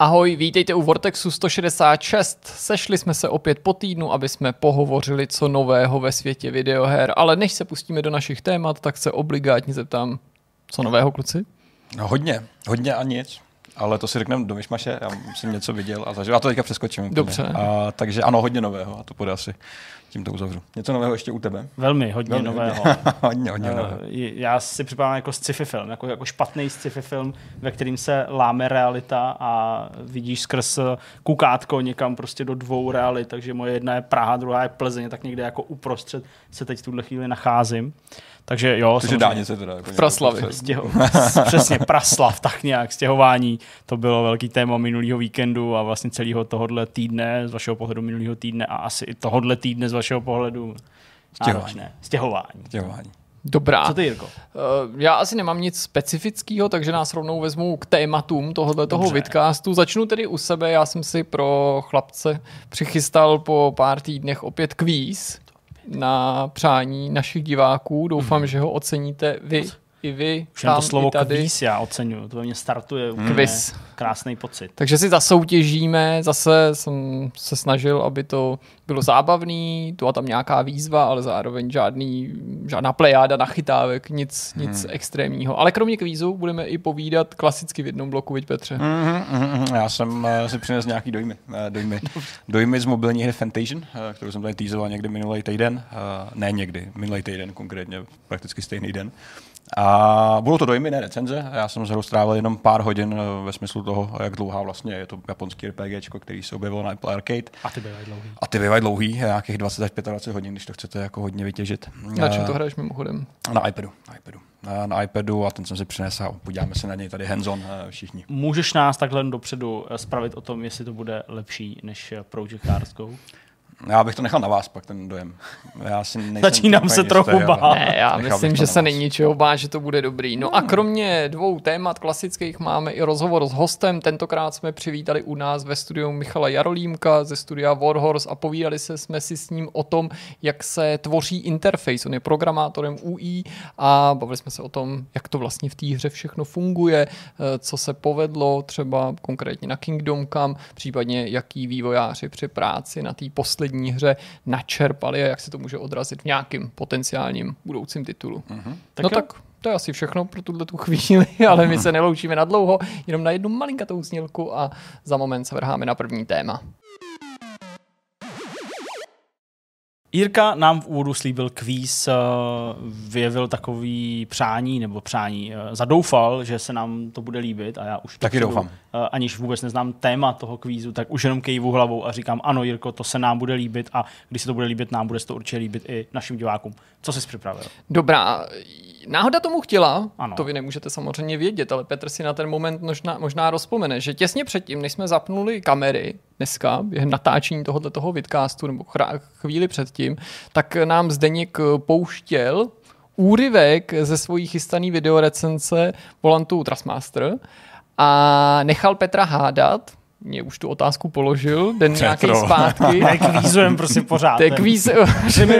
Ahoj, vítejte u Vortexu 166. Sešli jsme se opět po týdnu, aby jsme pohovořili co nového ve světě videoher, ale než se pustíme do našich témat, tak se obligátně zeptám, co nového, kluci? No, hodně, hodně a nic. Ale to si řekneme do myšmaše, já jsem něco viděl a zažil. Já to teďka přeskočím. Dobře. A, takže ano, hodně nového a to bude asi tím to uzavřu. Něco nového ještě u tebe? Velmi, hodně Velmi, nového. hodně, hodně Eh, nového. Já si připadám jako sci-fi film, jako, jako špatný sci-fi film, ve kterým se láme realita a vidíš skrz kukátko někam prostě do dvou realit, takže moje jedna je Praha, druhá je Plzeň, tak někde jako uprostřed se teď v tuhle chvíli nacházím. Takže jo, Takže dálnice teda. Jako Praslavy. někdo- Stěho, přesně Praslav, tak nějak, stěhování, to bylo velký téma minulého víkendu a vlastně celého tohohle týdne, z vašeho pohledu minulého týdne a asi i tohohle týdne z vašeho pohledu Stěhování. náročné. Stěhování. Stěhování. Dobrá. Co ty, Jirko? Eh, Já asi nemám nic specifického, takže nás rovnou vezmu k tématům tohohle toho vidcastu. Začnu tedy u sebe. Já jsem si pro chlapce přichystal po pár týdnech opět kvíz na přání našich diváků. Doufám, že ho oceníte vy i vy. Už jen to tam slovo tady. kvíz já oceňuju, to ve mně startuje úplně krásný pocit. Takže si zasoutěžíme, zase jsem se snažil, aby to bylo zábavný, byla tam nějaká výzva, ale zároveň žádný, žádná plejáda nachytávek, nic, nic extrémního. Ale kromě kvízu budeme i povídat klasicky v jednom bloku, viď Petře? Mhm, mhm, mhm. Já jsem uh, si přinesl nějaký dojmy. Uh, dojmy. dojmy z mobilní hry Fantasion, uh, kterou jsem tady týzoval někdy minulý týden. Uh, ne někdy, minulý týden konkrétně, prakticky stejný den. A budou to dojmy, ne recenze. Já jsem s hrou strávil jenom pár hodin uh, ve smyslu toho, jak dlouhá vlastně je to japonský RPG, který se objevilo na Apple Arcade. A ty bývají dlouhý. A ty bývají dlouhý, nějakých 20 až 25 hodin, když to chcete jako hodně vytěžit. Na čem Eh, to hraješ mimochodem? Na iPadu. Na iPadu. Na, na iPadu a ten jsem si přinesl a podíváme se na něj tady hands-on eh, všichni. Můžeš nás takhle dopředu eh, spravit o tom, jestli to bude lepší než eh, Project Cars Go? Já bych to nechal na vás pak ten dojem. Já si nejsem Začínám se jistý, trochu ale bát. Ne, já nechal myslím, že se není čeho bát, že to bude dobrý. No a kromě dvou témat klasických máme i rozhovor s hostem. Tentokrát jsme přivítali u nás ve studiu Michala Jarolímka ze studia Warhorse a povídali se jsme si s ním o tom, jak se tvoří interface. On je programátorem UI a bavili jsme se o tom, jak to vlastně v té hře všechno funguje, eh, co se povedlo třeba konkrétně na Kingdom Come, případně jaký vývojáři při práci na té poslední hře načerpali a jak se to může odrazit v nějakém potenciálním budoucím titulu. Mhm. Tak no jo. tak to je asi všechno pro tuhle tu chvíli, ale my se neloučíme na dlouho, jenom na jednu malinkatou snělku a za moment se vrháme na první téma. Jirka nám v úvodu slíbil kvíz, eh, vyjevil takový přání, nebo přání, eh, zadoufal, že se nám to bude líbit a já už Taky dopředu, doufám. eh, aniž vůbec neznám téma toho kvízu, tak už jenom kejvu hlavou a říkám, ano Jirko, to se nám bude líbit a když se to bude líbit nám, bude se to určitě líbit i našim divákům. Co jsi připravil? Dobrá, náhoda tomu chtěla, Ano. to vy nemůžete samozřejmě vědět, ale Petr si na ten moment možná, možná rozpomene, že těsně předtím, než jsme zapnuli kamery dneska, během natáčení tohoto toho vidcastu, nebo chvíli předtím, tak nám Zdeněk pouštěl úryvek ze svojí chystaný videorecenze Volantu Trustmaster a nechal Petra hádat, mě už tu otázku položil, den nějaký zpátky. Ne, kvízujem prostě pořád. To je kvíz...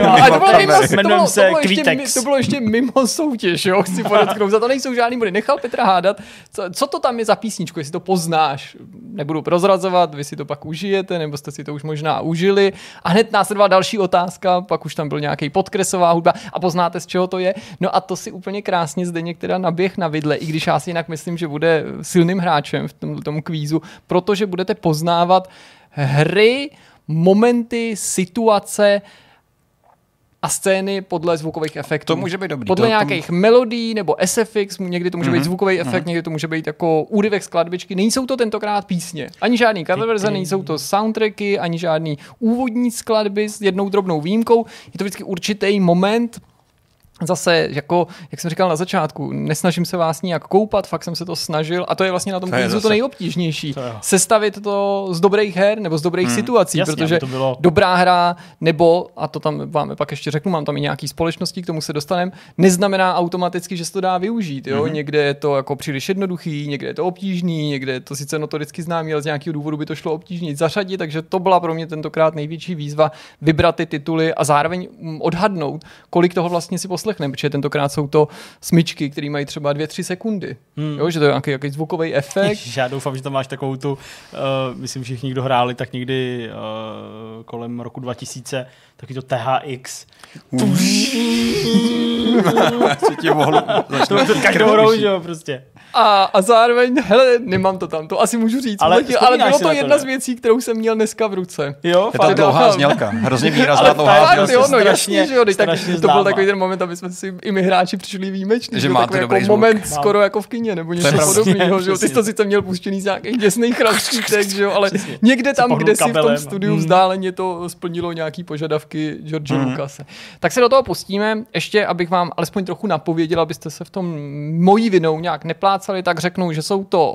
Ale to bylo, mimo, to, bylo, se to, bylo ještě, mi- Kvítex. to bylo ještě mimo soutěž, jo, chci podotknout. Za to nejsou žádný body. Nechal Petra hádat, co, co to tam je za písničku, jestli to poznáš. Nebudu prozrazovat, vy si to pak užijete, nebo jste si to už možná užili. A hned následovala další otázka, pak už tam byl nějaký podkresová hudba a poznáte, z čeho to je. No a to si úplně krásně zde některá naběh na vidle, i když já si jinak myslím, že bude silným hráčem v tom, tom kvízu, protože budete poznávat hry, momenty, situace, a scény podle zvukových efektů. To může být dobrý. Podle To- to- nějakých melodí nebo SFX, někdy to může Mhm, být zvukový efekt, někdy to může být jako úryvek skladbičky. Nejsou to tentokrát písně. Ani žádný cover verze, nejsou to soundtracky, ani žádný úvodní skladby s jednou drobnou výjimkou. Je to vždycky určitý moment, Zase, jako, jak jsem říkal na začátku, nesnažím se vás nijak koupat, fakt jsem se to snažil a to je vlastně na tom To kvízu to nejobtížnější. To. Sestavit to z dobrých her nebo z dobrých Hmm. situací, Jasně, protože to bylo- dobrá hra, nebo, a to tam vám pak ještě řeknu, mám tam i nějaký společnosti, k tomu se dostaneme, neznamená automaticky, že se to dá využít. Jo? Mm-hmm. Někde je to jako příliš jednoduchý, někde je to obtížný, někde je to sice notoricky známý, ale z nějakého důvodu by to šlo obtížně zařadit, takže to byla pro mě tentokrát největší výzva vybrat ty tituly a zároveň mm, odhadnout, kolik toho vlastně si poslechnete. Poslechneme, protože tentokrát jsou to smyčky, které mají třeba 2-3 sekundy. Hmm. Jo, že to je nějaký, nějaký zvukový efekt. Já doufám, že tam máš takovou tu, uh, myslím, že všichni, kdo hráli, tak někdy uh, kolem roku 2000, taky to THX. Co ti mohlo To to každou hrou, že jo, prostě. A, a zároveň, hele, nemám to tam, to asi můžu říct, Ale ale, ale bylo to na to, jedna ne? z věcí, kterou jsem měl dneska v ruce. Jo, Je to dlouhá znělka, hrozně výrazná Ale dlouhá znělka. jo, no strašně- jasně, že jo, tak to byl takový ten moment, aby jsme si i my hráči přišli výjimeční, Že máte takový dobrý jako moment Mám. skoro jako v kině, nebo něco podobného, že jo, ty jsi to sice měl puštěný z nějakých děsných razítek, že jo, ale někde tam, kde si v tom studiu Mm. vzdáleně to splnilo nějaký požadavky George Mhm. Lucase. Tak se do toho pustíme, ještě abych vám alespoň trochu napověděl, abyste se v tom mojí vinou nějak neplácali, tak řeknu, že jsou to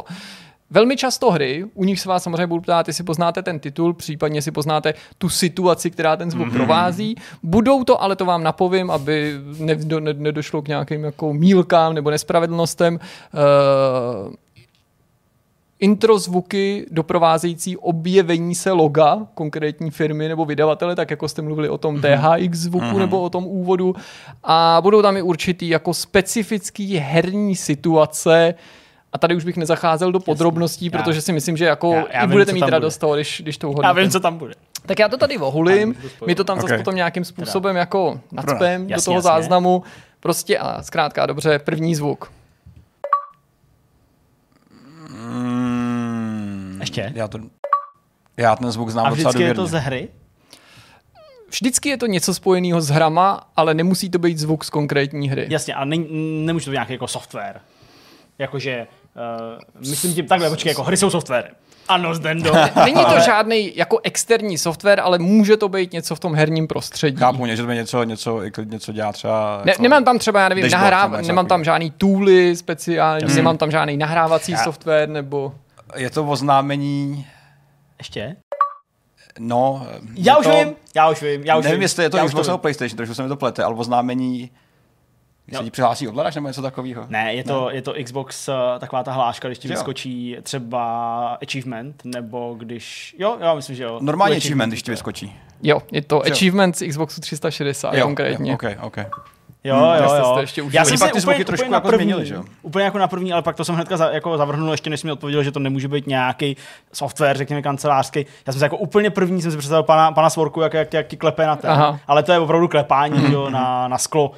Velmi často hry, u nich se vás samozřejmě budu ptát, jestli poznáte ten titul, případně si poznáte tu situaci, která ten zvuk mm-hmm. provází. Budou to, ale to vám napovím, aby ne, do, ne, nedošlo k nějakým jako mílkám nebo nespravedlnostem. Uh, intro zvuky doprovázející objevení se loga konkrétní firmy nebo vydavatele, tak jako jste mluvili o tom THX zvuku mm-hmm. nebo o tom úvodu. A budou tam i určitý jako specifický herní situace, a tady už bych nezacházel do podrobností, Já- protože si myslím, že jako já- já i vím, budete co mít radost bude. toho, když, když to Já uhodnete. vím, co tam bude. Tak já to tady ohulím, my to tam zase Ok. potom nějakým způsobem jako nacpem do toho jasně. záznamu. Prostě a zkrátka dobře, první zvuk. Mm, Ještě? Já, to, já ten zvuk znám A docela vždycky je to ze hry? Vždycky je to něco spojeného s hrama, ale nemusí to být zvuk z konkrétní hry. Jasně, a ne, nemůže to být nějaký jako software. Jakože, uh, myslím tím takhle, počkej, jako hry jsou software. Ano, Zdendo. Není to žádný jako externí software, ale může to být něco v tom herním prostředí. Chápu, že to by něco, něco, i klidně, co dělá třeba... Ne, jako- nemám tam třeba, já nevím, dashboard nahráv, nebo něco nemám tam žádný tooly speciální, nemám tam žádný nahrávací Já- software, nebo... Je to oznámení, Ještě? no... Já už to, vím, já už vím, já už Nevím, vím. jestli je to já už Xbox nebo PlayStation, trošku se mi to plete, ale oznámení... Když se ti přihlásí ovladač nebo něco takového? Ne, je to, je to Xbox, eh, taková ta hláška, když ti Že jo? vyskočí třeba achievement, nebo když, jo, já myslím, že jo. Normální achievement, když ti vyskočí. Jo, je to. Achievement z Xboxu 360 Jo, konkrétně. Jo, okay, okay. Jo, Hmm, jo, jste jo. ještě užili. Já jsem Pak si ty zvuky úplně, trošku úplně, jako na první, změnili, že jo? úplně jako na první, ale pak to jsem hnedka za, jako zavrhnul, ještě než mi odpověděl, že to nemůže být nějaký software, řekněme kancelářský. Já jsem si jako úplně první jsem si představil pana, pana Svorku, jak, jak, jak ti klepe na ten. Aha. Ale to je opravdu klepání mm-hmm. jo, na, na sklo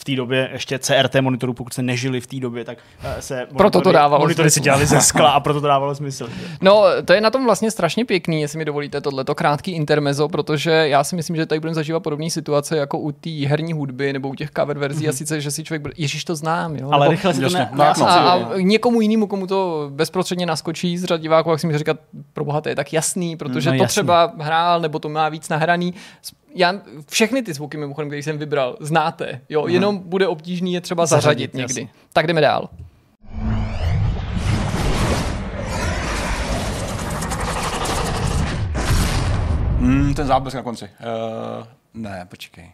v té době ještě CRT monitoru, pokud se nežili v té době, tak eh, se Proto to monitory- dávalo monitory si smysl. dělali ze skla a proto to dávalo smysl. No, to je na tom vlastně strašně pěkný, jestli mi dovolíte tohleto krátký intermezo, protože já si myslím, že tady budeme zažívat podobné situace jako u té herní hudby nebo u těch cover verzí, mm-hmm. a sice, že si člověk, bude, ježiš to znám, jo? Ale nebo, rychle si to jasně, ne, no, a, no, a, někomu jinému, komu to bezprostředně naskočí z řad diváků, jak si mi říkat, pro boha, to je tak jasný, protože No, to jasný. třeba hrál, nebo to má víc nahraný. Já, všechny ty zvuky, mimochodem, které jsem vybral, znáte, jo, jenom bude obtížný je třeba zařadit, Zařadit, někdy. jasně. Tak jdeme dál. Mm, ten záblesk na konci. Uh, ne, počkej.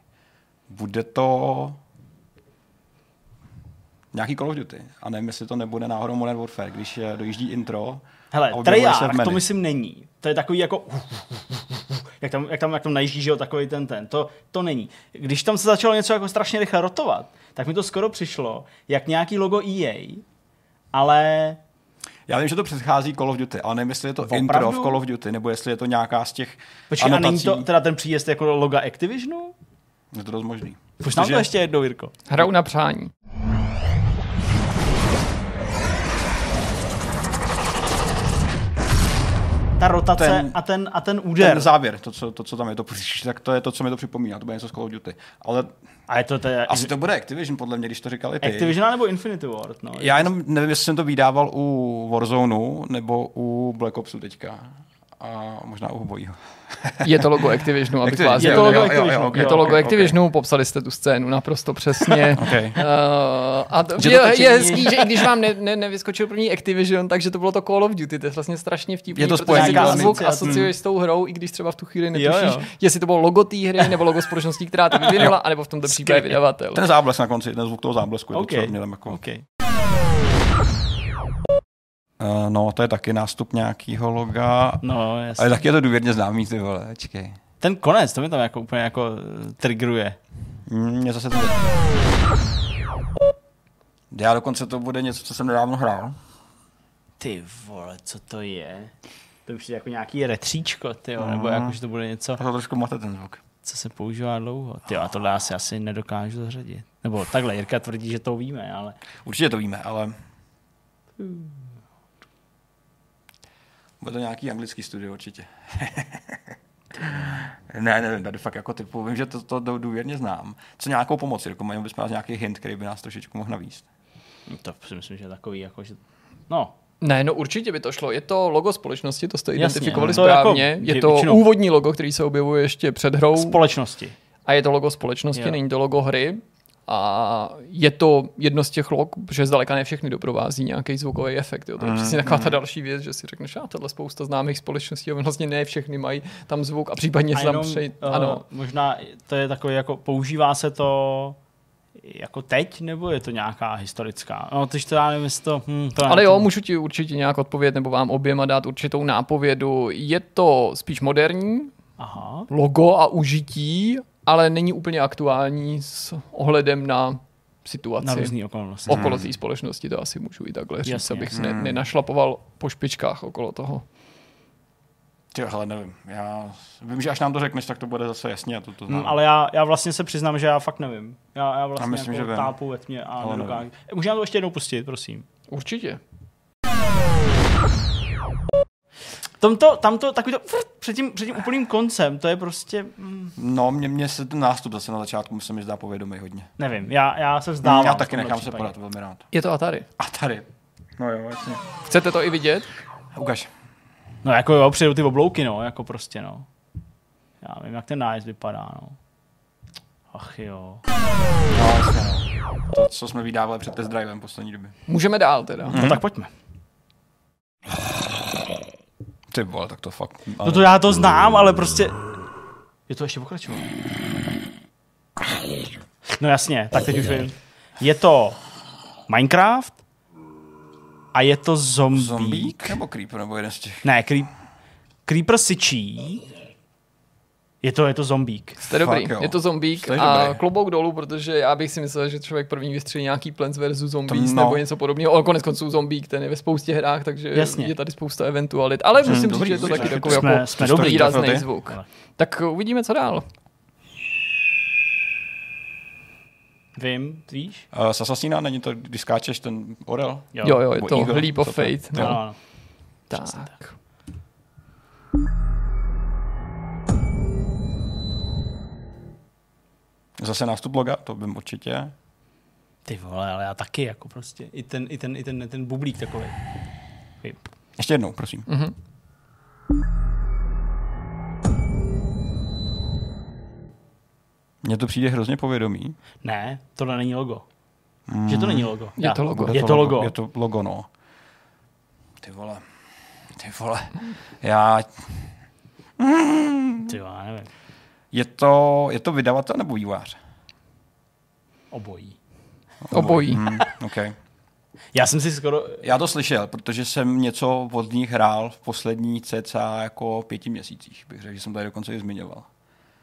Bude to nějaký Call of Duty. A nevím, jestli to nebude náhodou Modern Warfare, když eh, dojíždí intro. Hele, Treyarch to myslím není. To je takový jako, jak tam, jak tam, jak tam najíždí, že jo, takový ten ten. To, to není. Když tam se začalo něco jako strašně rychle rotovat, tak mi to skoro přišlo, jak nějaký logo EA, ale Já vím, že to předchází Call of Duty, ale nevím, jestli je to Opravdu? intro v Call of Duty, nebo jestli je to nějaká z těch počkej, a není anotací. to teda ten příjezd jako loga Activisionu? Je to dost možný. Už nám to ještě jednou, Jirko. Hraju na přání. Ta rotace Ten- a, ten, a ten úder. Ten závěr, to co, to, co tam je, to, tak to je to, co mi to připomíná, to bude něco z Call of Duty. Ale a je to, je asi to bude Activision, podle mě, když to říkali ty. Activision nebo Infinity Ward, no. Já jenom nevím, jestli jsem to vydával u Warzoneu nebo u Black Opsu teďka. A možná u obojího. Je to logo Activisionu, abych Activision, vás Je jo, to jo, logo jo, jo, Activisionu, ok, Je to jo, logo ok, ok. Activisionu, popsali jste tu scénu naprosto přesně. Okay. Uh, a to, Že je, to je hezký, že i když vám ne, ne, nevyskočil první Activision, takže to bylo to Call of Duty, to je vlastně strašně vtipný, Je to protože zvuk asociuješ s tou hrou, i když třeba v tu chvíli Jo, netušíš, jo. jestli to bylo logo té hry, nebo logo společnosti, která to vyvinula, anebo v tomto případě vydavatel. Ten záblesk na konci, ten zvuk toho záblesku, je OK. to, co mě tam jako... okay. Uh, no, to je taky nástup nějakého loga. No, jasně. Ale taky je to důvěrně známý, ty vole, čekej. Ten konec, to mi tam jako úplně jako eh, triggeruje. Mm, Mě zase to... Já dokonce to bude něco, co jsem nedávno hrál. Ty vole, co to je? To už je jako nějaký retříčko, ty jo, nebo Mhm. jako, že to bude něco, to trošku mate ten zvuk. co se používá dlouho. Ty a tohle asi asi nedokážu zařadit. Nebo takhle, Jirka tvrdí, že to víme, ale Určitě to víme, ale... Bude to nějaký anglický studio určitě. ne, nevím, tady fakt jako typu, vím, že to, to dů- důvěrně znám. Co nějakou pomoc, jako mají bys nějaký hint, který by nás trošičku mohl navíst. no to si myslím, že je takový, jako, že... No, Ne, no určitě by to šlo. Je to logo společnosti, to jste Jasně, identifikovali to jako správně. vě- je to většinou- úvodní logo, který se objevuje ještě před hrou. společnosti. A je to logo společnosti, Jo. není to logo hry. A je to jedno z těch log, že zdaleka ne všechny doprovází nějaký zvukový efekt. Jo. To je Mm, přesně taková ta další věc, že si řekneš, a tohle spousta známých společností a vlastně ne všechny mají tam zvuk a případně se tam přejít. uh, Ano, možná to je takový, jako používá se to jako teď, nebo je to nějaká historická? No, teď to já nevím, jestli to... Hm, to ale jo, můžu ti určitě nějak odpovědět nebo vám oběma dát určitou nápovědu. Je to spíš moderní Aha. logo a užití, ale není úplně aktuální s ohledem na situaci. Na různé okolnosti. okolo té společnosti, to asi můžu i takhle říct, Jasně. abych se ne, Hmm. nenašlapoval po špičkách okolo toho. Ty, hele, nevím. Já vím, že až nám to řekneš, tak to bude zase jasně. a To, to znám. Hm, ale já, já vlastně se přiznám, že já fakt nevím. Já, já vlastně Já myslím, jako že tápu ve tmě a Ale nedokážu. Můžeme to ještě jednou pustit, prosím. Určitě. Tomto, tamto, takový to před tím, před tím úplným koncem, to je prostě, hm, No, mně, mně se ten nástup zase na začátku se mi zdá povědomý hodně. nevím, já, já se vzdávám. Já v taky nechám se případě. podat, velmi rád. Je to Atari. A tady. No jo, jasně. Chcete to i vidět? Ukaž. No jako jo, přijdou ty oblouky, no, jako prostě, no. Já vím, jak ten nájezd vypadá, no. Ach jo. No, jasně, no. To, co jsme vydávali před test drivem poslední době. Můžeme dál teda. No tak pojďme. Ty vole, tak to fakt. No to já to znám, ale prostě... Je to ještě pokračovat. No jasně, tak teď už vím. Je to Minecraft a je to zombie. Zombík nebo Creeper, nebo jeden z těch. Ne, creep, Creeper syčí. Je to, je to zombík. Jste dobrý, Fakt jo. je to zombík Jste a dobrý. klobouk dolů, protože já bych si myslel, že člověk první vystřelí nějaký Plants vs. Zombies no. nebo něco podobného. Ale konec konců zombík, ten je ve spoustě hrách, takže Jasně. je tady spousta eventualit. Ale musím říct, že je to taky takový Jsme- jako jsme dobrý. výrazný zvuk. Ale. Tak uvidíme, co dál. Vím, víš? Uh, z Assassina není to, když skáčeš ten orel? Jo, jo, je Nebo to Eagle, Leap of je? Fate. No. No. no. Tak. Zase nástup loga, to bym určitě. Ty vole, ale já taky, jako prostě. I ten, i ten, i ten, ten bublík takový. Ještě jednou, prosím. Mhm. Mně to přijde hrozně povědomý. Ne, tohle není logo. Že to není logo. Je to logo. Je to logo. Je to logo, no. Ty vole. Ty vole. Já... Ty vole, nevím. Je to, je to vydavatel nebo vývojář? Obojí. Obojí. Hmm, okay. Já jsem si skoro... Já to slyšel, protože jsem něco od nich hrál v poslední cca jako pěti měsících. Bych řekl, že jsem tady dokonce i zmiňoval.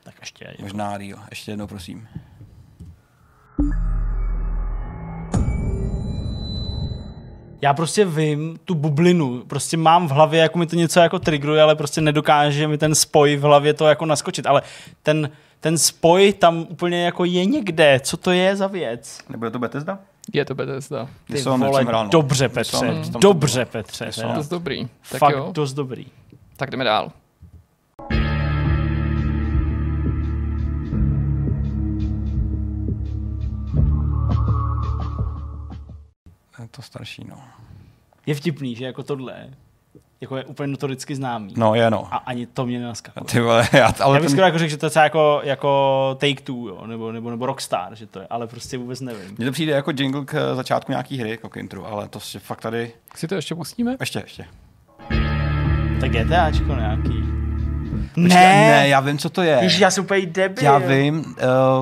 Tak ještě. Možná díl. Ještě jednou, prosím. Já prostě vím tu bublinu, prostě mám v hlavě, jako mi to něco jako triggeruje, ale prostě nedokáže mi ten spoj v hlavě to jako naskočit. Ale ten, ten spoj tam úplně jako je někde. Co to je za věc? Nebude to Bethesda? Je to Bethesda. Ty Dishonored vole, jsem hrál, no. dobře Petře, dobře. Petře. Dost dobrý. Tak Fakt jo, dost dobrý. tak jdeme dál. To starší, no. Je vtipný, že jako tohle jako je úplně notoricky známý. No, je no. A ani to mě nenaskakuje. Ty vole, já, ale Já bych ten, skoro jako řekl, že to je třeba jako, jako Take Two, jo, nebo, nebo, nebo Rockstar, že to je, ale prostě vůbec nevím. mně to přijde jako jingle k začátku nějaký hry, jako k intru, ale to si fakt tady... Si to ještě pustíme? Ještě, ještě. Tak GTAčko nějaký. Ne, ne, já vím, co to je. Ježiš, já jsem úplně debil. Já vím.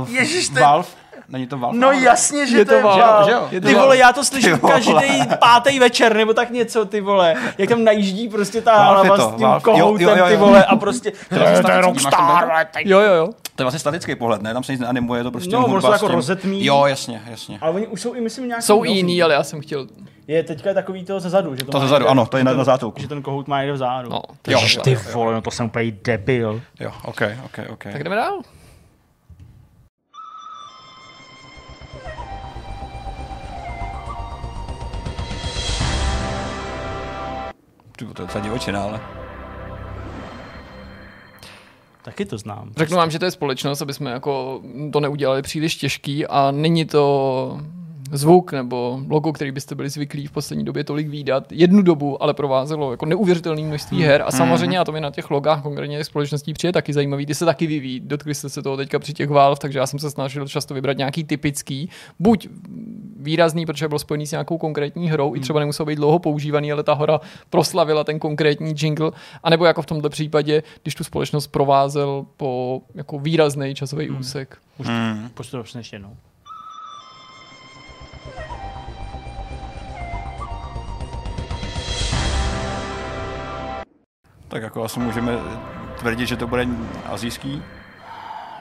Uh, Ježiš, je- Valve, Není to Valve? No jasně, že Je to, to je Valve, Valve. že jo? Je to Ty vole, já to slyším každý pátý večer, nebo tak něco, ty vole. Jak tam najíždí prostě ta hlava to, s tím kohoutem, Jo, jo, jo, ty vole, a prostě... To je Rockstar, Jo, jo, jo. To je vlastně statický pohled, ne? Tam se nic neanimuje, je to prostě No, hudba jako rozetmí. Jo, jasně, jasně. Ale oni už jsou i, myslím, nějaký Jsou jiný, ale já jsem chtěl... Je teďka takový to zezadu, že to, To zezadu, někde- ano, to je na- na zátulku. Že ten kohout má někde vzadu. No, Jo, Ty vole, no to jsem úplně debil. Jo, ok, ok, ok. Tak jdeme dál. To je docela divočina, ale... Taky to znám. Řeknu vám, že to je společnost, aby jsme jako to neudělali příliš těžký a není to zvuk nebo logo, který byste byli zvyklí v poslední době tolik výdat. Jednu dobu ale provázelo jako neuvěřitelné množství her a samozřejmě a to mi na těch logách konkrétně těch společností přijde taky zajímavý. Ty se taky vyvíjí, dotkli jste se toho teďka při těch Valve, takže já jsem se snažil často vybrat nějaký typický, buď výrazný, protože byl spojený s nějakou konkrétní hrou, i třeba nemusel být dlouho používaný, ale ta hora proslavila ten konkrétní jingle, anebo jako v tomto případě, když tu společnost provázel po jako výrazný časový úsek. Už Hmm. To ještě jednou. Tak jako asi můžeme tvrdit, že to bude azijský.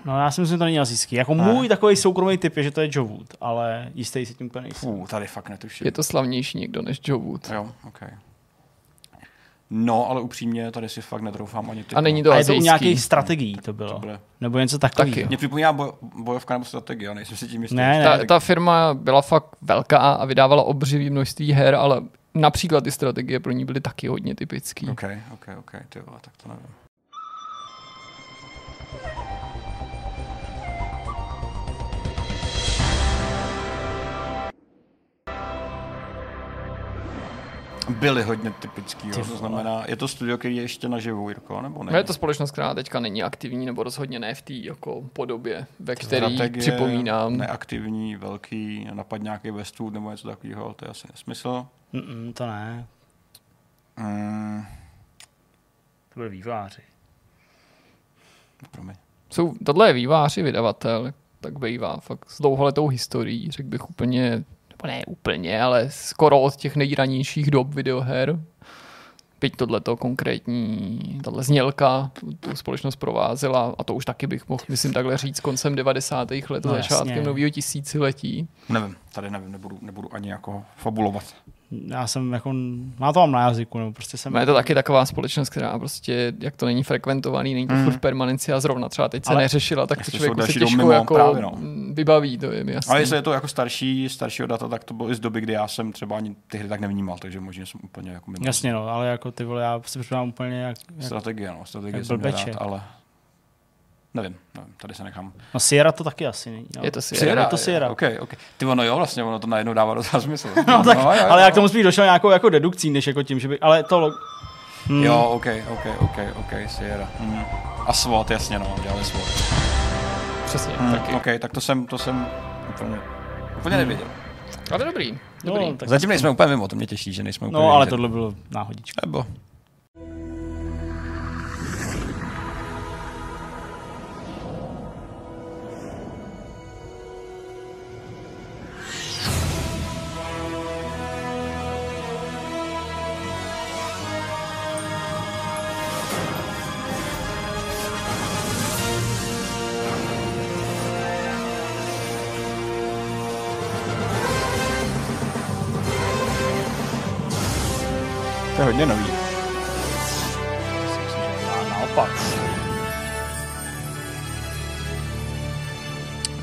No já si myslím, že to není azijský. Jako můj takový soukromý typ je, že to je Joe Wood, ale jistý si tím úplně nejsem. Fů, tady fakt netuším. Je to slavnější někdo než Joe Wood. Jo, ok. No, ale upřímně, tady si fakt netroufám ani ty. A není to A je to u nějakých strategií to bylo. To bude. Nebo něco takového. Taky. Mě připomíná boj, bojovka nebo strategie, nejsem si tím jistý. Ne, ne. Ta, ta firma byla fakt velká a vydávala obřivý množství her, ale například ty strategie pro ní byly taky hodně typický. OK, OK, OK, ty vole, tak to nevím. Byly hodně typický, jo. To znamená, je to studio, který je ještě naživu, Jirko, nebo ne? No je to společnost, která teďka není aktivní, nebo rozhodně ne v té jako podobě, ve který Strategie, připomínám. Neaktivní, velký, napad nějaký Westwood nebo něco takového, to je asi nesmysl. Mm-mm, to ne. Mm, To byly výváři. promiň. Jsou, tohle je vývář i vydavatel, tak bývá fakt s dlouholetou historií, řekl bych úplně, nebo ne úplně, ale skoro od těch nejranějších dob videoher. Byť tohleto konkrétní, tahle znělka tu, tu společnost provázela a to už taky bych mohl, myslím takhle říct, koncem 90. let, No začátkem nového tisíciletí. Nevím, tady nevím, nebudu, nebudu ani jako fabulovat. Já jsem jako, má to mám na jazyku, nebo prostě jsem... No je to taky taková společnost, která prostě, jak to není frekventovaný, není to Mm. furt v permanenci a zrovna třeba teď se Ale- neřešila, tak to člověku se těžko mimo, jako právě no. vybaví, to je mi jasný. Ale jestli je to jako starší, staršího data, tak to bylo i z doby, kdy já jsem třeba ani ty hry tak nevnímal, takže možná jsem úplně jako mimo. Jasně no, ale jako ty vole, já si připadám úplně jak, jak Strategie, no, strategie jak jsem rád, ale nevím, nevím, tady se nechám. No Sierra to taky asi není. No. Je to Sierra. Je to Sierra. Ok, ok. Ty ono jo, vlastně, ono to najednou dává docela smysl. No, tak, jo, jo, ale jo. jak tomu spíš došel nějakou jako dedukcí, než jako tím, že by, ale to, hmm, Jo, ok, ok, ok, ok, Sierra. Mm. A SWOT, jasně, no, dělali SWOT. Přesně, Mm, taky. ok, tak to jsem, to jsem úplně, úplně nevěděl. Ale dobrý, dobrý. no, tak, Zatím nejsme úplně mimo, to mě těší, že nejsme úplně no ale mimo. tohle bylo náhodička. Nebo, hodně nový. Naopak.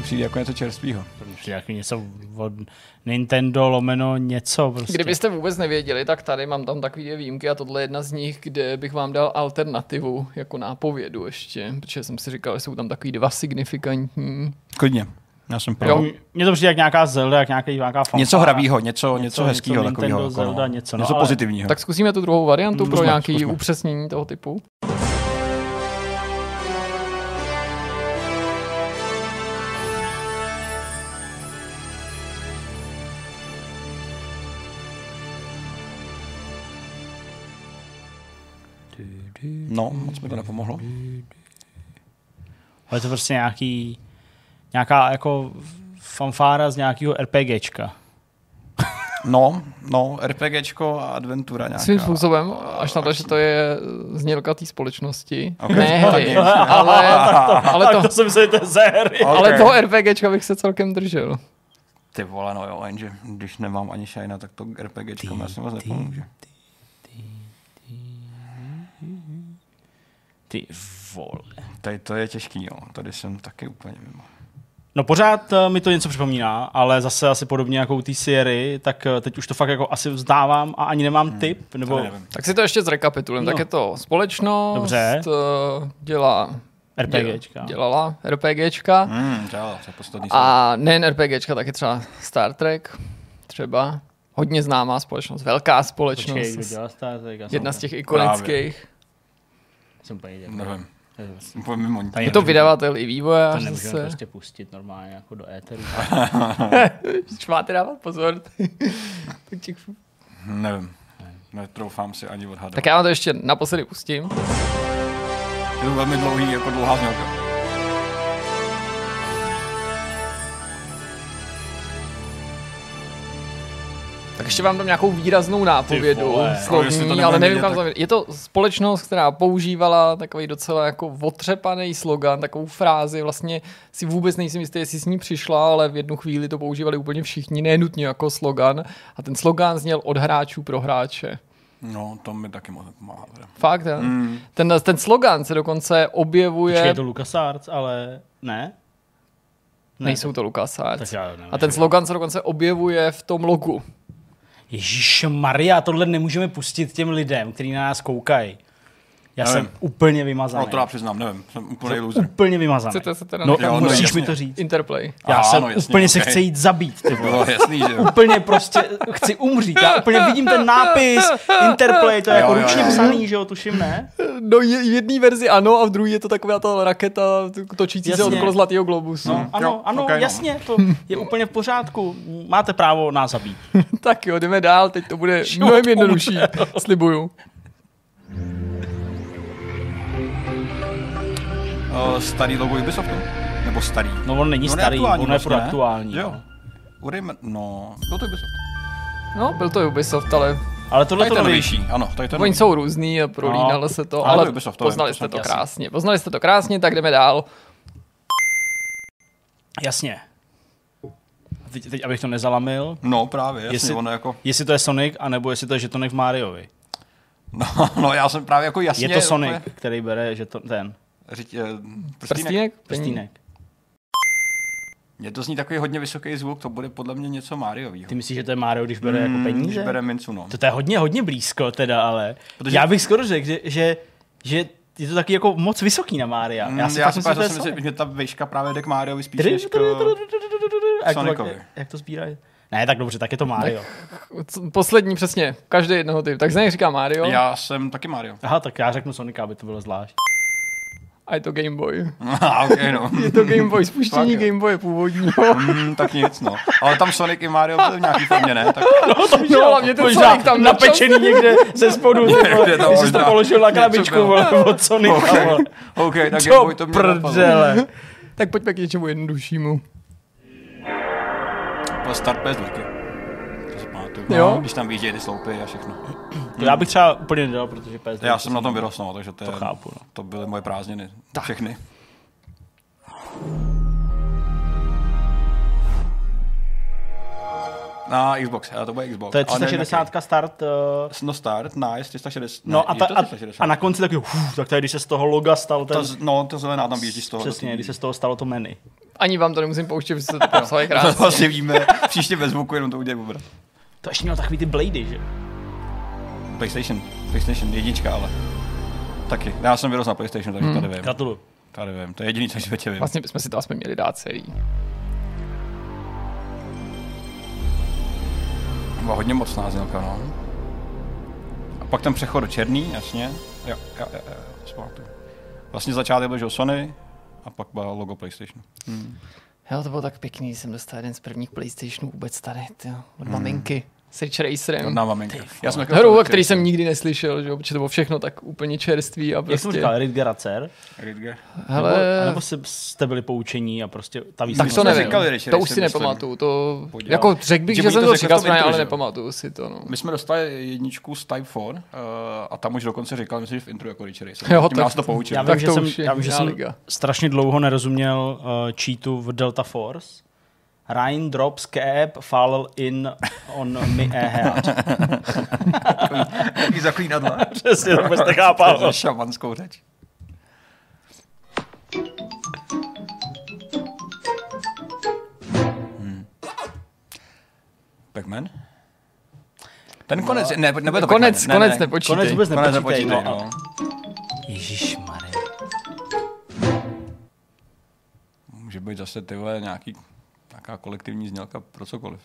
Přijde jako něco čerstvého. Jak něco od Nintendo lomeno něco prostě. Kdybyste vůbec nevěděli, tak tady mám tam takové dvě výjimky a tohle je jedna z nich, kde bych vám dal alternativu jako nápovědu ještě, protože jsem si říkal, že jsou tam takový dva signifikantní. Klidně, já jsem pro. Jo, mně to přijde jak nějaká Zelda, jak nějaký, nějaká fanfára. Něco hravýho, něco, něco, Něco- něco něco takového. Zelda, něco, no, něco ale- pozitivního. Tak zkusíme tu druhou variantu pro Zkusme, nějaké zkusme. upřesnění toho typu. No, moc mi to nepomohlo. Ale je to prostě nějaký, nějaká jako fanfára z nějakého RPGčka. No, no, RPGčko a adventura nějaká. Svým způsobem, až na to, že to je znělka té společnosti. Ok. Ne hry, ale, ale, to, to jsem se to ze hry. Ok. ale toho RPGčka bych se celkem držel. Ty vole, no jo, jenže když nemám ani Shina, tak to RPGčko mi asi moc nepomůže. Ty vole. Tady to je těžký, jo. Tady jsem taky úplně mimo. No pořád eh, mi to něco připomíná, ale zase asi podobně jako u té Sierry, tak eh, teď už to fakt jako asi vzdávám a ani nemám tip, nebo. Tak si to ještě zrekapitulujeme. No. Tak je to společnost, Dobře. eh, dělá, RPGčka. dělala RPGčka. Hmm, dělal, to je poslední A nejen RPGčka, taky třeba Star Trek, třeba hodně známá společnost, velká společnost, Počkej, kdo dělá Star Trek? Jedna z těch ikonických. Jsem úplně. Nevím, je to vydavatel i To vývojář nemůžeme zase. prostě pustit normálně jako do éteru. Když máte dávat pozor. tak těch... Nevím. Netroufám si ani odhadovat. tak já vám to ještě naposledy pustím. Je to velmi dlouhý, jako dlouhá znělka. Tak ještě vám dám nějakou výraznou nápovědu vole. Slovní, nebudeme ale nevím kam tak-. Je to společnost, která používala takový docela jako otřepaný slogan, takovou frázi, vlastně si vůbec nejsem jistý, jestli s ní přišla, ale v jednu chvíli to používali úplně všichni, nenutně jako slogan. A ten slogan zněl od hráčů pro hráče. No, to mi taky moc nepomáhá. Fakt, mm. Mm. ten, ten slogan se dokonce objevuje, Počkej, je to LucasArts, ale ne? Ne, nejsou to LucasArts. Tak já nevím, A ten slogan se dokonce objevuje v tom logu. Ježíš Maria, tohle nemůžeme pustit těm lidem, kteří na nás koukají. Já Nevím. jsem úplně vymazaný. No, to já přiznám, nevím. Jsem úplně loser. úplně vymazaný. Chcete se teda No, jo, no, musíš jasně. mi to říct. Interplay. Já Ano, jsem jasně, úplně se okej. chci jít zabít. Ty vole. Bylo jasný, že jo. úplně prostě chci umřít. Já úplně vidím ten nápis Interplay, to je Jo, jako jo, ručně jo. psaný, že jo, tuším, ne? No je, v jedné verzi ano a v druhé je to taková ta raketa točící se Jasně. okolo zlatého globusu. No, ano, jo, ano, okej, no. jasně, to je úplně v pořádku. Máte právo nás zabít. tak jo, jdeme dál, teď to bude mnohem jednodušší, slibuju. Uh, starý logo Ubisoftu? Nebo starý? No on není No, starý, on je vlastně, pro ne? aktuální. Jo. no. Udejme, no, byl to Ubisoft. No, byl to Ubisoft, ale Ale tohle Tady to novější. ano, tady ten oni nový. jsou různý a prolínalo No. se to, Ale ale to Ubisoft, to poznali jste to jasný. krásně. Poznali jste to krásně, tak jdeme dál. Jasně. A Teď, teď, abych to nezalamil, No právě, jasně, Jestli- ono jako, jestli to je Sonic, anebo jestli to je žetonek v Mariovi. no, no, já jsem právě jako jasně... Je to Sonic, úplně- který bere že to, ten Řiď, eh, prstínek. Prstínek? prstínek. Mně to zní takový hodně vysoký zvuk, to bude podle mě něco Mariovýho. Ty myslíš, že to je Mario, když bere jako Mm, peníze? Když bere mincu, no. To, to je hodně, hodně blízko teda, ale Protože- já bych skoro řekl, že, že, že je to taky jako moc vysoký na Mária. Mm, Já si já si myslím, že to myslím, že ta výška právě jde k Mariovi spíš než k... A jak to, Sonicovi. jak, to sbírají? Ne, tak dobře, tak je to Mario. Co- Poslední přesně, každý jednoho typ. Tak z něj říká Mario Já jsem taky Mario. Aha, tak já řeknu Sonika, aby to bylo zvlášť. A je to Game Boy. Ah, okay, no. Je to Game Boy, spuštění. Game Boye původního. mm, tak nic, no. Ale tam Sonic i Mario byly v nějaký formě, ne? Tak No, hlavně ten Sonic tam napečený někde ze spodu. Někde tam Ty jsi to položil na krabičku vole, od Sonika. OK, vole. OK, tak Game Boy to mě napadlo. prdele. Tak pojďme k něčemu jednoduššímu. To Start PS2. To pamatuju. Jo. Když tam vyjíždějí ty sloupy a všechno. To já bych třeba úplně nedal, protože PS. Já jsem na tom vyrostl, no, takže to, je, To chápu, no. to byly moje prázdniny. Všechny. Na Xbox, ale to bude Xbox. To je ale nevím, 360 start. Uh. No start, nice, 360. no ne, a, je ta, to a, 360. a, na konci taky, uf, tak tady, když se z toho loga stalo ten, Ta, z- no, to zelená tam běží z toho. přesně, když se z toho stalo to menu. Ani vám to nemusím pouštět, protože to popsali To krásně. vlastně víme, příště bez zvuku jenom to udělají obrat. To ještě měl takový ty blady, že? PlayStation, PlayStation jednička, ale. Taky. Já jsem vyrostl na PlayStation, takže tady vím. Gratuluju. Tady vím, to je jediný, co v vím. Vlastně bychom si to aspoň měli dát celý. Byla hodně mocná znělka, no. A pak ten přechod do černý, jasně. Jo, jo, jo, jo. Vlastně začátek byl, Sony, a pak bylo logo PlayStation. Jo, to bylo tak pěkný, jsem dostal jeden z prvních PlayStationů vůbec tady, tyjo, Hmm. od maminky. S Ridge Racerem. Na maminka. Já jsem takový Hru, o který jsem nikdy neslyšel, že jo, protože to bylo všechno tak úplně čerstvý a Jak jsem prostě... říkal, Ridger a dcer? Ridger. Hele, Nebo, nebo jste, byli poučení a prostě ta tak výslednost... to nevím, říkali Ridge to už si myslím. nepamatuju, to, Podělal. jako řekl bych, Že že, jsem to říkal intru, ale nepamatuju si to, no. My jsme dostali jedničku z Type 4 uh, a tam už dokonce říkal, myslím, že v intro jako Ridge Racer. Jo, Tím tak- nás to poučil. Já vím, Tak že to jsem, strašně dlouho nerozuměl uh, cheatu v Delta Force. Ryan drops cap, fall in on me a head. Taký zaklínadla. Přesně, to vůbec nechápal. Za šamanskou řeč. Hmm. Pac-Man? Ten konec, ne, nebude to Konec, Pac-Man. konec ne, ne. nepočítej. Konec vůbec Konec nepočítej. nepočítej, No. no. Ježišmarja. Může být zase ty vole nějaký nějaká kolektivní znělka pro cokoliv.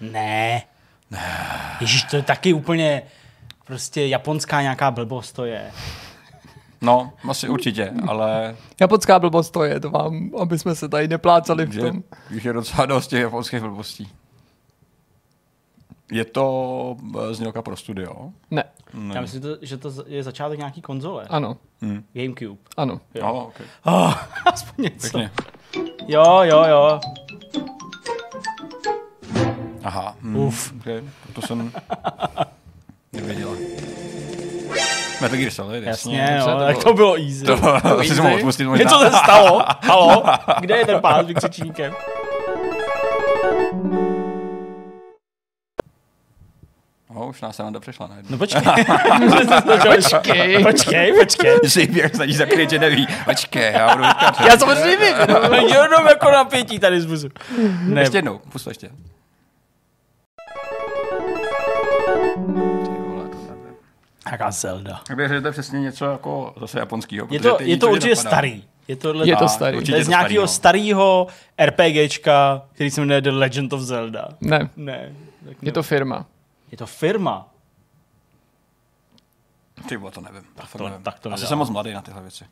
Ne. Ježíš, to je taky úplně prostě japonská nějaká blbost to je. No, asi určitě, ale Japonská blbost to je, to vám, aby jsme se tady neplácali v tom. už je docela dost těch japonských blbostí. Je to eh, znělka pro studio? Ne, Ne. Já myslím, že to, že to je začátek nějaký konzole. ano, Hm. Gamecube. ano. Jo, oh, okay. Oh, aspoň něco. Pěkně. Jo, jo, jo. Aha. Hm. Uf. Okay. To jsem nevěděla. Metal Gear Solid, jasně. Jasně, jo, to tak bylo- to bylo easy. To, to si easy. mohl odpustit možná. Něco se stalo. Halo? Kde je ten pán s vykřičníkem? Oh, už nás Amanda přešla najednou. No počkej. Počkej. počkej, počkej. No. Jak snaží zakryt, že neví. Počkej, já budu říkat. Já samozřejmě vím, no. Jenom jako napětí tady zbuzu. Ne, Ještě jednou, pust to ještě. Jaká Zelda. Bych řekl, že to je přesně něco jako zase japonského. Je to, ty je to určitě nenapadá. starý. Je to, Je to starý. určitě to je je z to nějakého starý, no. starého RPGčka, který se jmenuje The Legend of Zelda. Ne, Ne. Tak je to firma. je to firma. Ty to nevím. Tak to- nevím. tak to Asi jsem moc mladý na tyhle věci.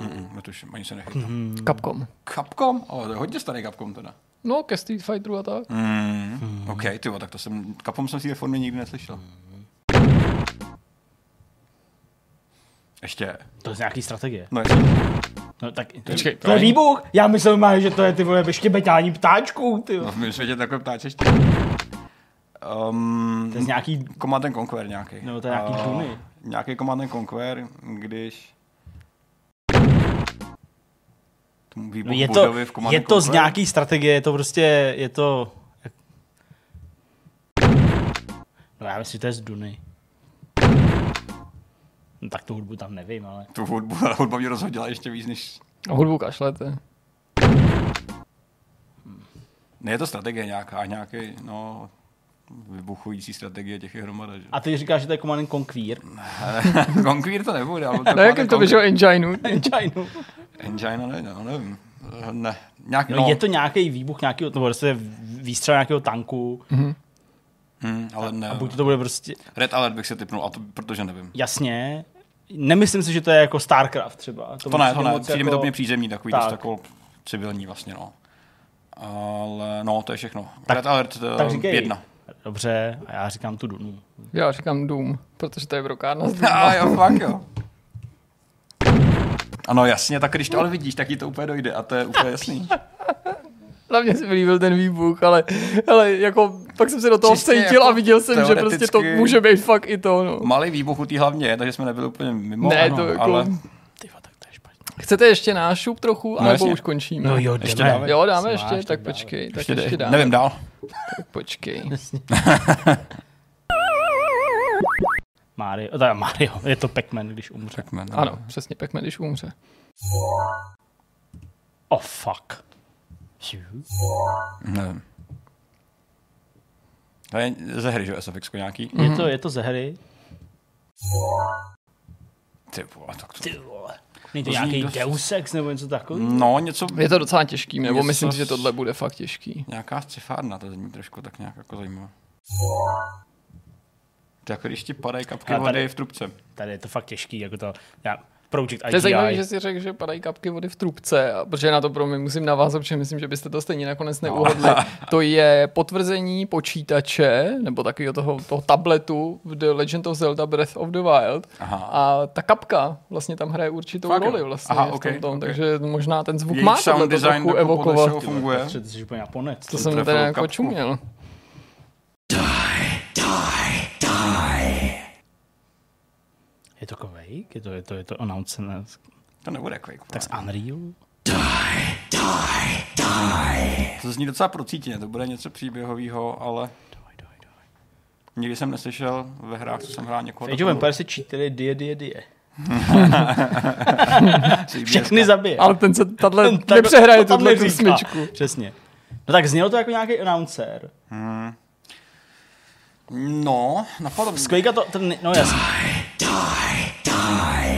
Mm-mm, netuším, ani se nechytám. Mhm. Capcom. Capcom? O, to je hodně starý Capcom teda. No, ke Street Fighteru a tak. Mm. OK, ty vole, tak to jsem, Capcom jsem si ve formě nikdy neslyšel. Ještě. To je z nějaký strategie. No jasně. No, tak, Počkej, to je výbuch. Já myslel, má, že to je ty vole štěbeťání ptáčků. Ty. No v mém světě takové ptáče ještě. Um, To je z nějaký... Command and Conquer nějaký. No, to je nějaký Duny. Nějaký Command and Conquer, když tomu výbuch No je to, budovy v Command je to z nějaký strategie, je to prostě, je to... No já myslím, že to je z Duny. No, tak tu hudbu tam nevím, ale... Tu hudbu, ale hudba mě rozhodila ještě víc než... A hudbu kašlete. Ne, je to strategie nějaká, nějaký, no, vybuchující strategie těch je hromada, že? A ty říkáš, že to je Command and Conquer? Conquer to nebude, ale to Na jakém to vyšlo engineu? Engineu. Engine, no, ne, no, nevím. Ne, nějak, No, je to nějaký výbuch nějakého, nebo prostě výstřel nějakého tanku. Hmm, ale ne. A buď to bude prostě, Red Alert bych se typnul, a to, protože nevím. jasně, nemyslím si, že to je jako StarCraft třeba. To ne, to přijde ne, přijde mi to úplně přízemní, takový Tak. dost jako civilní vlastně, no. Ale no, to je všechno. Tak- Red Alert tak uh, říkej. jedna. Dobře, a já říkám tu Dunu. Já říkám Doom, protože to je brokárna. z A jo, fakt jo. Ano, jasně, tak když to ale vidíš, tak ti to úplně dojde a to je úplně jasný. Hlavně se mi líbil ten výbuch, ale, ale jako pak jsem se do toho Čistě vcítil jako a viděl jsem, že prostě to může být fakt i to. No. Malý výbuch u té hlavně, takže jsme nebyli úplně mimo, Ne, ano, to jako- ale Ty vole, tak to je špatně. Chcete ještě náš šup trochu, No anebo jasně. už končíme? No jo, Ještě jdeme. dáme. Jo, dáme Co ještě, tak dáme. počkej. Tak ještě, ještě, dáme. nevím dál. Tak počkej. Mario, teda Mario, je to Pac-Man, když umře. Řekme, no. Ano, přesně, Pac-Man, když umře. Oh fuck. Nevím. To je ze hry, že jo, SFX nějaký? Je to, je to ze hry. Ty vole, tak to... Ty vole. Není to nějaký dost- Deus Ex nebo něco takového? No, něco... Je to docela těžký, nebo Něco myslím si, že tohle bude fakt těžký. Nějaká scifárna, to zní trošku tak nějak jako zajímavé. To jako když ti padají kapky vody v trubce. Tady je to fakt těžký, jako to, já, Project To je zajímavé, IGI. že si řekl, že padají kapky vody v trubce, a protože na to pro mě musím navázat, protože myslím, že byste to stejně nakonec neuhodli. To je potvrzení počítače, nebo takového toho, toho tabletu v The Legend of Zelda Breath of the Wild. Aha. A ta kapka vlastně tam hraje určitou Fakt roli vlastně Aha, v tom, tom, ok. takže možná ten zvuk Jejich má design trochu evokovat. funguje. Ty jsi úplně Japonec. To jsem teda jako čuměl. Je to Quake? Je to, je to, je to announcement To nebude Quake. tak z Unreal? To zní docela procítěně, to bude něco příběhového, ale nikdy jsem neslyšel ve hrách, co jsem hrál někoho. Age of Empires si cheatili die, die, die. Všechny zabije. Ale ten se tato Ten- nepřehraje to tam tuhle tu smyčku. Přesně. No tak znělo to jako nějaký announcer. No, napadlo Z mě. Quakea to, ten, no jasně.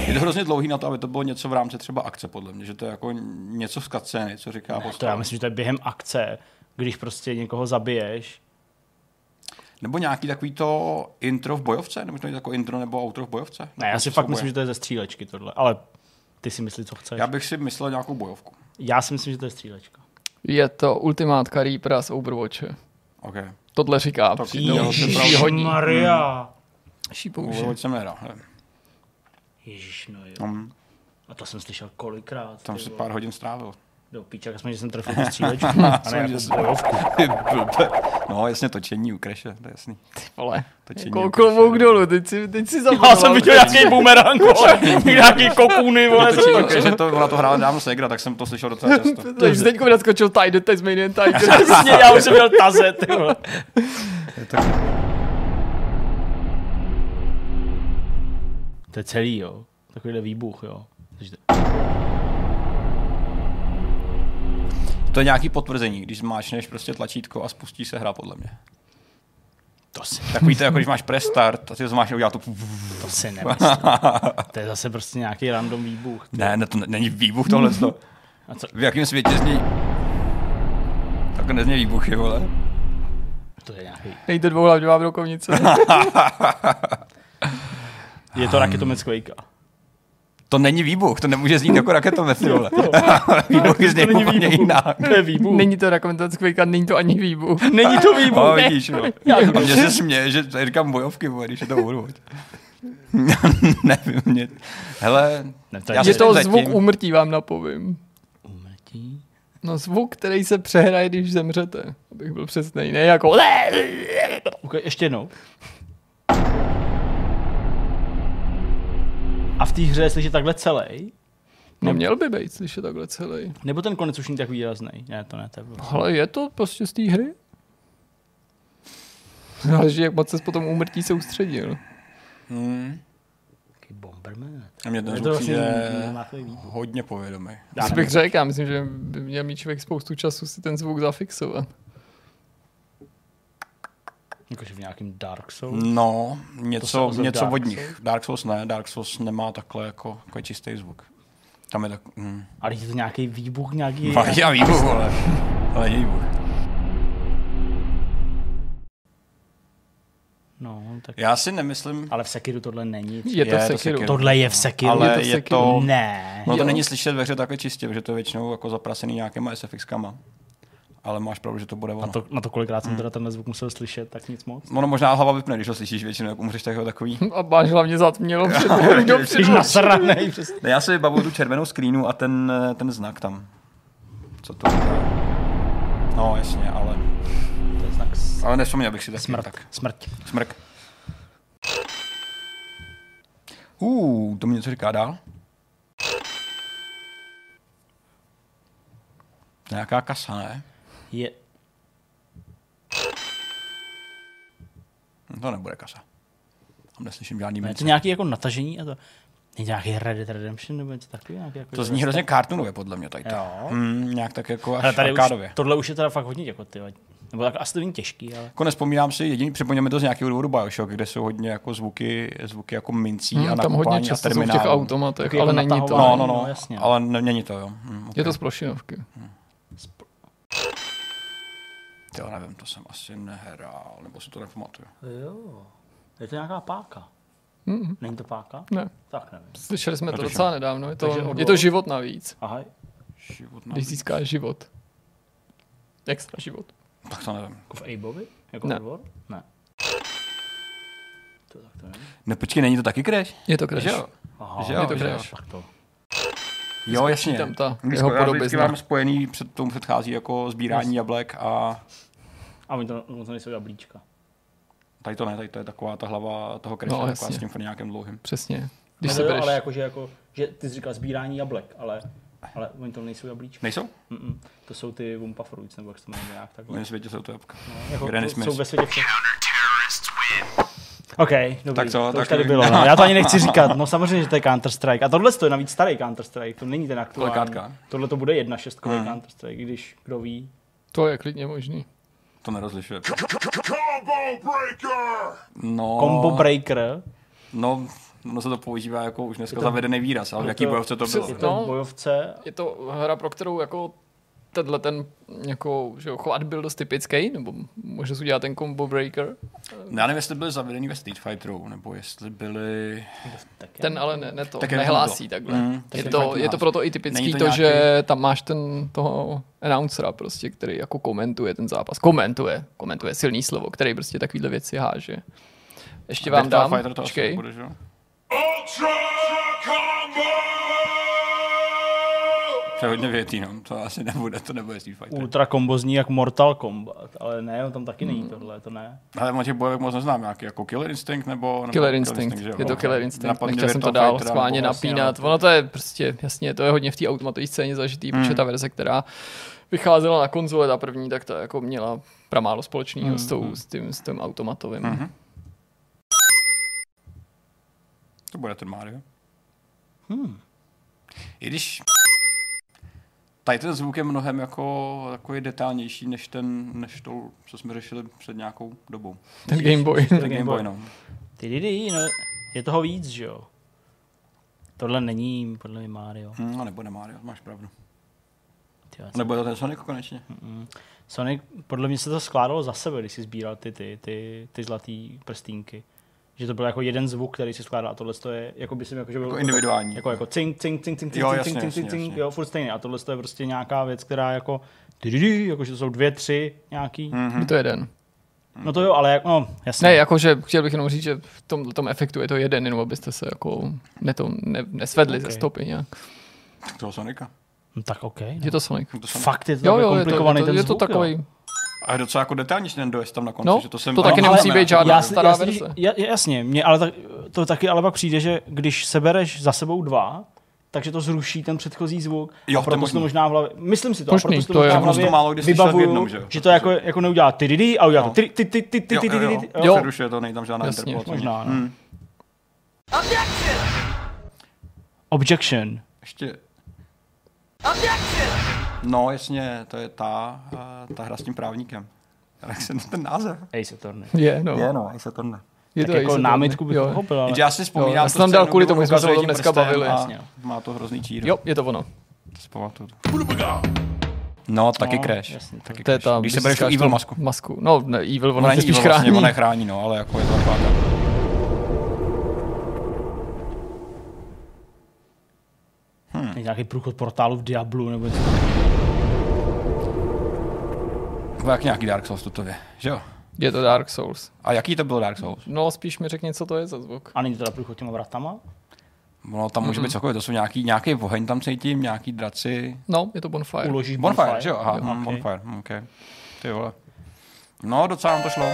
Je to hrozně dlouhý na to, aby to bylo něco v rámci třeba akce, podle mě, že to je jako něco z cutscény, co říká To já myslím, že to je během akce, když prostě někoho zabiješ. Nebo nějaký takový to intro v bojovce, nebo to je jako intro nebo outro v bojovce? Ne, já si fakt myslím, že to je ze střílečky tohle, ale ty si myslíš, co chceš. Já bych si myslel nějakou bojovku. Já si myslím, že to je střílečka. Je to ultimátka Reapera z Overwatche. OK. Tohle říká. Přítel. jo, Šípouše. Overwatch jsem nehrál. Ježíš, no jo. Tam, A to jsem slyšel kolikrát. tam ty si vole. pár hodin strávil. Do píča, aspoň, že jsem trefil tu střílečku. a ne jako bojovku. no, jasně, točení u Crashe, to je jasný. Vole. Točení Jako u klobouk dolů, teď si, teď si Já zabudoval. jsem viděl nějaký boomerang, vole. nějaký kokuny, vole. Točení u Crashe, to, ona to hrála dávno Segra, tak jsem to slyšel docela často. Takže teď mi naskočil Tide Tasmanian Tiger. Přesně, já už jsem měl taze, ty vole. To je celý, jo. Takovýhle výbuch, jo. Takže to- To je nějaký potvrzení, když zmáčneš prostě tlačítko a spustí se hra, podle mě. To si, Takový to, jako když máš press start a ty to a udělá to... to si nemyslím. To je zase prostě nějaký random výbuch. Ne, ne, to ne- není výbuch tohle. A co? V jakém světě zní... Tak nezní výbuchy, vole. To je nějaký... Nejde dvouhlavňová brokovnice. Je to raketomec Quakea. To není výbuch, to nemůže znít jako raketomet, ty vole. Výbuchy zní není úplně výbuch. jinak. To je výbuch. Není to rakomentovac Quake, není to ani výbuch. Není to výbuch. No, ne. vidíš, jo. A mě se směje, že tady říkám bojovky, vole, když je to Overwatch. Nevím, mě... Hele, Ne, to já je- Je to zatím- zvuk úmrtí, vám napovím. Umrtí. No zvuk, který se přehraje, když zemřete. Abych byl přesný. Ne jako... Okay, ještě jednou. A v té hře je slyšet takhle celý? No měl by být slyšet takhle celý. Nebo ten konec už není tak výrazný? Ne, to ne, to je. Ale je to prostě z té hry. Záleží, jak moc se potom úmrtí soustředil. hmm, Taký Bomberman. a mě ten Je to zvuk vlastně přijde hodně povědomý. Já bych řekl, já myslím, že by měl mít člověk spoustu času si ten zvuk zafixovat. Jakože v nějakým Dark Souls. No, To něco, něco Dark od nich. Dark Souls ne, Dark Souls nemá takhle jako, jako čistý zvuk. Tam je tak... Mm. Ale je to nějaký výbuch, nějaký... Fakt, já výbuch, vole. Ale není výbuch. No, tak... Já si nemyslím, Ale v Sekiru tohle není. Je to Je v to Sekiru. Sekiru. Tohle je v Sekiru. ale je to v je Sekiru. to... Ne. No to Jo. není slyšet ve hře takhle čistě, protože to je většinou jako zaprasený nějakýma SFXkama. Ale máš pravdu, že to bude Na ono. to, na to kolikrát jsem teda tenhle zvuk musel slyšet, tak nic moc. Ono možná hlava vypne, když ho slyšíš většinou, jak umřeš tak takový. A máš hlavně zatmělo před nasranej. Ne, já si vybavuju tu červenou screenu a ten, ten znak tam. Co to je? No jasně, ale, To je znak s- ale nevzpomněl bych si taky smrt. tak. Smrt. Smrk. Uh, to mi něco říká dál? Nějaká kasa, ne? Je, Hm, To nebude kasa. Tam neslyším žádný je to nějaký jako natažení a to... Není nějaký Red Dead Redemption nebo něco takového? Nějaký jako To zní hrozně cartoonově, podle mě tady. to. Jo. Hmm, nějak tak jako až Ale tady už, tohle už je teda fakt hodně jako ty. Nebo tak asi to není těžký, ale... Jako nespomínám si, jediný připomínáme to z nějakého důvodu Bioshock, kde jsou hodně jako zvuky, zvuky jako mincí Hmm, a tam hodně nakupání a často jsou v těch automatech, Taky ale jako není to. No, no, no, No, jasně. ale ne, není to, jo. Hm, okay. Je to z plošinovky. Jo, nevím, to jsem asi nehrál, nebo si to nepamatuju. Jo. Je to nějaká páka. Mm, Není to páka? ne, Tak nevím. slyšeli jsme to Netuším. docela nedávno. Je to, Takže je to život navíc, Aha, Život na... když získáš život. Extra život. Tak to nevím. jako v Abovi? Jako Ne. odbor? Ne. To tak to nevím. Ne, počkej, není to taky Crash? Je to crash. Že jo? Aha, Že jo, je to. Crash. Tak to. Jo, jasně. tam ta Když jeho já vždycky podobizna. mám spojený, před tomu předchází jako sbírání jablek a A oni to, oni to nejsou jablíčka. tady to ne, tady to je taková ta hlava toho Crashe, No, no, taková jasně. s tím nějakým dlouhým. Přesně. Když se jo, bereš, ale jakože jako, že ty jsi říkal sbírání jablek, ale, ale oni to nejsou jablíčka. Nejsou? Mm-mm. To jsou ty Wumpa Fruits, nebo jak se to jmenuje nějak V takhle. mém světě jsou to jabka. Jako, Granny to jsou ve světě všech. OK, dobrý, Tak co, to už tak- tady bylo. No. Já to ani nechci říkat. No samozřejmě, že to je Counter-Strike. A tohle to je navíc starý Counter-Strike, to není ten aktuální. Kolikátka? Tohle to bude jedna šestkový Hmm. Counter-Strike, i když kdo ví. to je klidně možný. To nerozlišuje. Combo breaker! No, Combo Breaker, No, no se to používá jako už dneska to- zavedený výraz, ale v jaký to- bojovce to bylo? je to No. bojovce, Je to hra, pro kterou jako tenhle ten jako, že jo, chovat byl dost typický, nebo může udělat ten combo breaker. Já nevím, jestli byly zavedený ve Street Fighteru, nebo jestli byly... tak Ten ale ne, ne to, Tak je nehlásí to takhle. Mm, je, tak to, to je to proto i typický to, to nějaký- že tam máš ten toho announcera prostě, který jako komentuje ten zápas. Komentuje, komentuje silný slovo, který prostě takovýhle věci háže. Ještě vám dám, počkej. nebude, že jo? Ultra combo! To je hodně větý, no. To asi nebude, to nebude Street Fighter. ultra combo zní jak Mortal Kombat, ale ne, tam taky není tohle, to ne. Ale o těch bojovek moc neznám, nějaký jako Killer Instinct nebo... nebo Killer Instinct, jo? je to. Killer Instinct, Napadne nechtěl jsem to dál Fighter, schválně vlastně, napínat. Ono to je prostě, jasně, to je hodně v té automatové scéně zažitý, Hmm. protože ta verze, která vycházela na konzole, ta první, tak to jako měla pramálo společného Hmm, s, tou, s, tím, s tím automatovým. Mhm. To bude ten Mario. Hmm. I když tady ten zvuk je mnohem jako takový detailnější než ten, než to, co jsme řešili před nějakou dobou. Ten Game Boy. Ten Game Game Boy. No. Ty didi, no, je toho víc, že jo. Tohle není podle mě Mario. Hm, no nebude Mario, máš pravdu. Tyjo, A nebude to ten Sonic konečně? Sonic, podle mě se to skládalo za sebe, když si sbíral ty, ty, ty, ty zlatý prstínky. Že to byl jako jeden zvuk, který si skládal a tohle to je, jako by si jako, že byl Jako individuální. Jako, jako cink, cink, cink, cink, Jo, cink, jasně, cink, cink, jasně, cink, cink, jasně. jo, furt stejně. A tohle to je prostě nějaká věc, která jako, jako že to jsou dvě, tři nějaký. Mhm. Je to jeden. No to jo, ale jak, no, jasně. Ne, jakože chtěl bych jenom říct, že v tom, tom efektu je to jeden, jenom abyste se jako ne to, ne, nesvedli Ok. ze stopy nějak. Toho Sonika. No, tak OK. No. Je to Sonic. To Sonic. Fakt je to Jo, jo, jo, je to, komplikovaný je to, ten je to zvuk, takový, jo. A je docela jako detailnější ten dojezd tam na konci, No, že to jsem... to taky ale- nemusí ale- být žádná si- stará si- verze. ja- Jasně, mě, ale tak, to taky ale pak přijde, že když sebereš za sebou dva, takže to zruší ten předchozí zvuk. Jo, a proto to možná v hlavě, myslím si to, Možný, a proto to, to možná je- v hlavě málo kdy slyšel v vybavuju, jednom, že jo? že to jako, jako neudělá ty ty a udělá to No. ty ty ty ty ty ty ty Jo. Přerušuje to, není tam žádná interpolace. možná, no. Hm. Objection. Ještě... No, jasně, to je ta, eh, ta hra s tím právníkem. Jak se ten název? Ace Attorney. Je, no. Je, no, Ace Attorney. Je Tak to jako námitku bych jo. pochopil, ale... Já si vzpomínám, já tu jsem tam dal kvůli tomu, mu jsme se o tom dneska bavili. Jasně, no. Má to hrozný čír. Jo, je to ono. To si pamatuju. No, taky No, Crash. jasně, to- taky To je Crash. ta, Když se bereš tu Evil masku. masku. No, ne, Evil, ono Ona se není spíš Evil vlastně, chrání. ona je chrání, no, ale jako je to taková ta... Není nějaký průchod portálu v Diablu nebo něco. Jak nějaký Dark Souls tutově, že jo? Je to Dark Souls. A jaký to byl Dark Souls? No, spíš mi řekni, co to je za zvuk. A není to teda průchod těma vratama? No, tam může být cokoliv, to jsou nějaký, nějaký oheň tam cítím, nějaký draci. No, je to Bonfire. Uložíš Bonfire, že jo? Aha, Jo, hm, ok. Bonfire, ok. Ty vole. No, docela nám to šlo.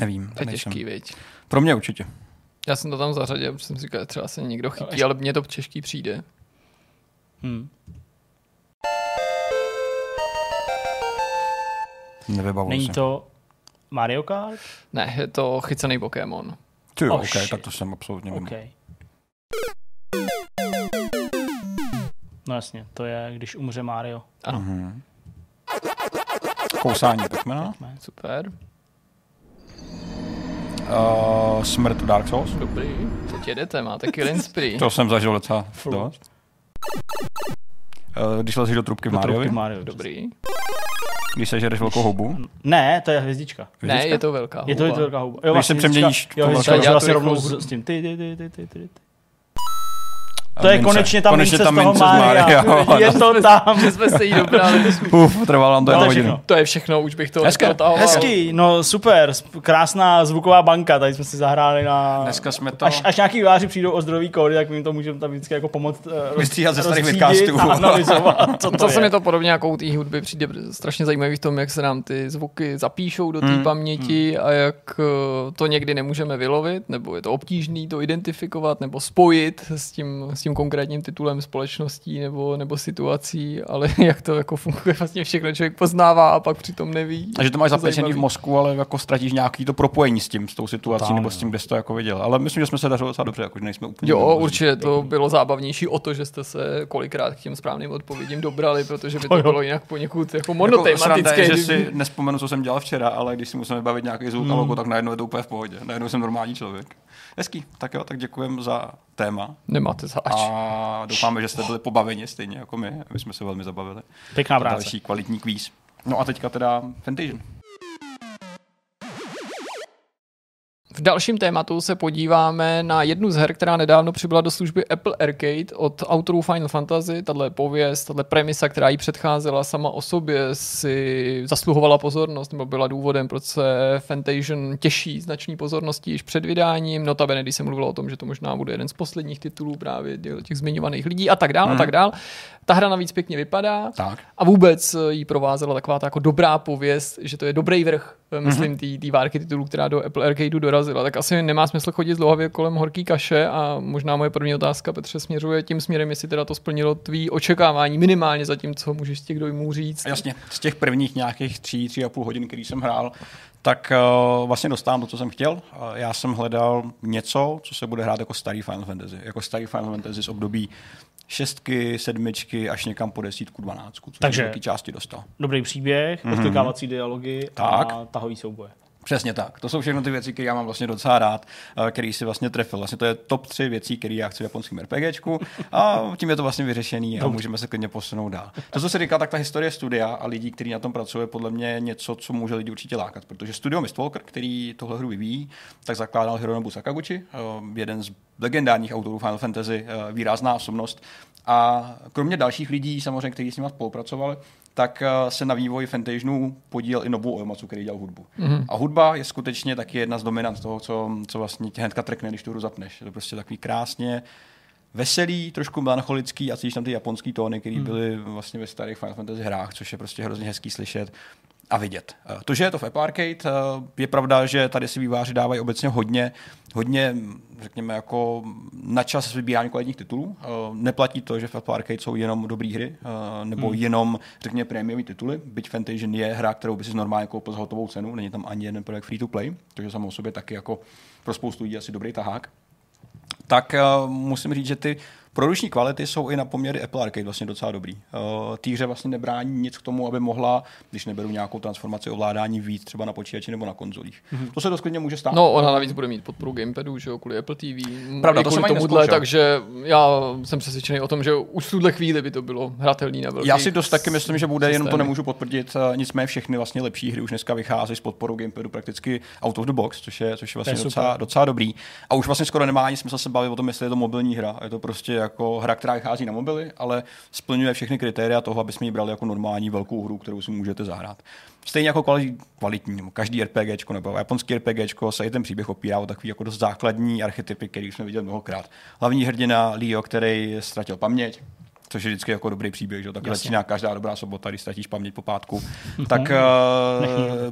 Nevím, To je nejsem. těžký, viď. Pro mě určitě. Já jsem to tam zařadil, protože jsem si říkal, že třeba se někdo chytí, ale mně to těžký přijde. Hmm. Nevybavuju Není se. to Mario Kart? Ne, je to chycený Pokémon. Ty jo, Oh, ok, shit. tak to jsem absolutně mimo. OK. No jasně, to je, když umře Mario. Ano, Mhm. Kousání Pac-Mana. super, Uh, smrt Dark Souls. dobrý. Teď jedete, máte Killing Spree. To jsem zažil docela dost. Uh, když lezeš do trubky v trubky Mario. Dobrý. Když sežereš velkou houbu. Ne, to je hvězdička. Ne, je to velká Je to, je to houba. velká houba. Jo, vlastně se přeměníš Jo, hvězdička, že vlastně to rovnou rychlou- s, s tím. Ty, ty, ty, ty, ty, ty, ty. To je mince. konečně ta konečně mince ta z toho mince z Mária. Mária. Je to tam. Že jsme se jí dobrali. Uf, trvalo nám to No, jednu to je hodinu. všechno. To je všechno, už bych to Hezké. Hezký, no super, krásná zvuková banka, tady jsme si zahráli na... Dneska jsme to... Až, až nějaký výváři přijdou o zdrojový kódy, tak my jim to můžeme tam vždycky jako pomoct uh, Vystříhat ze starých vidcastů. a analyzovat, co to Zase je. mi to podobně jako u té hudby přijde strašně zajímavý v tom, jak se nám ty zvuky zapíšou do té Hmm, paměti a jak eh, to někdy nemůžeme vylovit, nebo je to obtížné to identifikovat nebo spojit s tím, s tím konkrétním titulem společností nebo, nebo situací, ale jak to jako funguje vlastně všechno člověk poznává a pak přitom neví. A že to máš zapečený v mozku, ale jako ztratíš nějaký to propojení s tím, s tou situací, Totálně, nebo s tím, kde jsi to jako viděl. Ale myslím, že jsme se dařili docela dobře, jako, že nejsme úplně... Jo, nervózní. určitě to bylo zábavnější o to, že jste se kolikrát k těm správným odpovědím dobrali, protože by To bylo jinak poněkud jako Jako, monotematické. je, že si nespomenu, co jsem dělal včera, ale když si musíme vybavit nějaký zvuk Hmm. logo, tak najednou je to úplně v pohodě. Najednou jsem normální člověk. Hezký, tak jo, tak děkujeme za téma. Nemáte zač. A doufáme, že jste byli pobaveni stejně jako my. My jsme se velmi zabavili. Pěkná práce. Další kvalitní kvíz. No a teďka teda Fantasion. V dalším tématu se podíváme na jednu z her, která nedávno přibyla do služby Apple Arcade od autorů Final Fantasy. Tahle pověst, tahle premisa, která jí předcházela sama o sobě, si zasluhovala pozornost, nebo byla důvodem, proč se Fantasion těší značný pozorností již před vydáním. Notabene, když se mluvilo o tom, že to možná bude jeden z posledních titulů právě těch zmiňovaných lidí a tak dál Hmm. a tak dál. Ta hra navíc pěkně vypadá. Tak. A vůbec jí provázela taková ta jako dobrá pověst, že to je dobrý vrch, eh, Mhm. myslím, té várky titulů, která do Apple Arcadeu dorazila. Tak asi nemá smysl chodit zlouhavě kolem horký kaše a možná moje první otázka, Petře, směřuje tím směrem, jestli teda to splnilo tvý očekávání minimálně za tím, co můžeš z těch dojmů říct. A Jasně, z těch prvních nějakých tří, tři a půl hodin, který jsem hrál, tak uh, vlastně dostávám to, co jsem chtěl. Uh, já jsem hledal něco, co se bude hrát jako starý Final Fantasy. Jako starý Final Fantasy z období šestky, sedmičky, až někam po desítku, dvanáctku, což Takže- Takže... části dostal. Dobrý příběh, odklikávací dialogy Tak. a tahový souboje. Přesně tak. To jsou všechno ty věci, které já mám vlastně docela rád, eh, který si vlastně trefil. Vlastně to je top tři věcí, které já chci v japonském RPGčku a tím je to vlastně vyřešený a můžeme se klidně posunout dál. To, co se říká, tak ta historie studia a lidí, kteří na tom pracují, podle mě je něco, co může lidi určitě lákat, protože studio Mistwalker, který tohle hru vyvíjí, tak zakládal Hironobu Sakaguchi, eh, jeden z legendárních autorů Final Fantasy, eh, výrazná osobnost. A kromě dalších lidí, samozřejmě, kteří s ním spolupracovali, tak eh, se na vývoji Fantasianu podílel i Nobu Oematsu, který dělal hudbu. Mm-hmm. A hudba je skutečně taky jedna z dominant toho, co, co vlastně tě hnedka trekne, když tu hru zapneš. Je to prostě takový krásně veselý, trošku melancholický a cítíš tam ty japonský tóny, které Hmm. byly vlastně ve starých Final Fantasy hrách, což je prostě hrozně hezký slyšet a vidět. Eh, To, že je to v Apple Arcade, eh, je pravda, že tady si výváři dávají obecně hodně, hodně, řekněme, jako na čas vybírání kvalitních titulů. Eh, Neplatí to, že v Apple Arcade jsou jenom dobré hry, nebo hmm. jenom, řekněme, prémiové tituly. Byť Fantasion je hra, kterou by si normálně koupil za hotovou cenu, není tam ani jeden projekt free to play, je samo o sobě taky jako pro spoustu lidí asi dobrý tahák tak musím říct, že ty produční kvality jsou i na poměry Apple Arcade vlastně docela dobrý. Uh, Té hře vlastně nebrání nic k tomu, aby mohla, když neberu nějakou transformaci ovládání víc třeba na počítači nebo na konzolích. Mm-hmm. To se dost klidně může stát. No, ona navíc bude mít podporu gamepadu, že jo, kvůli Apple TV. Pravda, to jsem tomuhle, takže já jsem přesvědčený o tom, že už v tuhle chvíli by to bylo hratelný na velký Já si dost taky myslím, že bude, jenom to systémy. nemůžu potvrdit. eh, Nicméně všechny vlastně lepší hry už dneska vycházejí s podporou gamepadu prakticky out of the box, což je, což je vlastně je docela, docela, dobrý. A už vlastně skoro nemá ani smysl se bavit o tom, jestli je to mobilní hra. Je to prostě jako hra, která vychází na mobily, ale splňuje všechny kritéria toho, aby jsme ji brali jako normální velkou hru, kterou si můžete zahrát. Stejně jako kvali- kvalitní, každý RPGčko nebo japonský RPGčko se i ten příběh opírá o takový jako dost základní archetypy, který jsme viděli mnohokrát. Hlavní hrdina Leo, který ztratil paměť, což je vždycky jako dobrý příběh, že? Tak začíná každá dobrá sobota, když ztratíš paměť po pátku. tak uh,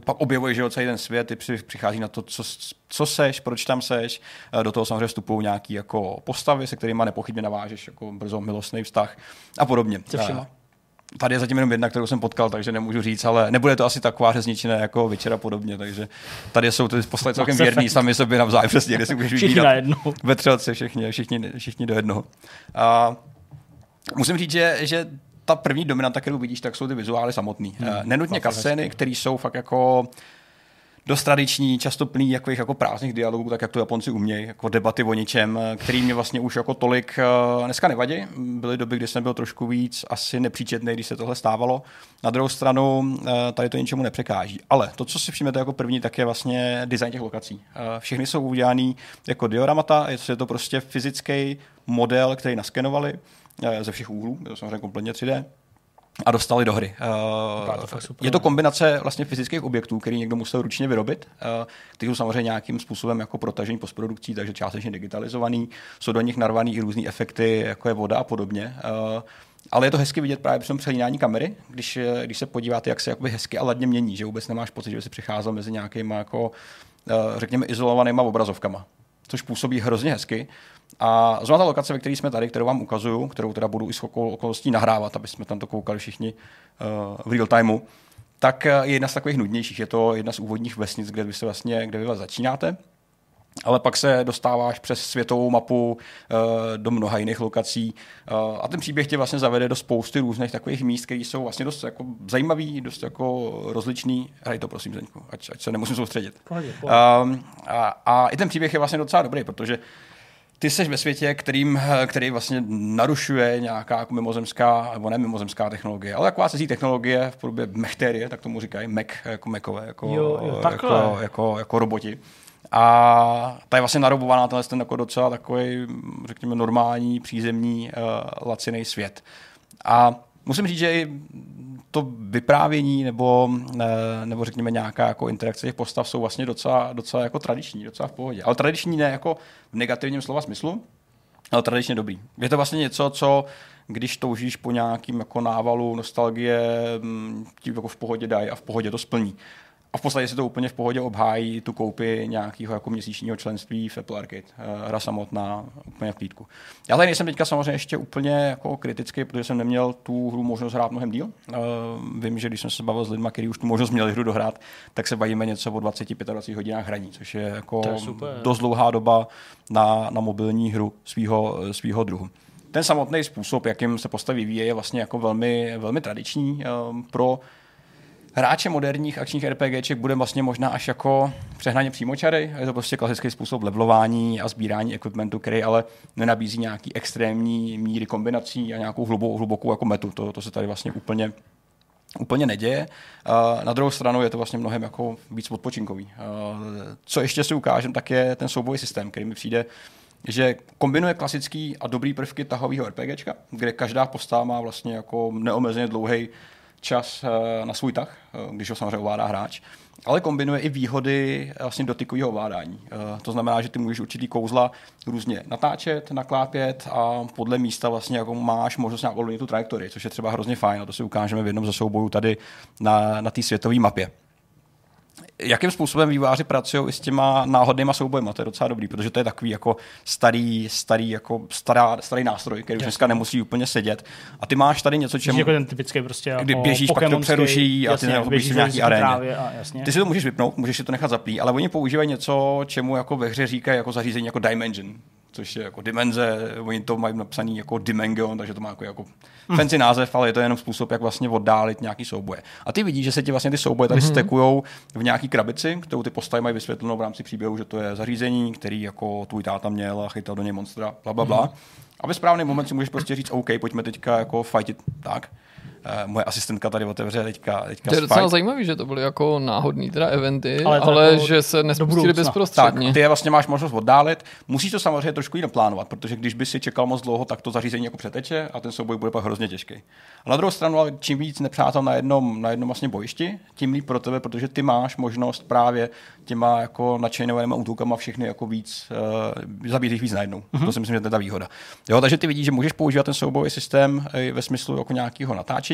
pak objevuješ, že celý ten svět, ty při- přichází na to, co, co seš, proč tam seš. Eh, Do toho samozřejmě vstupují nějaký jako postavy, se kterými nepochybně navážeš jako brzo milostný vztah a podobně. Se všema. Eh, Tady je zatím jenom jedna, kterou jsem potkal, takže nemůžu říct, ale nebude to asi taková řezničina jako večera podobně, takže tady jsou ty poslední celkem věrní sami sobě navzájem, přesně, kde si můžeš Všichni vybírat najednou. ve třelce všichni, všichni, všichni do jednoho. A musím říct, že, že ta první dominanta, kterou vidíš, tak jsou ty vizuály samotný. Hmm, Nenutně fakt kascény, které jsou fakt jako dost tradiční, často plný jakových jako prázdných dialogů, tak jak to Japonci umějí, jako debaty o ničem, eh, který mě vlastně už jako tolik eh, dneska nevadí. Byly doby, kdy jsem byl trošku víc asi nepříčetný, když se tohle stávalo. Na druhou stranu eh, tady to ničemu nepřekáží. Ale to, co si všimnete jako první, tak je vlastně design těch lokací. Všechny jsou udělané jako dioramata, je to prostě fyzický model, který naskenovali ze všech úhlů, je to samozřejmě kompletně 3D a dostali do hry. to fakt super, je to ne? kombinace vlastně fyzických objektů, který někdo musel ručně vyrobit, uh, ty jsou samozřejmě nějakým způsobem jako protažení postprodukcí, takže částečně digitalizovaný, jsou do nich narvaný i různé efekty, jako je voda a podobně. Ale je to hezky vidět právě při tom přelínání kamery, když, eh, když se podíváte, jak se jakoby hezky a ladně mění, že vůbec nemáš pocit, že si přicházel mezi nějakýma jako, řekněme, izolovanýma obrazovkama což působí hrozně hezky. A zrovna ta lokace, ve které jsme tady, kterou vám ukazuju, kterou teda budu i s okol- okolností nahrávat, aby jsme tam to koukali všichni uh, v real timeu, tak eh, je jedna z takových nudnějších. Je to jedna z úvodních vesnic, kde vy se vlastně, kde vy vás začínáte. Ale pak se dostáváš přes světovou mapu uh, do mnoha jiných lokací uh, a ten příběh tě vlastně zavede do spousty různých takových míst, které jsou vlastně dost jako zajímavý, dost jako rozličný. Hraj to prosím, Zeňku, ať, ať se nemusím soustředit. Pohodě, pohodě. Um, a, a i ten příběh je vlastně docela dobrý, protože ty jsi ve světě, kterým, který vlastně narušuje nějaká jako mimozemská, nebo ne mimozemská technologie, ale taková cizí technologie v podobě mechterie, tak tomu říkají, Mac, jako Macové, jako, Jo, jo, takhle. jako, jako, jako, roboti. A ta je vlastně narobovaná tenhle ten jako docela takový, řekněme, normální, přízemní, uh, laciný svět. A musím říct, že i to vyprávění nebo, eh, nebo řekněme nějaká jako interakce těch postav jsou vlastně docela, docela jako tradiční, docela v pohodě. Ale tradiční ne jako v negativním slova smyslu, ale tradičně dobrý. Je to vlastně něco, co když toužíš po nějakým jako návalu nostalgie, mm, ti jako v pohodě dají a v pohodě to splní. A v podstatě si to úplně v pohodě obhájí tu koupi nějakého jako měsíčního členství v Apple Arcade. Eh, Hra samotná úplně v plítku. Já tady nejsem teďka samozřejmě ještě úplně jako kritický, protože jsem neměl tu hru možnost hrát mnohem díl. Eh, Vím, že když jsem se bavil s lidmi, kteří už tu možnost měli hru dohrát, tak se bavíme něco o 20-25 hodinách hraní, což je jako To je super. dost dlouhá doba na, na mobilní hru svého svýho druhu. Ten samotný způsob, jakým se postavy vyvíjí, je vlastně jako velmi, velmi tradiční um, pro hráče moderních akčních RPGček bude vlastně možná až jako přehnaně přímočary. Je to prostě klasický způsob levelování a sbírání equipmentu, který ale nenabízí nějaký extrémní míry kombinací a nějakou hlubokou, hlubokou jako metu. To, to se tady vlastně úplně úplně neděje. Na druhou stranu je to vlastně mnohem jako víc odpočinkový. Co ještě si ukážem, tak je ten soubojový systém, který mi přijde že kombinuje klasický a dobrý prvky tahového RPGčka, kde každá postava má vlastně jako neomezeně dlouhý čas eh, na svůj tah, eh, když ho samozřejmě ovládá hráč, ale kombinuje i výhody eh, vlastně dotykového ovládání. To znamená, že ty můžeš určitý kouzla různě natáčet, naklápět a podle místa vlastně jako máš možnost nějak ovlivnit tu trajektorii, což je třeba hrozně fajn a to si ukážeme v jednom ze soubojů tady na, na té světové mapě jakým způsobem výváři pracují i s těma náhodnýma soubojema, to je docela dobrý, protože to je takový jako starý, starý, jako stará, starý nástroj, který už dneska nemusí úplně sedět. A ty máš tady něco, čemu, Jako ten typický prostě jako kdy běžíš, pak to přeruší a ty jasně, běžíš v nějaký aréně. A, jasně. Ty si to můžeš vypnout, můžeš si to nechat zaplý, ale oni používají něco, čemu jako ve hře říkají jako zařízení jako Dimension, což je jako dimenze, oni to mají napsaný jako Dimension, takže to má jako, jako fancy název, ale je to jenom způsob, jak vlastně oddálit nějaký souboje. A ty vidíš, že se ti vlastně ty souboje tady mm-hmm. stekujou v nějaký krabici, kterou ty postavy mají vysvětlenou v rámci příběhu, že to je zařízení, který jako tvůj táta měl a chytal do něj monstra, bla, bla, bla. Mm-hmm. A ve správný moment si můžeš prostě říct, OK, pojďme teďka jako fightit tak. Uh, moje asistentka tady otevře teďka, teďka To je docela zajímavé, že to byly jako náhodný teda eventy, Ale ale, jako že se nespustili budoucna. Tak, bezprostředně. ty je vlastně máš možnost oddálit. Musíš to samozřejmě trošku i naplánovat, protože když by si čekal moc dlouho, tak to zařízení jako přeteče a ten souboj bude pak hrozně těžký. A na druhou stranu, ale čím víc nepřátel na jednom, na jednom vlastně bojišti, tím líp pro tebe, protože ty máš možnost právě těma jako načejnovanýma útokama všechny jako víc, uh, zabít jich víc najednou. Mm-hmm. To si myslím, že to je ta výhoda. Jo, takže ty vidíš, že můžeš používat ten soubojový systém i ve smyslu jako nějakého natáčení.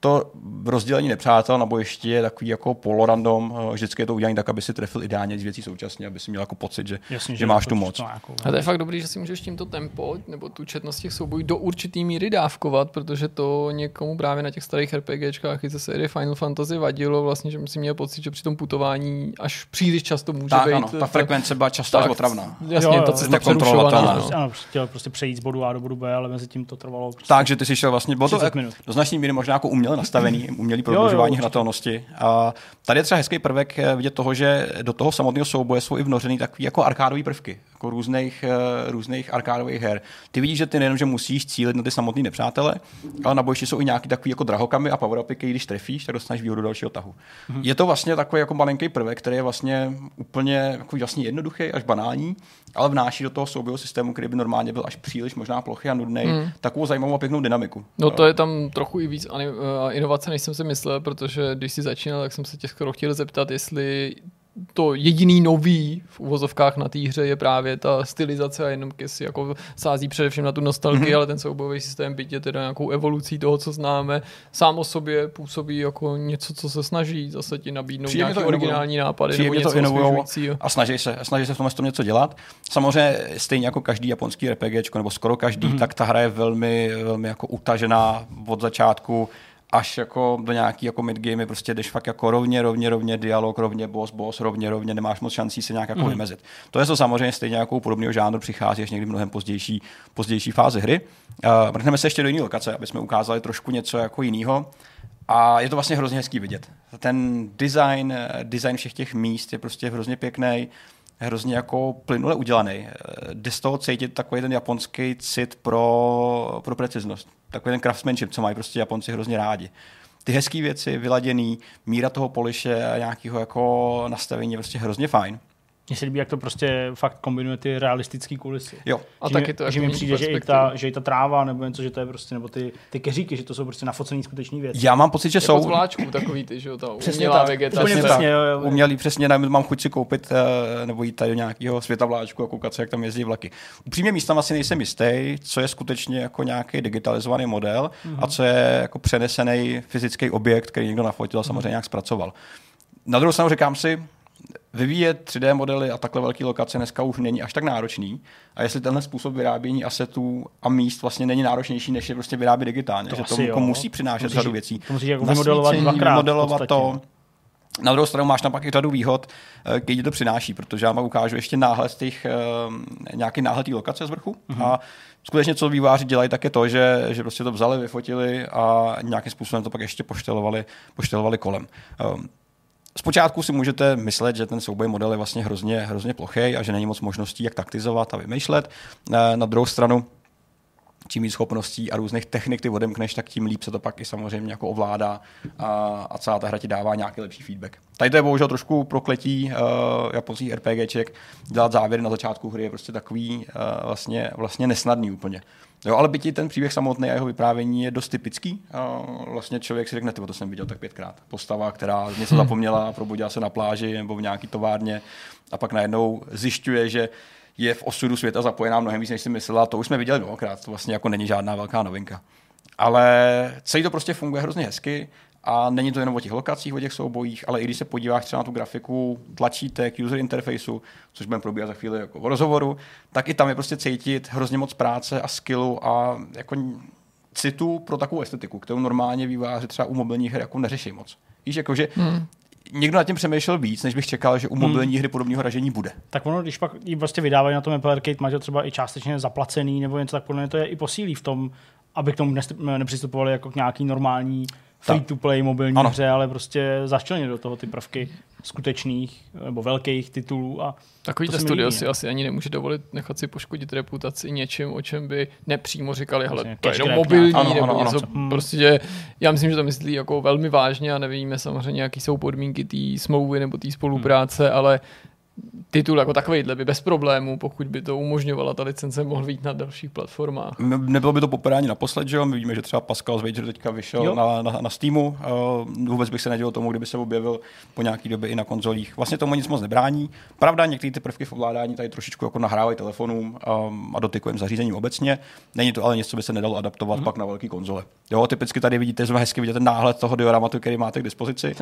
To rozdělení nepřátel na bojišti je takový jako polorandom, eh, vždycky je to udělané tak, aby si trefil ideálně z věcí současně, aby si měl jako pocit, že, Jasně, že máš tu moc. to nějakou- A to je fakt dobrý, že si můžeš tímto tempo nebo tu četnost těch soubojů do určitý míry dávkovat, protože to někomu právě na těch starých RPGčkách i ze série Final Fantasy vadilo vlastně, že si měl pocit, že při tom putování až příliš často může Tak být. ano, ta frekvence byla často až otravná. Jasně, Jo, ta jo, cesta. Ano, No. ano, chtěl prostě přejít z bodu A do bodu B, ale mezi tím to trvalo prostě Takže ty jsi šel vlastně, bylo to 30 jak- minut. do značné míry možná jako uměle nastavený, umělý prodlužování hratelnosti. A tady je třeba hezký prvek eh, vidět toho, že do toho samotného souboje jsou i vnořený takový jako arkádové prvky, jako různých, eh, různých arkádových her. Ty vidíš, že ty nejenom, že musíš cílit na ty samotné nepřátele, ale na bojišti jsou i nějaký takový jako drahokamy a power když trefíš, tak dostaneš výhodu dalšího tahu. Mm-hmm. Je to vlastně takový jako malinký prvek, který je vlastně úplně jako vlastně jednoduchý až banální, ale vnáší do toho soubojového systému, který by normálně byl až příliš možná plochý a nudný, mm. takovou zajímavou a pěknou dynamiku. No to je tam trochu i víc inovace, než jsem si myslel, protože když si začínal, tak jsem se tě skoro chtěl zeptat, jestli to jediný nový v uvozovkách na té hře je právě ta stylizace a jenom si jako sází především na tu nostalgii, mm-hmm. ale ten soubojový systém byť je teda nějakou evolucí toho, co známe, sám o sobě působí jako něco, co se snaží zase ti nabídnout Přijde nějaký originální nápady Přijde nebo něco a snaží se, a snaží se v tom, tom něco dělat. Samozřejmě stejně jako každý japonský RPG, nebo skoro každý, mm-hmm. tak ta hra je velmi, velmi jako utažená od začátku až jako do nějaký jako midgame prostě jdeš fakt jako rovně, rovně, rovně dialog, rovně boss, boss, rovně, rovně, nemáš moc šancí se nějak jako mm. vymezit. To je to samozřejmě stejně jako podobného žánru přichází až někdy mnohem pozdější, pozdější fázi hry. Uh, vrhneme se ještě do jiné lokace, aby jsme ukázali trošku něco jako jiného. A je to vlastně hrozně hezký vidět. Ten design, design všech těch míst je prostě hrozně pěkný hrozně jako plynule udělaný. Jde z toho cítit takový ten japonský cit pro, pro preciznost. Takový ten craftsmanship, co mají prostě Japonci hrozně rádi. Ty hezké věci, vyladěný, míra toho poliše a nějakého jako nastavení je prostě hrozně fajn. Mně se líbí, jak to prostě fakt kombinuje ty realistické kulisy. Jo. A že taky to že mi přijde, že i, ta, že i ta tráva nebo něco, že to je prostě, nebo ty, ty keříky, že to jsou prostě nafocený skutečný věci. Já mám pocit, že jako jsou... zvláčku takový ty, že jo, ta přesně umělá vegetace. Úplně přesně, jo, jo. Umělý, přesně, nevím, mám chuť si koupit uh, nebo jít tady do nějakého světa vláčku a koukat se, jak tam jezdí vlaky. Upřímně místem asi nejsem jistý, co je skutečně jako nějaký digitalizovaný model mm-hmm. a co je jako přenesený fyzický objekt, který někdo nafotil a samozřejmě nějak zpracoval. Na druhou stranu říkám si, vyvíjet 3D modely a takhle velké lokace dneska už není až tak náročný. A jestli tenhle způsob vyrábění asetů a míst vlastně není náročnější, než je prostě vyrábět digitálně, to že to jako musí přinášet musíš, řadu věcí. To musíš jako vymodelovat dvakrát. Modelovat to. Na druhou stranu máš tam pak i řadu výhod, eh, který to přináší, protože já vám ukážu ještě náhled těch, eh, nějaký náhled té lokace z vrchu. Mm-hmm. A skutečně, co výváři dělají, tak je to, že, že prostě to vzali, vyfotili a nějakým způsobem to pak ještě poštelovali, poštelovali kolem. Zpočátku si můžete myslet, že ten souboj model je vlastně hrozně, hrozně plochý a že není moc možností, jak taktizovat a vymýšlet. Eh, na druhou stranu, čím víc schopností a různých technik ty odemkneš, tak tím líp se to pak i samozřejmě jako ovládá a, a celá ta hra ti dává nějaký lepší feedback. Tady to je bohužel trošku prokletí uh, japonských RPGček. Dělat závěry na začátku hry je prostě takový uh, vlastně, vlastně nesnadný úplně. Jo, ale byť ten příběh samotný a jeho vyprávění je dost typický. A vlastně člověk si řekne, to jsem viděl tak pětkrát. Postava, která něco hmm. zapomněla probudila se na pláži nebo v nějaký továrně a pak najednou zjišťuje, že je v osudu světa zapojená mnohem víc, než si myslela. To už jsme viděli mnohokrát, to vlastně jako není žádná velká novinka. Ale celý to prostě funguje hrozně hezky a není to jenom o těch lokacích, o těch soubojích, ale i když se podíváš třeba na tu grafiku tlačítek, user interfaceu, což budeme probíhat za chvíli jako v rozhovoru, tak i tam je prostě cítit hrozně moc práce a skillu a jako citu pro takovou estetiku, kterou normálně výváři třeba u mobilních her jako neřeší moc. Víš, jakože hmm někdo nad tím přemýšlel víc, než bych čekal, že u hmm. mobilní hmm. hry podobného ražení bude. Tak ono, když pak ji prostě vydávají na tom Apple Arcade, máš to třeba i částečně zaplacený nebo něco, tak podle mě to je i posílí v tom, aby k tomu nepřistupovali jako k nějaký normální free-to-play mobilní ano. hře, ale prostě zaštělně do toho ty prvky skutečných nebo velkých titulů. A Takový to studio si asi ani nemůže dovolit nechat si poškodit reputaci něčím, o čem by nepřímo říkali, hele, to je jenom mobilní, ano, nebo ano, něco, ano. prostě, já myslím, že to myslí jako velmi vážně a nevíme samozřejmě, jaký jsou podmínky té smlouvy nebo té spolupráce, hmm. ale titul jako takovýhle by bez problémů, pokud by to umožňovala ta licence, mohl být na dalších platformách. Ne, nebylo by to poprvé ani naposled, že jo? My víme, že třeba Pascal Zvager teďka vyšel na, na, na, Steamu. Uh, vůbec bych se nedělal tomu, kdyby se objevil po nějaký době i na konzolích. Vlastně tomu nic moc nebrání. Pravda, některé ty prvky v ovládání tady trošičku jako nahrávají telefonům um, a dotykovým zařízením obecně. Není to ale něco, co by se nedalo adaptovat mm-hmm. pak na velké konzole. Jo, typicky tady vidíte, že hezky vidět ten náhled toho dioramatu, který máte k dispozici.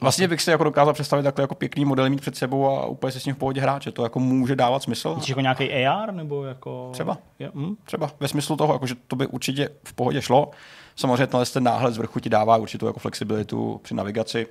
Vlastně bych si jako dokázal představit takhle jako pěkný model mít před sebou a úplně se s ním v pohodě hrát, že to jako může dávat smysl. Myslíš jako nějaký AR nebo jako... Třeba. Je, hm? Třeba. Ve smyslu toho, jako, že to by určitě v pohodě šlo. Samozřejmě tenhle ten náhled z vrchu ti dává určitou jako flexibilitu při navigaci.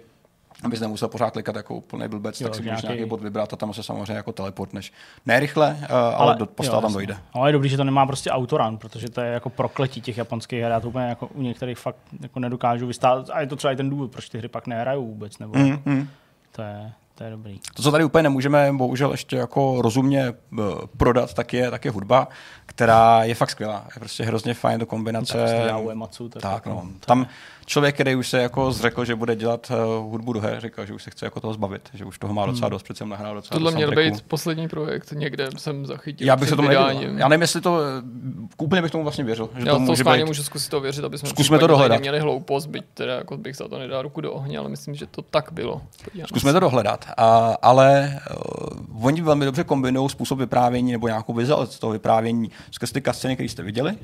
abys nemusel pořád klikat jako úplný blbec, Jo, tak si můžeš nějaký- nějaký bod vybrat a tam se samozřejmě jako teleportneš. Ne rychle, uh, ale, ale do, postava tam dojde. Ale je dobrý, že to nemá prostě autorun, protože to je jako prokletí těch japonských her. Já to úplně jako u některých fakt jako nedokážu vystát. A je to třeba i ten důvod, proč ty hry pak nehrajou vůbec. Nebo Mm, mm. to, je, to je dobrý. To, co tady úplně nemůžeme bohužel ještě jako rozumně eh, prodat, tak je, tak je hudba, která je fakt skvělá. Je prostě hrozně fajn do kombinace. Tak prostě já u Ematsu, tak, Tak, jako, no. je- Tam člověk, který už se jako zřekl, že bude dělat uh, hudbu do her, říkal, že už se chce jako toho zbavit, že už toho má docela dost, přece nahrál docela Tohle měl být poslední projekt, někde jsem zachytil. Já bych se tomu nevěděl. Já nevím, jestli to, úplně bych tomu vlastně věřil. Že Já to může být. můžu zkusit to věřit, aby jsme Zkusme to dohledat. neměli hloupost, byť teda jako bych za to nedal ruku do ohně, ale myslím, že to tak bylo. Podívám Zkusme se. to dohledat. A, ale uh, oni velmi dobře kombinují způsob vyprávění nebo nějakou vizualizaci toho vyprávění skrz ty kasceny, které jste viděli, uh,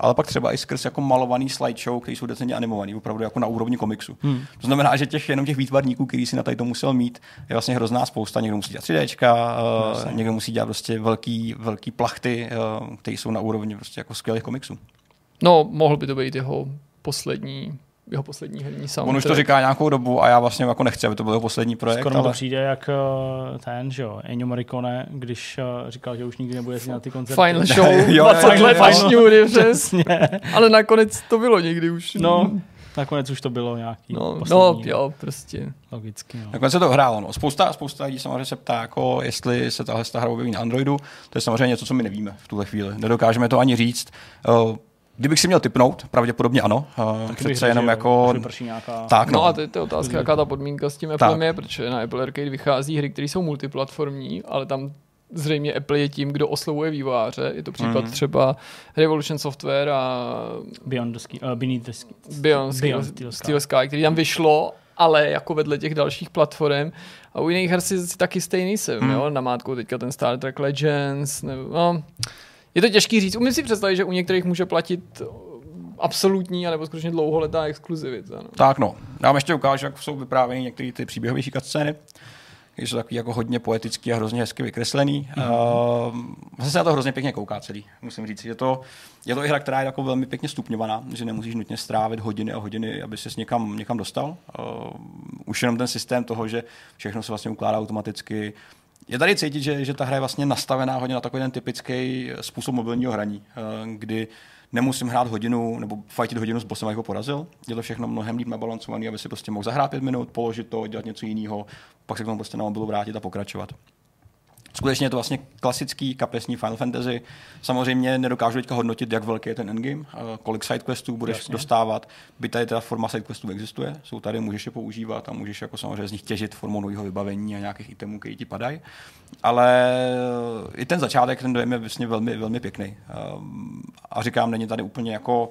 ale pak třeba i skrz jako malovaný slideshow, který jsou decentně animovaný, opravdu jako na úrovni komiksu. Hmm. To znamená, že těch jenom těch výtvarníků, který si na tady to musel mít, je vlastně hrozná spousta. Někdo musí dělat 3D, uh, někdo musí dělat prostě velký, velký plachty, uh, které jsou na úrovni prostě jako skvělých komiksů. No, mohl by to být jeho poslední, jeho poslední herní soundtrack. On už to říká nějakou dobu a já vlastně jako nechci, aby to byl jeho poslední projekt. Skoro mi to ale... přijde jak eh, ten, že jo, Ennio Morricone, když eh, říkal, že už nikdy nebude jezdit na ty koncerty. Final show, Jo, jo, 20 jo, let. Přesně. Ale nakonec to bylo někdy už. No, nakonec už to bylo nějaký no, no poslední, jo, prostě. logicky. No. Nakonec se to hrálo. No. Spousta, spousta lidí samozřejmě se ptá, jako jestli se tahle hra objeví na Androidu. To je samozřejmě něco, co my nevíme v tuhle chvíli. Nedokážeme to ani říct. Uh, Kdybych si měl typnout, pravděpodobně ano. Taky bych přece řekl, jenom jako... nějaká... Tak, No no. a teď je otázka, jaká ta podmínka s tím Applem Tak. je, protože na Apple Arcade vychází hry, které jsou multiplatformní, ale tam zřejmě Apple je tím, kdo oslovuje vývojáře. Je to případ Mhm. třeba Revolution Software a Beyond the ski, uh, Beneath the ski. Beyond, Beyond Steel, Sky, který tam vyšlo, ale jako vedle těch dalších platform. A u jiných her si, si taky stejný jsem, Hmm. jo? Namátkou teďka ten Star Trek Legends, nebo, no, je to těžký říct. Umím si představit, že u některých může platit absolutní, anebo skutečně dlouholetá exkluzivita. No. Tak no. Já vám ještě ukážu, jak jsou vyprávěny některé ty příběhovější scény. Které jsou takový jako hodně poetický a hrozně hezky vykreslený. Mm-hmm. Uh, vlastně se na to hrozně pěkně kouká celý. Musím říct, že to, je to i hra, která je jako velmi pěkně stupňovaná, že nemusíš nutně strávit hodiny a hodiny, aby ses někam, někam dostal. Uh, už jenom ten systém toho, že všechno se vlastně ukládá automaticky, je tady cítit, že, že ta hra je vlastně nastavená hodně na takový ten typický způsob mobilního hraní, kdy nemusím hrát hodinu nebo fajtit hodinu s abych ho porazil. Je to všechno mnohem líp nabalancovaný, aby si prostě mohl zahrát pět minut, položit to, dělat něco jiného, pak se k tomu prostě na mobilu vrátit a pokračovat. Skutečně je to vlastně klasický kapesní Final Fantasy. Samozřejmě nedokážu teďka hodnotit, jak velký je ten endgame, eh, kolik sidequestů budeš Jasně. dostávat. By tady teda forma sidequestů existuje, jsou tady, můžeš je používat a můžeš jako samozřejmě z nich těžit formou nového vybavení a nějakých itemů, které ti padají. Ale i ten začátek, ten dojem je vlastně velmi, velmi pěkný. Ehm, A říkám, není tady úplně jako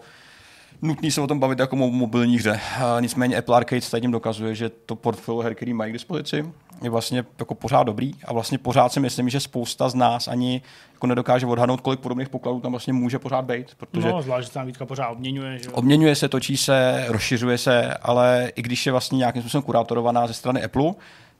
nutný se o tom bavit jako o mobilní hře. Nicméně Apple Arcade se tím dokazuje, že to portfolio her, který mají k dispozici, je vlastně jako pořád dobrý a vlastně pořád si myslím, že spousta z nás ani jako nedokáže odhadnout, kolik podobných pokladů tam vlastně může pořád být, protože No, zvlášť, že tam Vítka pořád obměňuje, že. Obměňuje se, točí se, rozšiřuje se, ale i když je vlastně nějakým způsobem kurátorovaná ze strany Apple,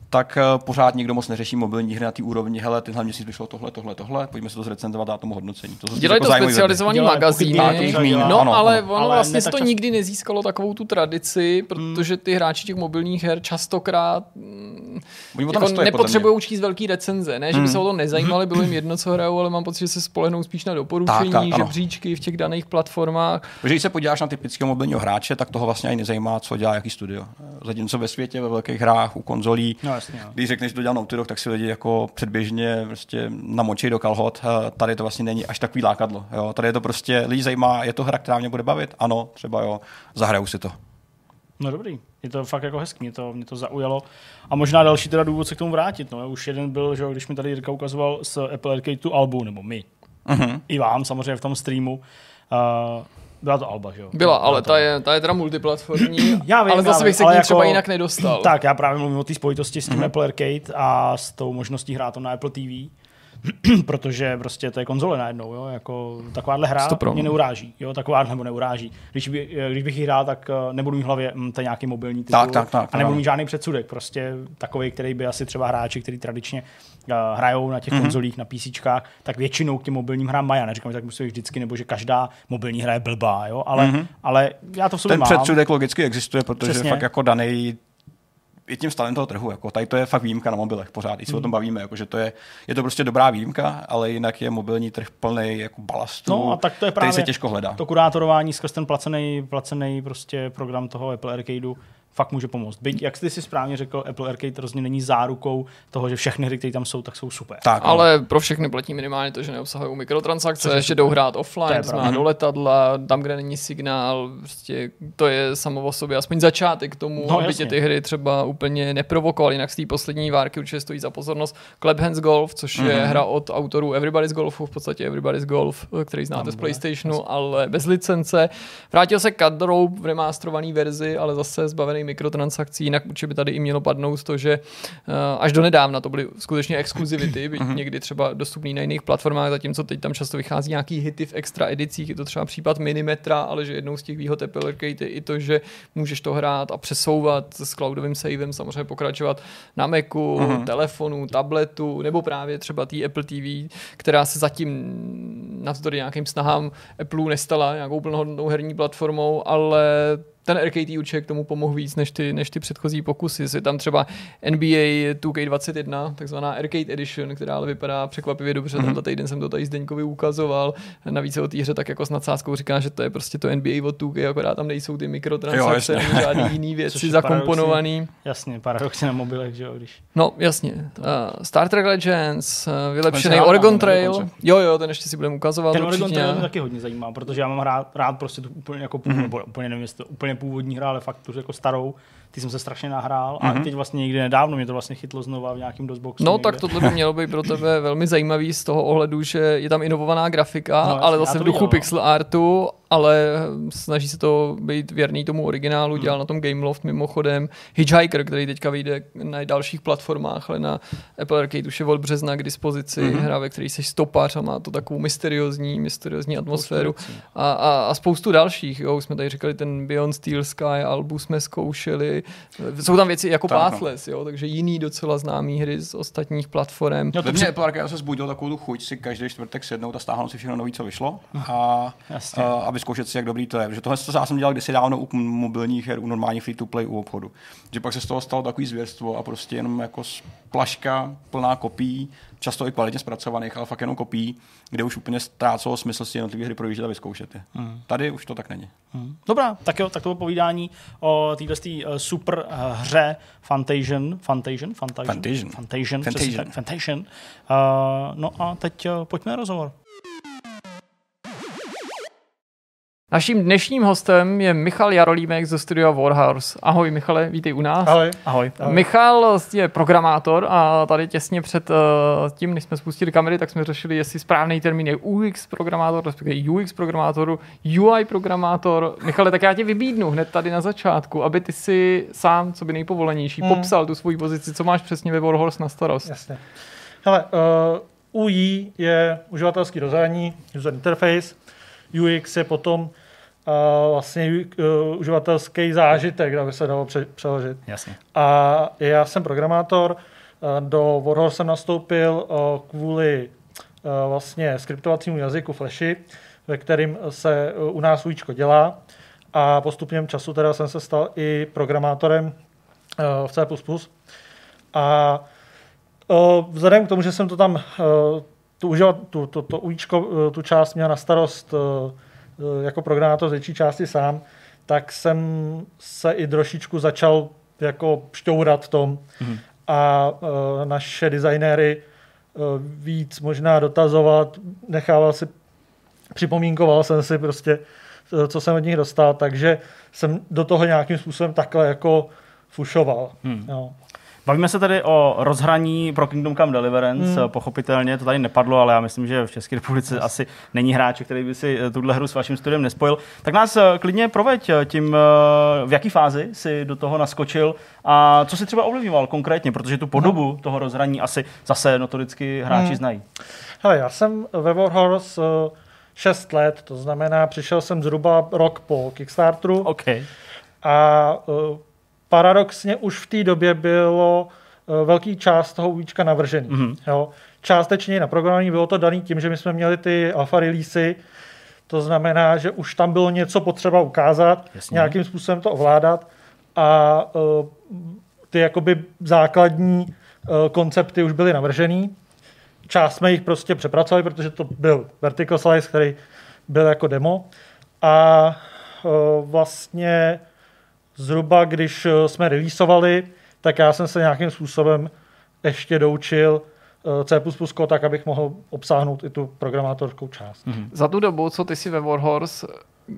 tak eh, pořád nikdo moc neřeší mobilní hry na té úrovni. Hele, tenhle měsíc vyšlo tohle, tohle, tohle, pojďme se to zrecenzovat a tomu hodnocení. To Dělají jako to specializovaný Dělají magazíny. míň, No, ano, ale ono Ale vlastně to čas- nikdy nezískalo takovou tu tradici, protože ty hráči těch mobilních her častokrát mm, Oni tom jako nepotřebují číst velký recenze. Ne, že by se o to nezajímali, bylo jim jedno, co hrajou, ale mám pocit, že se spolehnou spíš na doporučení, Tak, tak, žebříčky v těch daných platformách. Protože když se podíváš na typického mobilního hráče, tak toho vlastně ani nezajímá, co dělá jaký studio. Zatímco ve světě, ve velkých hrách, u konzolí, No jasně, no. když řekneš, že to dělal Naughty Dog, tak si lidi jako předběžně prostě namočí do kalhot. Tady to vlastně není až takový lákadlo. Jo? Tady je to prostě, lidi zajímá, je to hra, která mě bude bavit? Ano, třeba jo, zahraju si to. No dobrý, je to fakt jako hezký, mě to, mě to zaujalo. A možná další teda důvod se k tomu vrátit. No. Už jeden byl, že jo, když mi tady Jirka ukazoval z Apple Arcade tu albu, nebo my, Uh-huh. i vám samozřejmě v tom streamu. Uh, byla to Alba, že jo? Byla, ale to. ta je, ta je teda multiplatformní, Já vím, ale já zase vím, bych se k ní jako- třeba jinak nedostal. Tak, já právě mluvím o té spojitosti s tím Mhm. mm-hmm. Apple Arcade a s tou možností hrát to na Apple TV. protože prostě to je konzole najednou, jo, jako takováhle hra Stopro, mě neuráží, jo, taková nebo neuráží. Když, by, když bych ji hrál, tak eh, nebudu mít v hlavě, hm, to je nějaký mobilní titul Tak, tak, tak, a nebudu mít žádný předsudek, prostě takový, který by asi třeba hráči, kteří tradičně uh, hrajou na těch mm-hmm. konzolích, na PC, tak většinou k těm mobilním hrám mají. Já neříkám, že tak musí vždycky, nebo že každá mobilní hra je blbá, jo, ale, mm-hmm. ale já to v sobě. Ten mám. předsudek logicky existuje, protože Přesně. fakt jako daný i tím stavem toho trhu. Jako, tady to je fakt výjimka na mobilech pořád, když se Hmm. o tom bavíme. Jako, že to je, je to prostě dobrá výjimka, ale jinak je mobilní trh plný jako balastu, No a tak to je právě který se těžko hledá. To kurátorování skrz ten placený, placený prostě program toho Apple Arcadeu fakt může pomoct. Byť, jak jsi si správně řekl, Apple Arcade rozhodně není zárukou toho, že všechny hry, které tam jsou, tak jsou super. Tak, no. Ale pro všechny platí minimálně to, že neobsahují mikrotransakce, Což že jdou hrát offline, znamená do letadla, tam, kde není signál, prostě to je samo o sobě aspoň začátek k tomu, No, aby jasně. tě ty hry třeba úplně neprovokovaly. Jinak z té poslední várky určitě stojí za pozornost Clap Hands Golf, což je Mhm. hra od autorů Everybody's Golfu, v podstatě Everybody's Golf, který znáte Tam z bude, PlayStationu, ale bez licence. Vrátil se Cut Rope v remasterované verzi, ale zase zbavený mikrotransakcí, jinak určitě by tady i mělo padnout to, že uh, až do nedávna to byly skutečně exkluzivity, byť někdy třeba dostupný na jiných platformách, zatímco teď tam často vychází nějaký hity v extra edicích, je to třeba případ Minimetra, ale že jednou z těch výhod Apple Arcade je i to, že můžeš to hrát a přesouvat s cloudovým savem, samozřejmě pokračovat na Macu, uh-huh. telefonu, tabletu, nebo právě třeba té Apple TV, která se zatím navzdory nějakým snahám Apple nestala nějakou plnohodnotnou herní platformou, ale ten Arcade určitě k tomu pomohl víc než ty, než ty předchozí pokusy. Je tam třeba NBA 2K21, takzvaná Arcade Edition, která ale vypadá překvapivě dobře. Mm-hmm. Tenhle týden jsem to tady Zdeňkovi ukazoval. Navíc o té hře tak jako s nadsázkou říká, že to je prostě to NBA od 2K, akorát tam nejsou ty mikrotransakce, Jo, žádný jiný věci zakomponovaný. Jasně, paradoxně na mobilech, že jo, když... No, jasně. Uh, Star Trek Legends, uh, vylepšený Oregon Trail. Jo, jo, ten ještě si budeme ukazovat. Ten určitě. Oregon Trail mě taky hodně zajímá, protože já mám rád, rád prostě tu úplně jako mm-hmm. úplně nevím, jestli to úplně původní hra, ale fakt tu jako starou, ty jsem se strašně nahrál mm-hmm. a teď vlastně někdy nedávno mě to vlastně chytlo znova v nějakém DOSBoxu. No někde. tak tohle by mělo být pro tebe velmi zajímavý z toho ohledu, že je tam inovovaná grafika, No, ale zase v duchu no. pixel artu, ale snaží se to být věrný tomu originálu, Hmm. dělal na tom Gameloft mimochodem. Hitchhiker, který teďka vyjde na dalších platformách, ale na Apple Arcade už je od března k dispozici, Mhm. mm-hmm. hra, ve který jsi stopař a má to takovou mysteriózní, mysteriózní atmosféru. A, a, a, spoustu dalších, jo, už jsme tady říkali, ten Beyond Steel Sky, Albu jsme zkoušeli. Jsou tam věci jako Tak, no. Pathless, jo, takže jiný docela známý hry z ostatních platform. No to při... Apple Arcade se zbudil takovou tu chuť si každý čtvrtek sednout a stáhnout si všechno nový, co vyšlo a, Jasně. a aby zkoušet si, jak dobrý to je. Protože tohle to já jsem dělal kdysi dávno u mobilních her, u normálních free-to-play u obchodu. Že pak se z toho stalo takový zvěrstvo a prostě jenom jako plaška plná kopií, často i kvalitně zpracovaných, ale fakt jenom kopií, kde už úplně ztrácelo smysl si jednotlivé hry projíždět a vyzkoušet je. Hmm. Tady už to tak není. Dobrá, tak jo, tak to bylo povídání o této uh, super uh, hře Fantasion. Fantasion? Fantasion? Fantasion. Fantasion. Fantasion. přesně tak, Fantasion. Uh, no a teď uh, pojďme na rozhovor. Naším dnešním hostem je Michal Jarolímek ze studia Warhouse. Ahoj Michale, vítej u nás. Ahoj. Ahoj. Michal je programátor a tady těsně před uh, tím, než jsme spustili kamery, tak jsme řešili, jestli správný termín je UX programátor, respektive UX programátor, UI programátor. Michale, tak já tě vybídnu hned tady na začátku, aby ty si sám, co by nejpovolenější, Hmm. popsal tu svoji pozici, co máš přesně ve Warhorse na starost. Jasně. Hele, uh, UI je uživatelský rozhraní, user interface, UX je potom uh, vlastně uh, uživatelský zážitek, aby se dalo pře- přeložit. Jasně. A já jsem programátor, uh, do Warhorse jsem nastoupil uh, kvůli uh, vlastně skriptovacímu jazyku Flashy, ve kterým se uh, u nás UIčko dělá a postupně času teda jsem se stal i programátorem uh, v C++. A uh, vzhledem k tomu, že jsem to tam uh, tu, uživat, tu, to, to UIčko, uh, tu část měl na starost uh, uh, jako programátor z větší části sám, tak jsem se i trošičku začal jako šťourat v tom Mhm. a naše designéry víc možná dotazovat, nechával si, připomínkoval jsem si prostě, co jsem od nich dostal, takže jsem do toho nějakým způsobem takhle jako fušoval. Hmm. Jo. Bavíme se tady o rozhraní pro Kingdom Come Deliverance. Hmm. Pochopitelně to tady nepadlo, ale já myslím, že v České republice asi není hráč, který by si eh, tuhle hru s vaším studiem nespojil. Tak nás eh, klidně proveď eh, tím, v jaký fázi si do toho naskočil a co si třeba ovlivňoval konkrétně, protože tu podobu toho rozhraní asi zase notoricky hráči Hmm. znají. Hele, já jsem ve Warhorse uh, 6 let, to znamená, přišel jsem zhruba rok po Kickstarteru OK. a uh, paradoxně už v té době bylo uh, velký část toho UIčka navržený. Mhm. Jo. Částečně na programování bylo to daný tím, že my jsme měli ty alfa releasy, to znamená, že už tam bylo něco potřeba ukázat, Jasně. nějakým způsobem to ovládat a uh, ty jakoby základní uh, koncepty už byly navržený. Část jsme jich prostě přepracovali, protože to byl vertical slice, který byl jako demo. A uh, vlastně zhruba, když uh, jsme releaseovali, tak já jsem se nějakým způsobem ještě doučil uh, C++ kód, tak abych mohl obsáhnout i tu programátorskou část. Mm-hmm. Za tu dobu, co ty jsi ve Warhorse,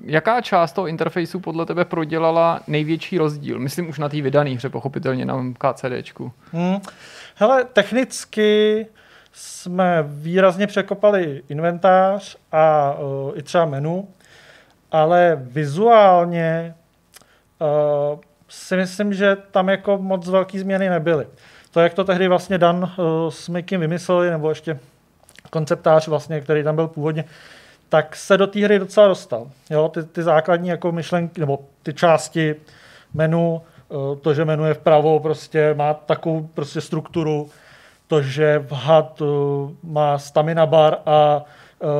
jaká část toho interfejsu podle tebe prodělala největší rozdíl? Myslím už na té vydaný hře, pochopitelně na KCDčku. Hmm. Hele, technicky jsme výrazně překopali inventář a uh, i třeba menu, ale vizuálně uh, si myslím, že tam jako moc velký změny nebyly. To, jak to tehdy vlastně Dan uh, s Mikim vymysleli, nebo ještě konceptář vlastně, který tam byl původně, tak se do té hry docela dostal. Jo, ty, ty základní jako myšlenky, nebo ty části menu, uh, to, že menu je vpravo, prostě má takovou prostě strukturu, to, že uh, má stamina bar a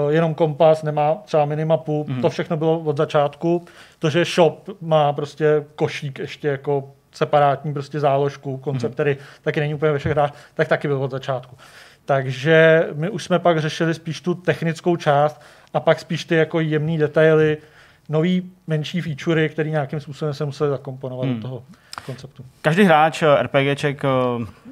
jenom kompas, nemá třeba minimapu, mm. to všechno bylo od začátku. To, že shop má prostě košík ještě jako separátní prostě záložku, koncept, mm. který taky není úplně ve všech hrách, tak taky byl od začátku. Takže my už jsme pak řešili spíš tu technickou část a pak spíš ty jako jemné detaily, nový menší featurey, které nějakým způsobem se museli zakomponovat hmm. do toho konceptu. Každý hráč RPGček eh,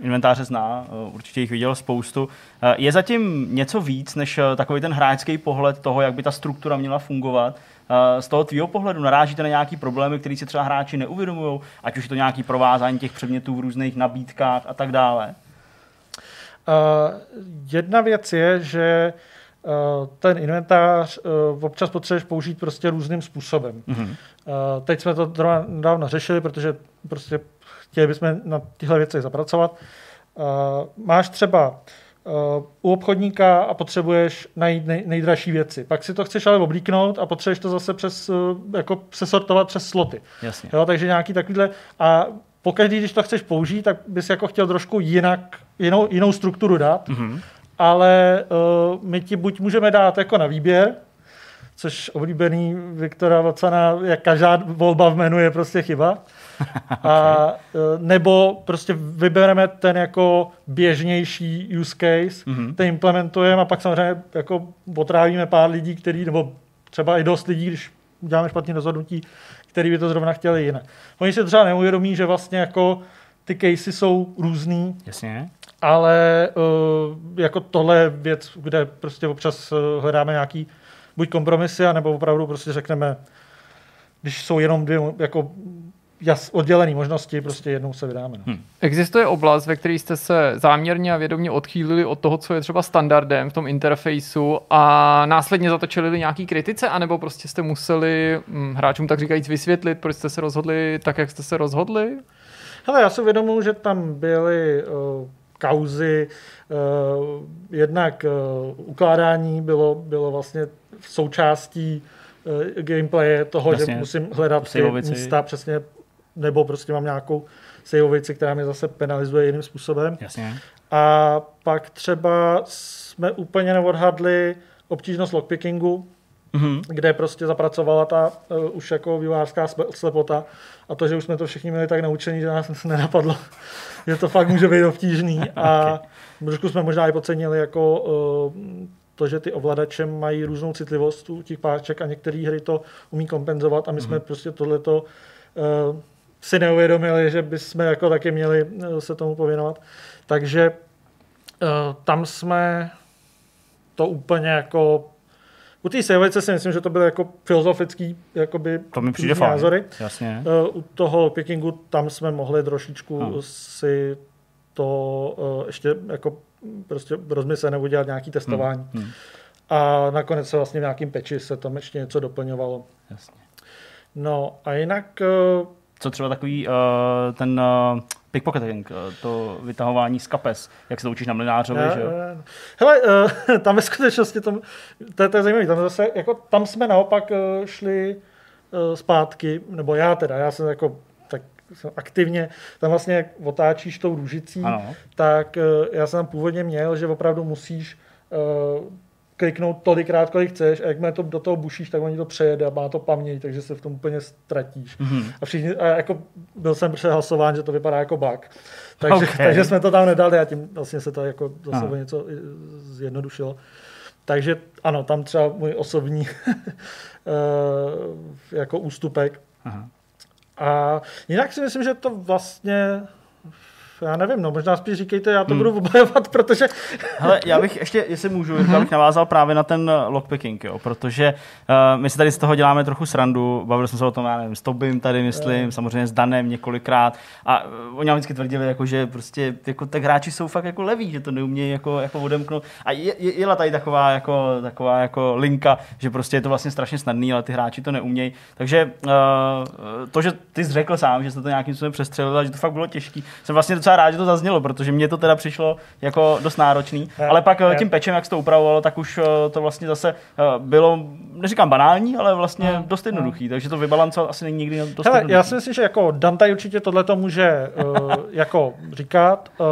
inventáře zná, eh, určitě jich viděl spoustu. Eh, je zatím něco víc než takový ten hráčský pohled toho, jak by ta struktura měla fungovat? Z toho tvýho pohledu narážíte na nějaký problémy, které si třeba hráči neuvědomují, ať už je to nějaký provázání těch předmětů v různých nabídkách a tak dále? Uh, jedna věc je, že uh, ten inventář uh, občas potřebuješ použít prostě různým způsobem. Mm-hmm. Uh, teď jsme to dávno řešili, protože prostě chtěli bychom na tyhle věci zapracovat. Uh, máš třeba uh, u obchodníka a potřebuješ najít nej, nejdražší věci. Pak si to chceš ale oblíknout a potřebuješ to zase přes, uh, jako přesortovat přes sloty. Jasně. Jo, takže nějaký takovýhle. A pokaždý, když to chceš použít, tak bys jako chtěl trošku jinak, jinou, jinou strukturu dát, mm-hmm. Ale uh, my ti buď můžeme dát jako na výběr, což oblíbený Viktora Vacana, jak každá volba v menu je prostě chyba, okay. a, uh, nebo prostě vybereme ten jako běžnější use case, mm-hmm. ten implementujeme a pak samozřejmě jako potrávíme pár lidí, který, nebo třeba i dost lidí, když uděláme špatné rozhodnutí, který by to zrovna chtěli jinak. Oni si třeba neuvědomí, že vlastně jako ty casey jsou různý. Jasně. Ale uh, jako tohle je věc, kde prostě občas uh, hledáme nějaký buď kompromisy, anebo opravdu prostě řekneme, když jsou jenom dvě jako jas, oddělené možnosti, prostě jednou se vydáme. No. Hmm. Existuje oblast, ve které jste se záměrně a vědomě odchýlili od toho, co je třeba standardem v tom interfejsu a následně zatočili nějaký kritice, anebo prostě jste museli hm, hráčům tak říkajíc vysvětlit, proč jste se rozhodli tak, jak jste se rozhodli? Hele, já si uvědomuji, že tam byly uh, kauzy, uh, jednak uh, ukládání bylo, bylo vlastně součástí uh, gameplaye toho, Jasně. že musím hledat ty místa přesně nebo prostě mám nějakou saveovici, která mi zase penalizuje jiným způsobem. Jasně. A pak třeba jsme úplně neodhadli obtížnost lockpickingu, mm-hmm. kde prostě zapracovala ta uh, už jako vývojářská slepota a to, že už jsme to všichni měli tak naučení, že nás nenapadlo, že to fakt může být obtížný a okay. trošku jsme možná i podcenili jako uh, to, že ty ovladače mají různou citlivost u těch páček a některé hry to umí kompenzovat a my mm-hmm. jsme prostě tohleto uh, si neuvědomili, že bychom jako taky měli eh, se tomu pověnovat. Takže uh, tam jsme to úplně jako u té sejovice si myslím, že to byly jako filozofický jakoby to mi přijde názory. Jasně. Uh, u toho pickingu tam jsme mohli trošičku hmm. si to uh, ještě jako prostě rozmyslet nebo dělat nějaký testování. Hmm. Hmm. A nakonec se vlastně v nějakým peči se tam ještě něco doplňovalo. Jasně. No a jinak uh, co třeba takový uh, ten uh, pickpocketing, uh, to vytahování z kapes, jak se to učíš na mlinářovi, že jo? Hele, uh, tam ve skutečnosti, tam, to, to je zajímavé, tam, zase, jako, tam jsme naopak uh, šli zpátky, nebo já teda, já jsem jako tak jsem aktivně, tam vlastně jak otáčíš tou růžicí, ano. tak já jsem tam původně měl, že opravdu musíš kliknout tolikrát, kolik chceš a jakmile to do toho bušíš, tak oni to přejede a má to paměť, takže se v tom úplně ztratíš. Mhm. Mm-hmm. A všichni, a jako byl jsem přehlasován, že to vypadá jako bug. Takže, Okay. takže jsme to tam nedali a tím vlastně se to jako zase Aha. o něco zjednodušilo. Takže ano, tam třeba můj osobní eh, jako ústupek. Aha. A jinak si myslím, že to vlastně já nevím, no možná spíš říkejte, já to Hmm. budu obhajovat, protože Hele, já bych ještě, jestli můžu, Mhm. mm-hmm. bych navázal právě na ten eh, lockpicking, jo, protože uh, my si tady z toho děláme trochu srandu, bavili jsme se o tom, já nevím, s Tobim tady, myslím, Jo. samozřejmě s Danem několikrát a uh, oni nám vždycky tvrdili, jako, že prostě jako, tak hráči jsou fakt jako leví, že to neumějí jako, jako odemknout. A je, je, jela tady taková jako, taková jako linka, že prostě je to vlastně strašně snadný, ale ty hráči to neumějí. Takže uh, to, že ty jsi řekl sám, že jste to nějakým způsobem přestřelil a že to fakt bylo těžký, jsem vlastně docela rád, že to zaznělo, protože mně to teda přišlo jako dost náročný. Ale pak eh, tím pečem, jak se to upravovalo, tak už eh, to vlastně zase eh, bylo, neříkám banální, ale vlastně No, dost jednoduchý. Takže to vybalancovat asi není nikdy dost Hele, jednoduchý. já si myslím, že jako Dante určitě tohle to může uh, jako říkat. Uh,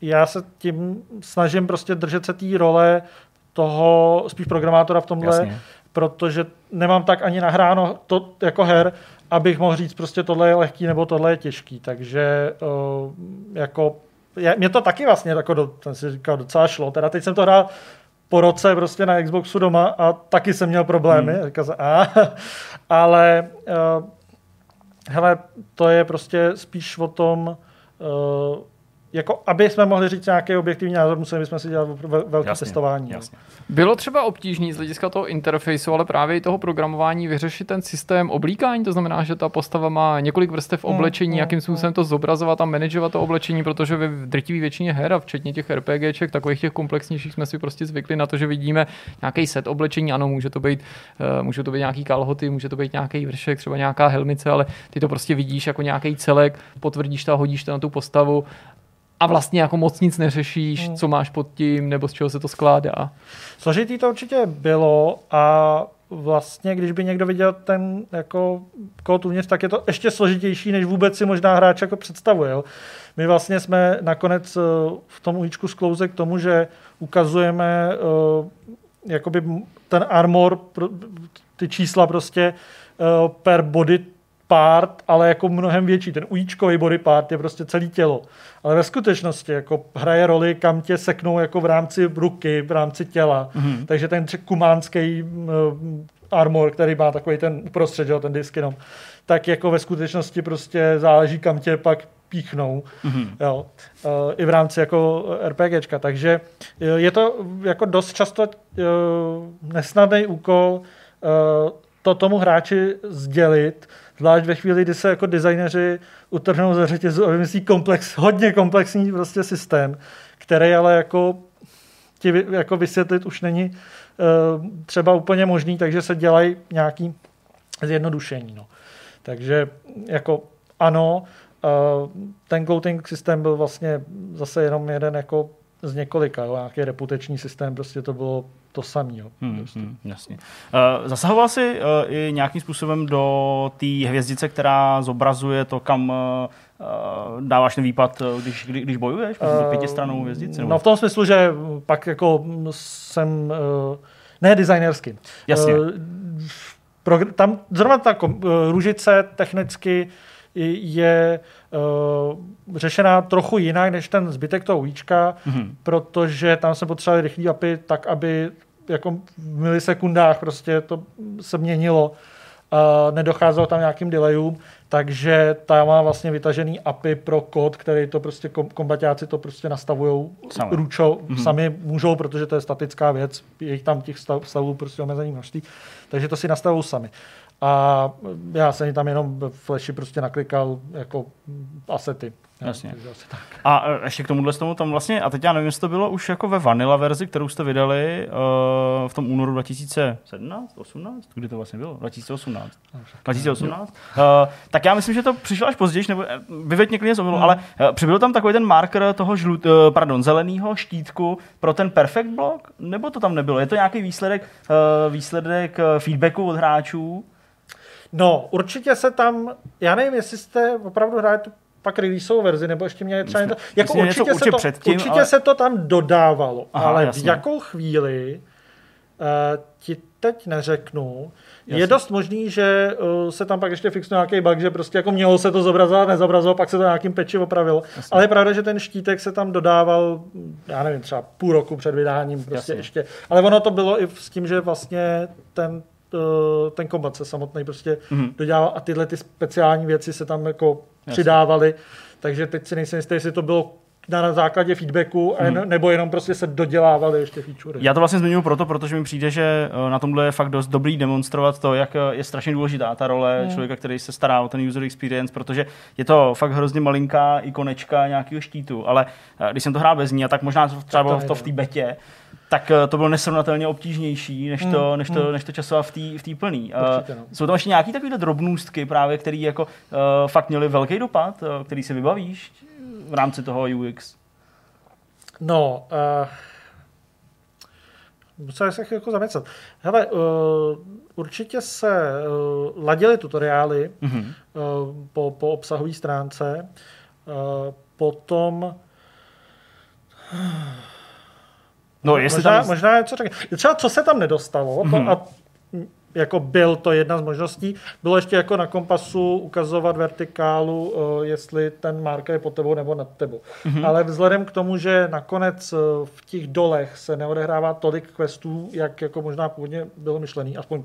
já se tím snažím prostě držet se té role toho spíš programátora v tomhle, Jasně. protože nemám tak ani nahráno to jako her, abych mohl říct prostě tohle je lehký nebo tohle je těžký. Takže uh, jako je, mě to taky vlastně jako do, jsem si říkal, docela šlo. Teda teď jsem to hrál po roce prostě na Xboxu doma a taky jsem měl problémy. Hmm. Říkal jsem, a, ale uh, hele, to je prostě spíš o tom, uh, jako aby jsme mohli říct nějaký objektivní názor, museli bychom si dělat ve- velké Jasně, testování. no. Jasně. Bylo třeba obtížný z hlediska toho interfejsu, ale právě i toho programování vyřešit ten systém oblíkání, to znamená, že ta postava má několik vrstev Mm, oblečení, mm, jakým způsobem to zobrazovat a manažovat to oblečení, protože ve drtivé většině her a včetně těch RPGček, takových těch komplexnějších, jsme si prostě zvykli na to, že vidíme nějaký set oblečení, ano, může to být, uh, může to být nějaký kalhoty, může to být nějaký vršek, třeba nějaká helmice, ale ty to prostě vidíš jako nějaký celek, potvrdíš to a hodíš to na tu postavu a vlastně jako moc nic neřešíš, Mm. co máš pod tím, nebo z čeho se to skládá. Složitý to určitě bylo a vlastně, když by někdo viděl ten jako kód uvnitř, tak je to ještě složitější, než vůbec si možná hráč jako představuje. Jo. My vlastně jsme nakonec eh, v tom ujíčku sklouze k tomu, že ukazujeme eh, jakoby ten armor, ty čísla prostě eh, per body part, ale jako mnohem větší. Ten ujíčkový body part je prostě celé tělo. Ale ve skutečnosti jako hraje roli, kam tě seknou jako v rámci ruky, v rámci těla. Mm-hmm. Takže ten kumánský mm, armor, který má takový ten uprostřed, jo, ten disk jenom, tak jako ve skutečnosti prostě záleží, kam tě pak píchnou. Mm-hmm. Jo. E, I v rámci jako RPGčka. Takže je to jako dost často e, nesnadný úkol e, to tomu hráči sdělit, zvlášť ve chvíli, kdy se jako designeři utrhnou ze řetězu a vymyslí komplex, hodně komplexní prostě systém, který ale jako ti jako vysvětlit už není uh, třeba úplně možný, takže se dělají nějaký zjednodušení. No. Takže jako ano, uh, ten coating systém byl vlastně zase jenom jeden jako z několika, jo, nějaký reputační systém, prostě to bylo to samé. Hmm, hmm, jasně. Uh, zasahoval jsi uh, i nějakým způsobem do té hvězdice, která zobrazuje to, kam uh, uh, dáváš ten výpad, uh, když, kdy, když bojuješ? To pětistranou hvězdici? nebo- No v tom smyslu, že pak jako jsem, uh, ne designersky. Jasně. Uh, progr- tam zrovna ta kom- uh, růžice technicky i- je uh, řešená trochu jinak než ten zbytek toho ujíčka, Mhm. protože tam se potřebovali rychlý API tak, aby jako v milisekundách prostě to se měnilo a nedocházelo tam nějakým delayům, takže ta má vlastně vytažený API pro kód, který to prostě kom- kombatáci to prostě nastavují ručou, mm-hmm. sami můžou, protože to je statická věc, je tam těch stav, stavů prostě omezený množství, takže to si nastavují sami. A já jsem tam jenom v Flashi prostě naklikal jako asety. Jasně. A eh, ještě k tomuhle tomu tam vlastně, a teď já nevím, jestli to bylo už jako ve vanilla verzi, kterou jste vydali uh, v tom únoru 2017, 18, kdy to vlastně bylo? 2018. 2018. Uh, tak já myslím, že to přišlo až později, nebo vyveď mě klidně z omylu, ale uh, přibyl tam takový ten marker toho žlut, uh, pardon, zeleného štítku pro ten perfect block, nebo to tam nebylo? Je to nějaký výsledek, uh, výsledek uh, feedbacku od hráčů? No, určitě se tam, já nevím, jestli jste opravdu hráli tu pak releaseovou verzi, nebo ještě měli třeba Myslím- něco, jako myslím, něco určitě, se určitě to, předtím, určitě ale- se to tam dodávalo, Aha, ale jasně. v jakou chvíli ti teď neřeknu. Je Jasně. dost možný, že uh, se tam pak ještě fixuje nějaký bug, že prostě jako mělo se to zobrazovat, nezobrazilo, pak se to nějakým peči opravilo. Ale je pravda, že ten štítek se tam dodával, já nevím, třeba půl roku před vydáním prostě Jasně. ještě. Ale ono to bylo i s tím, že vlastně ten uh, ten kombat se samotný prostě Mhm. mm-hmm. dodělával a tyhle ty speciální věci se tam jako přidávaly. Takže teď si nejsem jistý, jestli to bylo na základě feedbacku, mm. Mhm. nebo jenom prostě se dodělávaly ještě featurey. Já to vlastně zmiňuji proto, protože mi přijde, že eh, na tomhle je fakt dost dobrý demonstrovat to, jak eh, je strašně důležitá ta role Hmm. člověka, který se stará o ten user experience, protože je to fakt hrozně malinká ikonečka nějakého štítu, ale eh, když jsem to hrál bez ní, a tak možná to třeba to bylo to v té betě, tak to bylo nesrovnatelně obtížnější, než to, než to, než to časovat v té v té plný. Hmm, Určitě, no. Jsou tam ještě nějaké takové drobnůstky právě, které jako uh, fakt měly velký dopad, uh, který si vybavíš v rámci toho UX? No, uh, musel se jako zamyslet. Hele, uh, určitě se uh, ladily tutoriály Mhm. uh, po, po obsahové stránce. Uh, potom No, jestli možná, tam... možná něco řekne. Třeba co se tam nedostalo, Mhm. to, a mm, jako byl to jedna z možností, bylo ještě jako na kompasu ukazovat vertikálu, uh, jestli ten marker je pod tebou nebo nad tebou. Mhm. Ale vzhledem k tomu, že nakonec uh, v těch dolech se neodehrává tolik questů, jak jako možná původně bylo myšlený, aspoň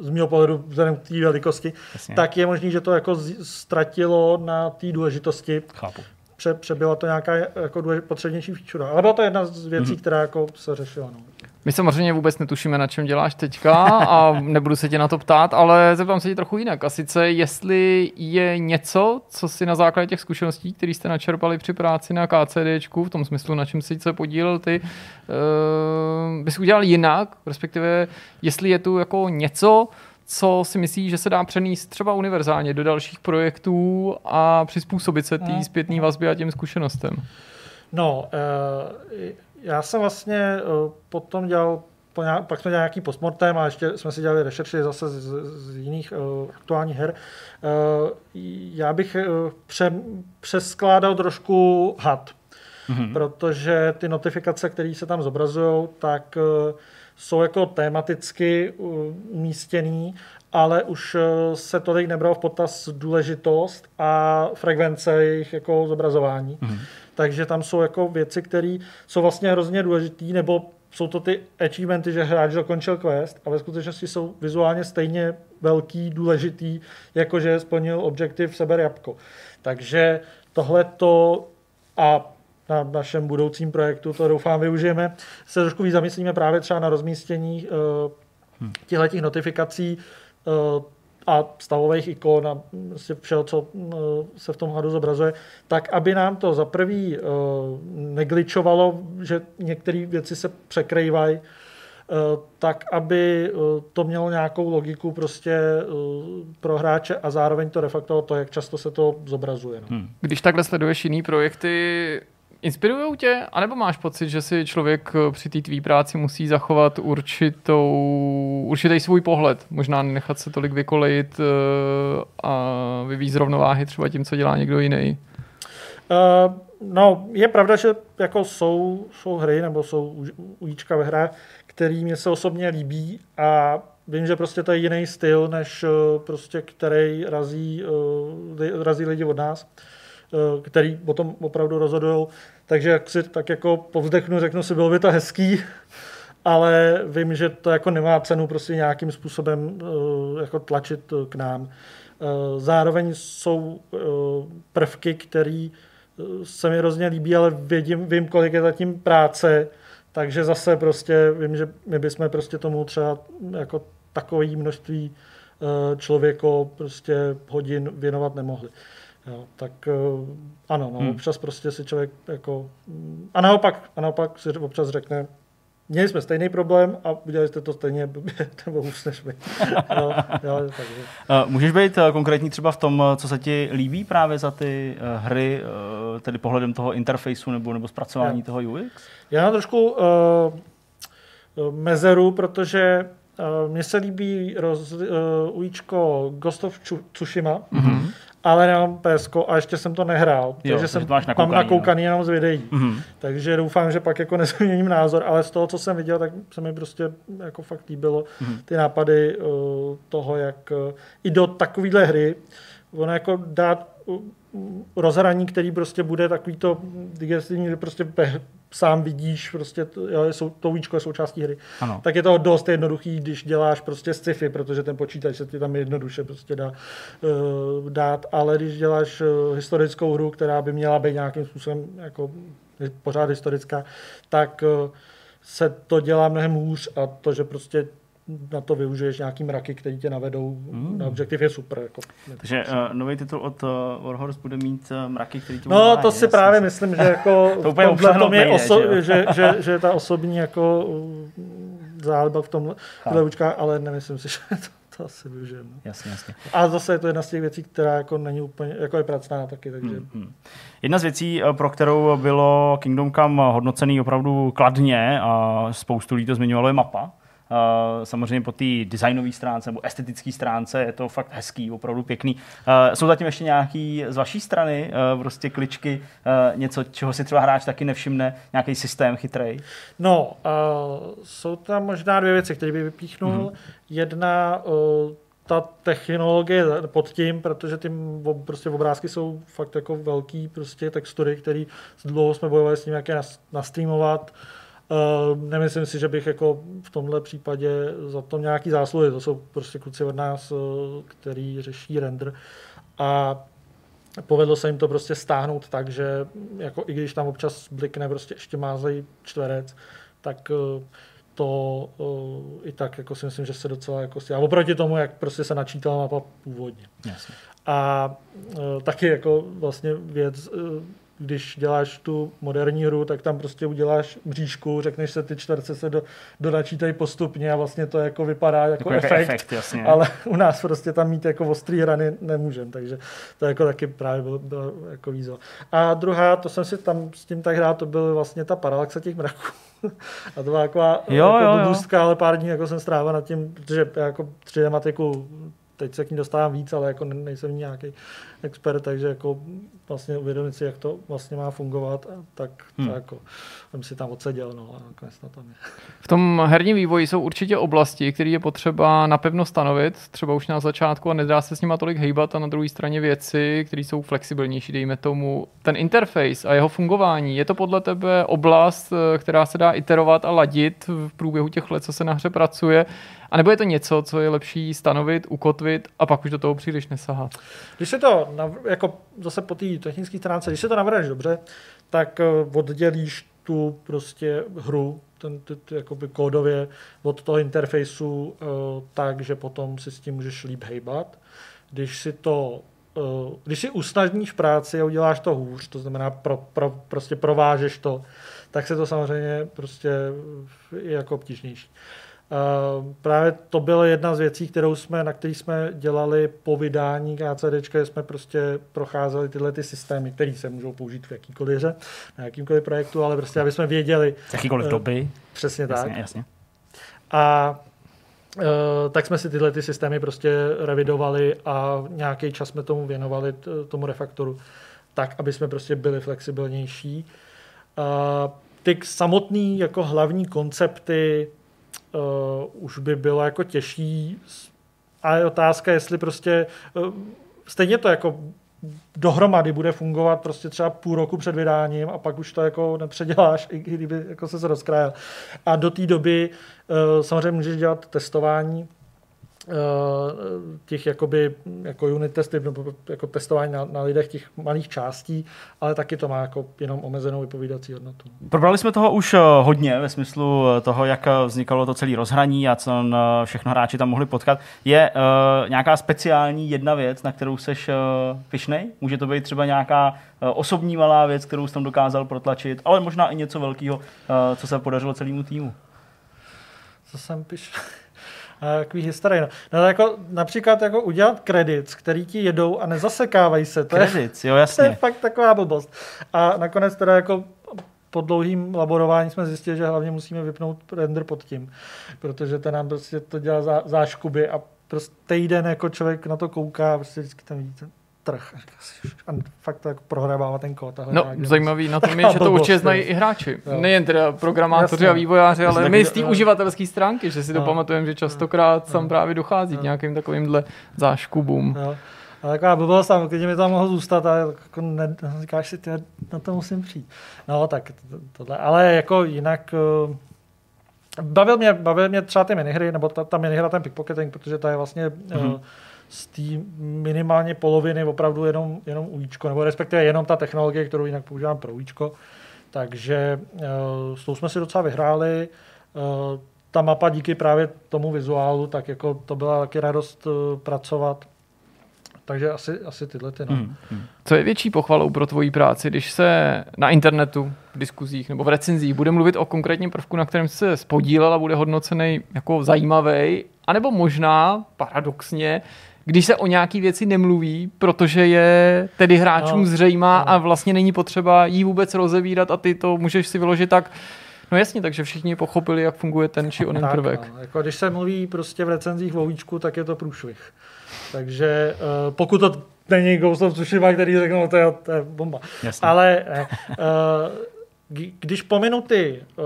z mého pohledu vzhledem k té velikosti, Jasně. tak je možný, že to jako ztratilo na té důležitosti Chápu. pře, přebyla to nějaká jako důlež, potřebnější feature. Ale byla to jedna z věcí, Mhm. mm-hmm. která jako se řešila. No. My samozřejmě vůbec netušíme, na čem děláš teďka a nebudu se tě na to ptát, ale zeptám se tě trochu jinak. A sice, jestli je něco, co si na základě těch zkušeností, které jste načerpali při práci na KCDčku, v tom smyslu, na čem si se podílel ty, uh, bys udělal jinak, respektive jestli je tu jako něco, co si myslíš, že se dá přenést třeba univerzálně do dalších projektů a přizpůsobit se té zpětné vazbě a těm zkušenostem. No, uh, já jsem vlastně uh, potom dělal, po nějak, pak jsme dělali nějaký postmortem a ještě jsme si dělali rešerši zase z, z jiných uh, aktuálních her. Uh, já bych uh, pře, přeskládal trošku had, mm-hmm. protože ty notifikace, které se tam zobrazují, tak uh, jsou jako tematicky umístěný, ale už se tolik nebral v potaz důležitost a frekvence jejich jako zobrazování. Mm-hmm. Takže tam jsou jako věci, které jsou vlastně hrozně důležité, nebo jsou to ty achievementy, že hráč dokončil quest a ve skutečnosti jsou vizuálně stejně velký, důležitý, jako že splnil objektiv seber jabko. Takže tohle to a na našem budoucím projektu, to doufám využijeme, se trošku víc zamyslíme právě třeba na rozmístění uh, těchto těch notifikací uh, a stavových ikon a prostě všeho, co uh, se v tom hadu zobrazuje, tak aby nám to za prvý uh, negličovalo, že některé věci se překrývají, uh, tak aby to mělo nějakou logiku prostě pro hráče a zároveň to reflektovalo to, jak často se to zobrazuje. No. Hmm. Když takhle sleduješ jiný projekty, inspirují tě? A nebo máš pocit, že si člověk eh, při té tvý práci musí zachovat určitou, určitý svůj pohled? Možná nechat se tolik vykolejit eh, a vyvíjet z rovnováhy třeba tím, co dělá někdo jiný. Uh, no, je pravda, že jako jsou, jsou hry nebo jsou ujíčka ve hrách, který mě se osobně líbí a vím, že prostě to je jiný styl, než prostě který razí, razí lidi od nás, uh, který o tom opravdu rozhodují. Takže jak si tak jako povzdechnu, řeknu si, bylo by to hezký, ale vím, že to jako nemá cenu prostě nějakým způsobem uh, jako tlačit uh, k nám. Zároveň jsou prvky, které se mi hrozně líbí, ale vědím, vím, kolik je zatím práce, takže zase prostě vím, že my bychom prostě tomu třeba jako takový množství eh, člověko prostě hodin věnovat nemohli. Jo, tak eh, ano, no, hmm. občas prostě si člověk jako... A naopak, a naopak si občas řekne, měli jsme stejný problém a udělali jste to stejně nebo hůř než my. Jo, jo, takže. Uh, můžeš být uh, konkrétní třeba v tom, co se ti líbí právě za ty hry, tedy pohledem toho interfejsu nebo, nebo zpracování Jo. toho UX? Já mám trošku uh, mezeru, protože uh, mně se líbí roz, uh, ujíčko Ghost of Tsushima mm-hmm. Ale nemám PSK a ještě jsem to nehrál, Jo, takže jsem máš mám nakoukaný, no. nakoukaný jenom z videí. Mhm. Takže doufám, že pak jako nezměním názor, ale z toho, co jsem viděl, tak se mi prostě jako fakt líbilo Mhm. ty nápady uh, toho, jak uh, i do takovéhle hry ono jako dát rozhraní, který prostě bude takový to digestivní, že prostě sám vidíš, prostě to, jo, jsou, to víčko je součástí hry. Ano. Tak je to dost jednoduchý, když děláš prostě sci-fi, protože ten počítač se ti tam jednoduše prostě dá uh, dát, ale když děláš uh, historickou hru, která by měla být nějakým způsobem jako pořád historická, tak uh, se to dělá mnohem hůř a to, že prostě na to využiješ nějaký mraky, který tě navedou mm. na objektiv, je super. Jako. Takže uh, nový titul od uh, Warhorse bude mít uh, mraky, který tě No, to si právě myslím, že jako To v úplně obsáhnout tom je, oso- že že, že, že, ta osobní jako uh, záliba v tomhle Tak. ale nemyslím si, že to, to asi využijeme. Jasně, jasně. A zase je to jedna z těch věcí, která jako není úplně, jako je pracná taky, takže Hmm. Jedna z věcí, pro kterou bylo Kingdom Come hodnocený opravdu kladně a spoustu lidí to zmiňovalo, je mapa. Eh, Samozřejmě po té designové stránce nebo estetické stránce je to fakt hezký, opravdu pěkný. Eh, Jsou zatím ještě nějaký z vaší strany eh, prostě kličky, něco, čeho si třeba hráč taky nevšimne, nějaký systém chytrej? No, jsou tam možná dvě věci, které bych vypíchnul. Mhm. Mm-hmm. Jedna, ta technologie pod tím, protože ty prostě obrázky jsou fakt jako velký prostě textury, který dlouho jsme bojovali s tím, jak je nas- nastreamovat. Uh, nemyslím si, že bych jako v tomhle případě za to nějaký zásluhy. To jsou prostě kluci od nás, uh, který řeší render. A povedlo se jim to prostě stáhnout tak, že jako i když tam občas blikne prostě ještě mázej čtverec, tak eh, to uh, i tak jako si myslím, že se docela jako a oproti tomu, jak prostě se načítala mapa původně. Jasně. A uh, taky jako vlastně věc, uh, když děláš tu moderní hru, tak tam prostě uděláš mřížku, řekneš se, ty čtverce se do, donačítají postupně a vlastně to jako vypadá jako, Jako efekt, efekt, jasně. ale u nás prostě tam mít jako ostrý hrany nemůžeme, takže to jako taky právě bylo, bylo jako výzva. A druhá, to jsem si tam s tím tak hrál, to byl vlastně ta paralaxa těch mraků. A to byla taková Jo, jako jo, jo. blbůstka, ale pár dní jako jsem strávil nad tím, protože jako 3D matiku teď se k ní dostávám víc, ale jako ne- nejsem nějaký expert, takže jako vlastně uvědomit si, jak to vlastně má fungovat, a tak Hmm. to jako jsem si tam odseděl, no a nakonec na tom je. V tom herním vývoji jsou určitě oblasti, které je potřeba napevno stanovit, třeba už na začátku a nedá se s nima tolik hejbat a na druhé straně věci, které jsou flexibilnější, dejme tomu. Ten interface a jeho fungování, je to podle tebe oblast, eh, která se dá iterovat a ladit v průběhu těch let, co se na hře pracuje, a nebo je to něco, co je lepší stanovit, ukotvit a pak už do toho příliš nesahat? Když se to, jako zase po té technické stránce, když se to navrhneš dobře, tak eh, oddělíš tu prostě hru, ten, ty, ty, jakoby kódově od toho interfejsu uh, tak, že potom si s tím můžeš líp hejbat. Když si to uh, když si usnadníš práci a uděláš to hůř, to znamená pro, pro, prostě provážeš to, tak se to samozřejmě prostě je jako obtížnější. Uh, právě to byla jedna z věcí, kterou jsme, na který jsme dělali po vydání KCD, že jsme prostě procházeli tyhle ty systémy, které se můžou použít v jakýkoliv hře, na jakýmkoliv projektu, ale prostě, aby jsme věděli Z jakýkoliv Eh, doby. přesně tak. Jasně, jasně. A uh, tak jsme si tyhle ty systémy prostě revidovali a nějaký čas jsme tomu věnovali, tomu refaktoru, tak, aby jsme prostě byli flexibilnější. Uh, ty samotný jako hlavní koncepty uh, už by bylo jako těžší a je otázka, jestli prostě uh, stejně to jako dohromady bude fungovat prostě třeba půl roku před vydáním a pak už to jako nepředěláš, i kdyby jako se rozkrájel. A do té doby uh, samozřejmě můžeš dělat testování těch jakoby, jako unit testy, nebo jako testování na, na lidech těch malých částí, ale taky to má jako jenom omezenou vypovídací hodnotu. Probrali jsme toho už eh, hodně ve smyslu eh, toho, jak eh, vznikalo to celé rozhraní a co eh, všechno hráči tam mohli potkat. Je uh, nějaká speciální jedna věc, na kterou seš uh, pišnej? Může to být třeba nějaká uh, osobní malá věc, kterou jsi tam dokázal protlačit, ale možná i něco velkého, uh, co se podařilo celému týmu. Co jsem piš... A Takový historie. No. no jako, například jako udělat kredit, který ti jedou a nezasekávají se. To je, Kredic, jo to je jasně. fakt taková blbost. A nakonec teda jako po dlouhým laborování jsme zjistili, že hlavně musíme vypnout render pod tím, protože to nám prostě to dělá zá, záškuby a prostě týden jako člověk na to kouká a prostě vždycky tam vidíte trh. A fakt to jako prohrává ten kód. No, zajímavý na tom je, že to určitě znají i hráči. Jo. Nejen teda programátoři Jasně. a vývojáři, ale my z té uživatelské stránky, že si to pamatujeme, že častokrát tam právě dochází k nějakým takovýmhle záškubům. Jo. A taková blbost tam, když mi tam mohl zůstat a jako ne, říkáš si, ty, na to musím přijít. No, tak to- tohle. Ale jako jinak uh, bavil mě, bavil mě třeba ty minihry, nebo ta, ta minihra, ten pickpocketing, protože ta je vlastně mm-hmm. uh, z té minimálně poloviny opravdu jenom, jenom ujíčko, nebo respektive jenom ta technologie, kterou jinak používám pro ujíčko. Takže uh, s tou jsme si docela vyhráli. Uh, ta mapa díky právě tomu vizuálu, tak jako to byla taky radost uh, pracovat. Takže asi, asi tyhle ty. No. Hmm. Co je větší pochvalou pro tvoji práci, když se na internetu, v diskuzích nebo v recenzích bude mluvit o konkrétním prvku, na kterém se spodílel a bude hodnocený jako zajímavý, anebo možná paradoxně, když se o nějaký věci nemluví, protože je tedy hráčům No. zřejmá No. a vlastně není potřeba jí vůbec rozevírat a ty to můžeš si vyložit tak, no jasně, takže všichni pochopili, jak funguje ten či onen prvek. No, jako když se mluví prostě v recenzích o Víčku, tak je to průšvih. Takže uh, pokud to není Ghost of Tsushima, který řeknou, no, to je, to je bomba. Jasně. Ale ne, uh, když pominu ty uh,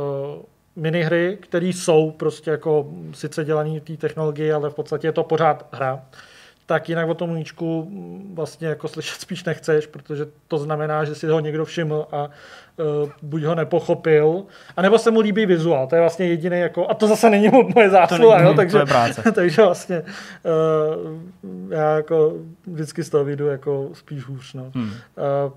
minihry, které jsou prostě jako sice dělaný té technologii, ale v podstatě je to pořád hra, tak jinak o tom mm, vlastně jako slyšet spíš nechceš, protože to znamená, že si ho někdo všiml a uh, buď ho nepochopil, anebo se mu líbí vizuál. To je vlastně jediný jako, a to zase není moje zásluha, není jo, takže, tvoje práce. takže vlastně uh, já jako vždycky z toho vyjdu jako spíš hůř. No. Hmm. Uh,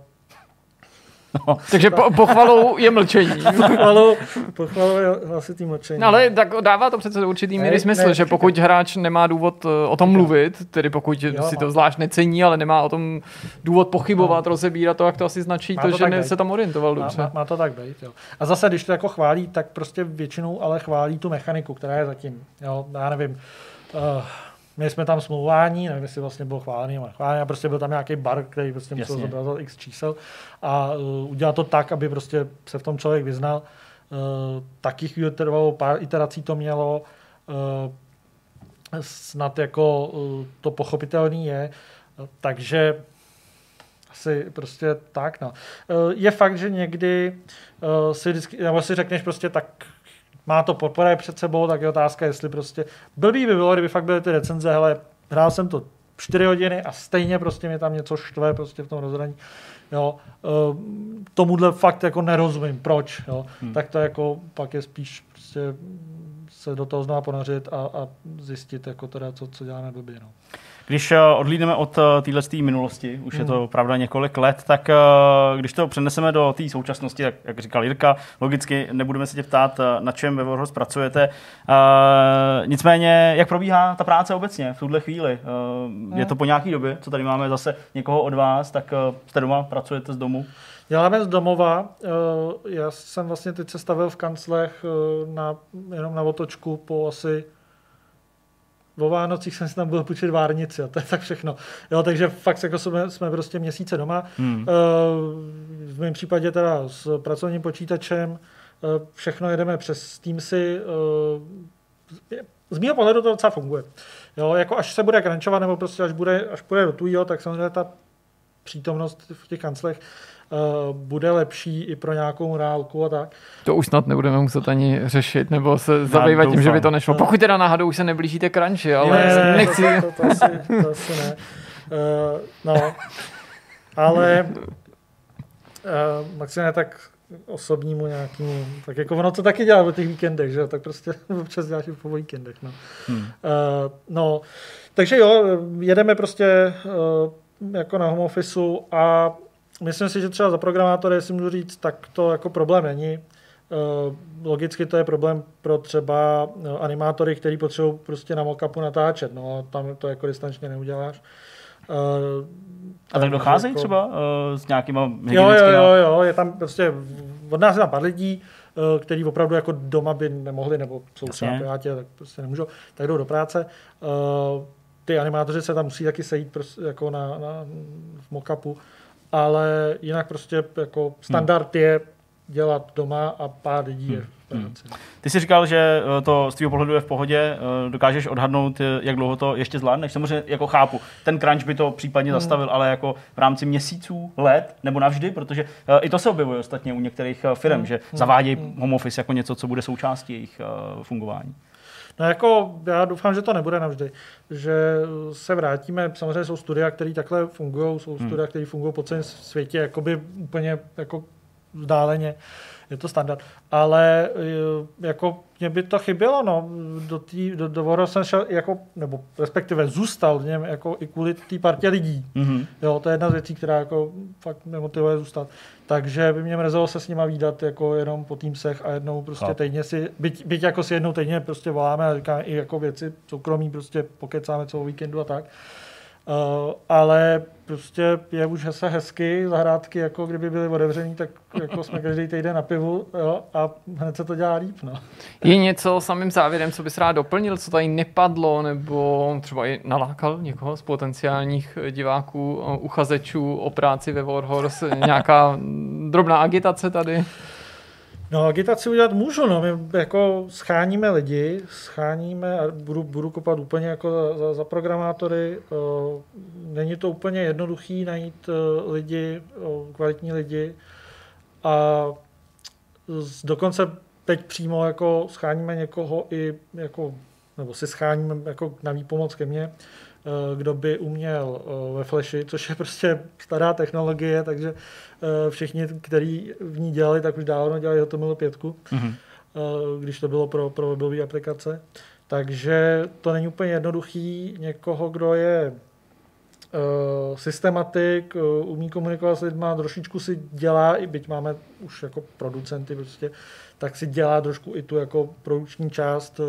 Takže po, pochvalou je mlčení. pochvalu, pochvalu je hlasitý mlčení. No, ale tak dává to přece do určitý míry smysl, ne, že pokud hráč nemá důvod eh, o tom mluvit, tedy pokud Jo, si má. to zvlášť necení, ale nemá o tom důvod pochybovat, rozebírat to, jak to asi značí, Má to, to že ne, se tam orientoval Má, dobře. má, má, to tak být, jo. A zase, když to jako chválí, tak prostě většinou ale chválí tu mechaniku, která je zatím. Jo, já nevím, uh, my jsme tam smlouvání, nevím, jestli vlastně bylo chválený nebo nechválený, a prostě byl tam nějaký bar, který prostě musel zobrazovat x čísel a uh, udělat to tak, aby prostě se v tom člověk vyznal. Uh, taky chvíli trvalo, pár iterací to mělo, uh, snad jako uh, to pochopitelný je, Uh, takže asi prostě tak, no. Eh, Je fakt, že někdy eh, si vždycky, nebo si řekneš prostě tak má to podpora před sebou, tak je otázka, jestli prostě blbý by bylo, kdyby fakt byly ty recenze, hele, hrál jsem to 4 hodiny a stejně prostě mě tam něco štve prostě v tom rozhraní. Jo, eh, tomuhle fakt jako nerozumím, proč, jo. Hmm. Tak to jako pak je spíš prostě se do toho znovu ponořit a, a zjistit, jako teda, co, co děláme blbě, no. Když eh, odlídneme od téhle minulosti, už je to pravda několik let, tak eh, když to přeneseme do té současnosti, jak, jak říkal Jirka, logicky nebudeme se tě ptát, eh, na čem ve Warhorse pracujete. Eh, nicméně, jak probíhá ta práce obecně v tuhle chvíli? Eh, je to po nějaký době, co tady máme zase někoho od vás, tak eh, jste doma, pracujete z domu? Děláme z domova. Eh, Já jsem vlastně teď se stavil v kanclech eh, na, jenom na otočku po asi o Vánocích jsem si tam byl půjčit várnici a to je tak všechno. Jo, takže fakt jako jsme, jsme prostě měsíce doma. Hmm. Eh, V mém případě teda s pracovním počítačem eh, všechno jedeme přes Teamsy. eh, Z mého pohledu to docela funguje. Jo, jako až se bude crunchovat, nebo prostě až bude, až bude do tujího, tak samozřejmě ta přítomnost v těch kanclech bude lepší i pro nějakou reálku a tak. To už snad nebudeme muset ani řešit, nebo se zabývat tím, že by to nešlo. Pokud teda náhodou už se neblížíte crunchi, ale nechci... To, to, to, asi, to asi ne. Uh, no, ale uh, maximálně tak osobnímu nějakému, tak jako ono to taky dělá o těch víkendech, že jo, tak prostě občas děláš i po víkendech, no. Hmm. Uh, no, takže jo, jedeme prostě uh, jako na home officeu a myslím si, že třeba za programátory, jestli můžu říct, tak to jako problém není. Uh, logicky to je problém pro třeba uh, animátory, který potřebují prostě na mockupu natáčet, no a tam to jako distančně neuděláš. Uh, A tak docházejí jako- třeba uh, s nějakýma Jo, jo, jo, jo, je tam prostě, od nás je tam pár lidí, eh, který opravdu jako doma by nemohli, nebo jsou třeba piráti, tak prostě nemůžou, tak jdou do práce. Eh, Ty animátoři se tam musí taky sejít prostě jako na, na, v mockupu, ale jinak prostě jako standard je dělat doma a pár lidí je v práci. Ty jsi říkal, že eh, to z tvého pohledu je v pohodě, eh, dokážeš odhadnout, eh, jak dlouho to ještě zvládneš. Samozřejmě jako chápu, ten crunch by to případně Hmm. zastavil, ale jako v rámci měsíců, let nebo navždy, protože i to se objevuje ostatně u některých firm, Hmm. že zavádějí home office jako něco, co bude součástí jejich fungování. No jako já doufám, že to nebude navždy, že se vrátíme, samozřejmě jsou studia, které takhle fungují, jsou studia, které fungují po celém světě, jakoby úplně jako vzdáleně, je to standard, ale eh, jako mě by to chybělo, no, do, tý, do, do Warhol jsem šel jako, nebo respektive zůstal v něm jako i kvůli té partě lidí, Mm-hmm. Jo, to je jedna z věcí, která jako fakt nemotivuje zůstat. Takže by mě mrzelo se s nima výdat jako jenom po Teamsech a jednou prostě Chápu. týdně si, byť, byť, jako si jednou týdně prostě voláme a říkáme i jako věci soukromí, prostě pokecáme celou víkendu a tak. Uh, ale prostě je už se hezky, zahrádky, jako kdyby byly otevřený, tak jako jsme každý týden na pivu jo, a hned se to dělá líp. No. Je něco samým závěrem, co bys rád doplnil, co tady nepadlo, nebo třeba i nalákal někoho z potenciálních diváků, eh, uchazečů o práci ve Warhorse, nějaká drobná agitace tady? No, agitaci udělat můžu, no. My jako scháníme lidi, scháníme a budu, budu kopat úplně jako za, za, programátory. Není to úplně jednoduchý najít lidi, kvalitní lidi a dokonce teď přímo jako scháníme někoho i jako, nebo si scháníme jako na výpomoc ke mně, kdo by uměl ve Flashi, což je prostě stará technologie, takže všichni, kteří v ní dělali, tak už dávno dělali HTML5, Mm-hmm. eh, když to bylo pro, pro webové aplikace. Takže to není úplně jednoduchý někoho, kdo je uh, systematik, uh, umí komunikovat s lidma, trošičku si dělá, i byť máme už jako producenty prostě, tak si dělá trošku i tu jako produkční část, uh,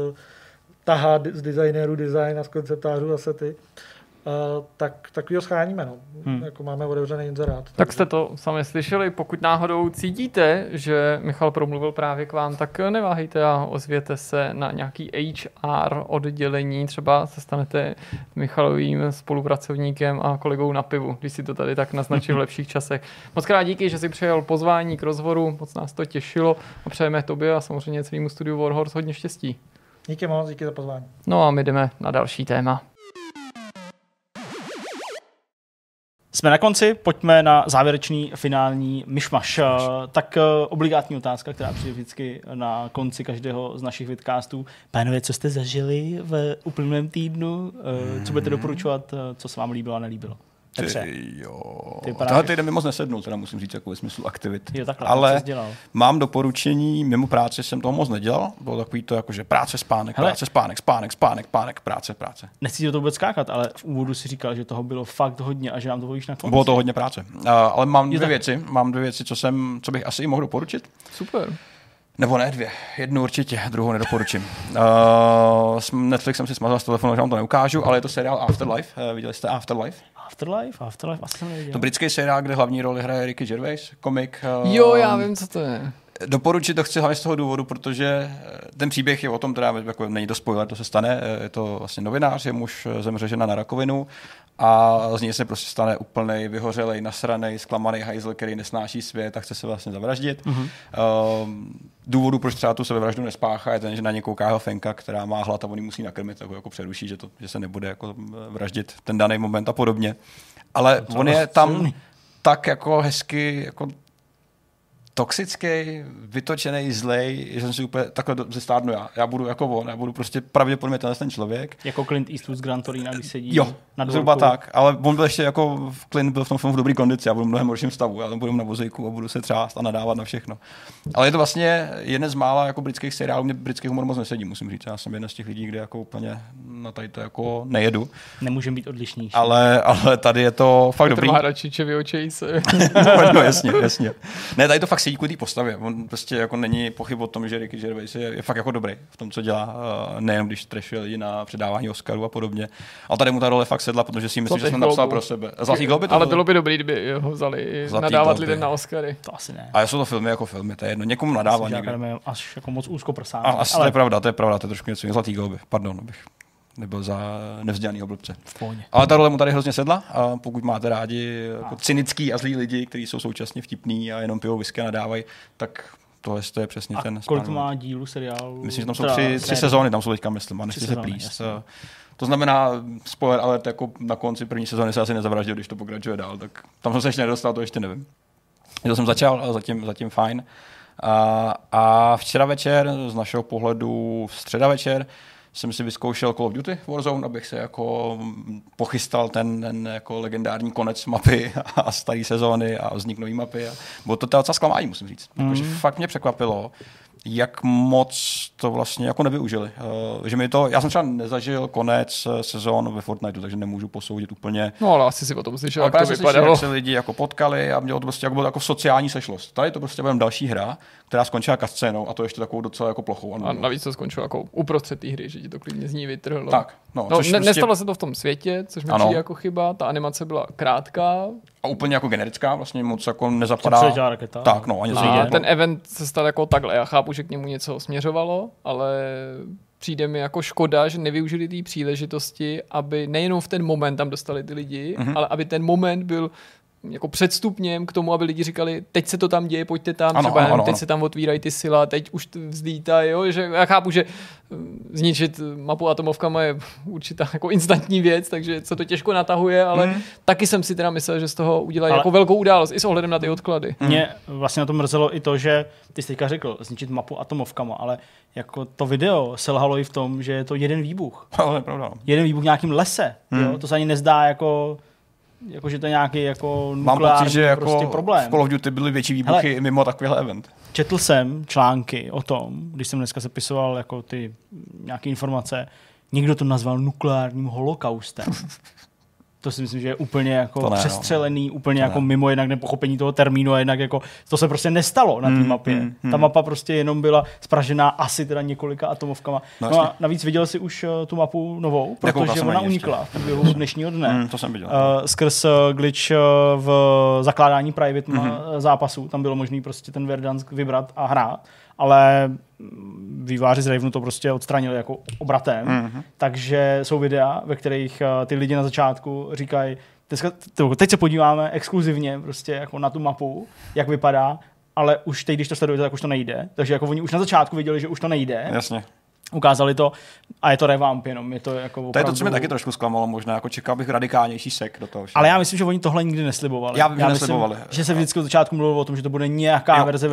tahá z designérů design a z konceptářů zase ty. Uh, tak takovýho scháníme, no. Hmm. Jako máme otevřený inzerát. Tak jste to sami slyšeli, pokud náhodou cítíte, že Michal promluvil právě k vám, tak neváhejte a ozvěte se na nějaký HR oddělení, třeba se stanete Michalovým spolupracovníkem a kolegou na pivu, když si to tady tak naznačil v lepších časech. Moc krát díky, že si přijal pozvání k rozhovoru, moc nás to těšilo a přejeme tobě a samozřejmě celému studiu Warhorse hodně štěstí. Díky moc, díky za pozvání. No a my jdeme na další téma. Jsme na konci, pojďme na závěrečný finální myšmaš. Eh, Tak eh, obligátní otázka, která přijde vždycky na konci každého z našich vidcastů. Pánové, co jste zažili v uplynulém týdnu? Eh, Co budete doporučovat, eh, co se vám líbilo a nelíbilo? Petře, Ty jo. Ty Tohle týden mi moc nesednul, teda musím říct, jako ve smyslu aktivit. jo takhle, Ale mám doporučení, mimo práci jsem toho moc nedělal. Bylo takový to, jako, že práce, spánek, Hele. práce, spánek, spánek, spánek, spánek, práce, práce. Nechci do toho vůbec skákat, ale v úvodu si říkal, že toho bylo fakt hodně a že nám to povíš na konci. Bylo to hodně práce. Uh, ale mám dvě tak. věci, mám dvě věci, co, jsem, co bych asi i mohl doporučit. Super. Nebo ne dvě. Jednu určitě, druhou nedoporučím. Uh, s Netflixem si smazal z telefonu, že vám to neukážu, ale je to seriál Afterlife. Uh, viděli jste Afterlife? Afterlife? Afterlife? Asi jsem neviděl. To britský seriál, kde hlavní roli hraje Ricky Gervais, komik. Jo, já vím, co to je. Doporučit to chci hlavně z toho důvodu, protože eh, ten příběh je o tom, teda jako není to spoiler, to se stane, eh, je to vlastně novinář, je muž eh, zemře žena na rakovinu a z něj se prostě stane úplnej, vyhořelej, nasranej, zklamaný hajzl, který nesnáší svět a chce se vlastně zavraždit. Mm-hmm. Um, důvodu, proč třeba tu sebevraždu nespáchá, je ten, že na ně kouká jeho fenka, která má hlad a on musí nakrmit, tak ho jako přeruší, že, to, že se nebude jako vraždit ten daný moment a podobně. Ale on je tam silný. tak jako hezky jako toxický, vytočený, zlej, že jsem si úplně takhle do- zestárnu já. Já budu jako on, já budu prostě pravděpodobně tenhle ten člověk. Jako Clint Eastwood z Gran Torina, když sedí Jo, na zhruba dvorku. tak, ale on byl ještě jako v Clint byl v tom filmu v dobré kondici, já budu v mnohem horším stavu, já tam budu na vozejku a budu se třást a nadávat na všechno. Ale je to vlastně jeden z mála jako britských seriálů, mě britský humor moc nesedí, musím říct. Já jsem jeden z těch lidí, kde jako úplně na tady to jako nejedu. Nemůžeme být odlišní. Ale, ale tady je to fakt Petr dobrý. čevy očej se. no, jasně, jasně. Ne, tady to fakt sedí kvůli té postavě. On prostě jako není pochyb o tom, že Ricky Gervais je, je fakt jako dobrý v tom, co dělá, uh, nejenom když trešuje lidi na předávání Oscarů a podobně. Ale tady mu ta role fakt sedla, protože si myslím, že jsem napsal pro sebe. Zlatý globy to Ale bylo? bylo by dobrý, kdyby ho vzali Zlatý nadávat globy. lidem na Oscary. To asi ne. A jsou to filmy jako filmy, to je jedno. Někomu nadává někdo. až jako moc úzkoprsá. A, asi to je pravda, to je pravda, to je trošku něco. Zlatý globy, pardon, abych nebyl za nevzdělaný blbce. Ale ta role mu tady hrozně sedla a pokud máte rádi jako cynický a zlý lidi, kteří jsou současně vtipní a jenom pijou whisky a nadávají, tak tohle to je přesně A ten kolik to má dílu seriálu? Myslím, že tam jsou tři, tři série. sezóny, tam jsou teďka, myslím, a nechci se plíst. jasně. To znamená, spoiler alert, jako na konci první sezóny se asi nezavraždil, když to pokračuje dál, tak tam jsem se ještě nedostal, to ještě nevím. To jsem začal, ale zatím, zatím fajn. A, a včera večer, z našeho pohledu středa večer, jsem si vyzkoušel Call of Duty Warzone, abych se jako pochystal ten, ten jako legendární konec mapy a staré sezóny a vznik nové mapy. A bylo to docela zklamání, musím říct. Mm. Protože fakt mě překvapilo, jak moc to vlastně jako nevyužili. Uh, že mi to, já jsem třeba nezažil konec eh, sezón ve Fortniteu, takže nemůžu posoudit úplně. No ale asi si potom slyšel, Ale jak to jsem slyšel, vypadalo. jak se lidi jako potkali a mělo to prostě jako, bylo jako sociální sešlost. Tady to prostě byla další hra, která skončila kascénou a to ještě takovou docela jako plochou. A Ano, navíc to skončilo jako uprostřed té hry, že ti to klidně z ní vytrhlo. Tak, no, no ne, prostě- nestalo se to v tom světě, což mi přijde jako chyba. Ta animace byla krátká, A úplně jako generická, vlastně moc jako nezapadá. přiletěla raketa. Tak, no, ani a ten event se stal jako takhle. Já chápu, že k němu něco směřovalo, ale přijde mi jako škoda, že nevyužili té příležitosti, aby nejenom v ten moment tam dostali ty lidi, Mhm. mm-hmm. ale aby ten moment byl jako předstupněm k tomu, aby lidi říkali, teď se to tam děje, pojďte tam, Ano, třeba ano, ano, teď ano. se tam otvírají ty sila, teď už vzlítají, jo, že já chápu, že mm, zničit mapu atomovkama je určitá jako instantní věc, takže se to těžko natahuje, ale Mhm. taky jsem si teda myslel, že z toho udělají Ale- jako velkou událost, i s ohledem na ty odklady. Mě vlastně na to mrzelo i to, že ty jsi teďka řekl zničit mapu atomovkama, ale jako to video selhalo i v tom, že je to jeden výbuch. Ale je pravda. no. Jeden výbuch v nějakým lese. Hmm. Jo? To se ani nezdá jako, jako že to je nějaký jako Mám pocit, že jako prostě problém. v Call of Duty byly větší výbuchy Hele. mimo takovýhle event. Četl jsem články o tom, když jsem dneska sepisoval jako ty nějaké informace, někdo to nazval nukleárním holokaustem. To si myslím, že je úplně jako To ne, no. přestřelený, úplně To jako ne. mimo jednak nepochopení toho termínu a jednak jako to se prostě nestalo na té Hmm, mapě. hmm, hmm. Ta mapa prostě jenom byla spražená asi teda několika atomovkama. No No, a navíc viděl si už eh, tu mapu novou, protože ona unikla v průběhu dnešního dne. Hmm, to jsem viděl. Uh, skrz uh, glitch uh, v zakládání private Mhm. mm-hmm. zápasů. Tam bylo možné prostě ten Verdansk vybrat a hrát, ale mm, výváři z Ravenu to prostě odstranili jako obratem. Mhm. Takže jsou videa, ve kterých uh, ty lidi na začátku říkají, "Dneska- to- teď se podíváme exkluzivně prostě jako na tu mapu, jak vypadá, ale už teď, když to sledujete, tak už to nejde. Takže jako oni už na začátku viděli, že už to nejde. Jasně. Ukázali to a je to revamp jenom. Je to jako To je to, opravdu... co mě taky trošku zklamalo, možná jako čekal bych radikálnější sek do toho. všeho. Ale já myslím, že oni tohle nikdy neslibovali. Já vím, že myslím, neslibovali. že se vždycky od začátku mluvilo o tom, že to bude nějaká Jo, verze.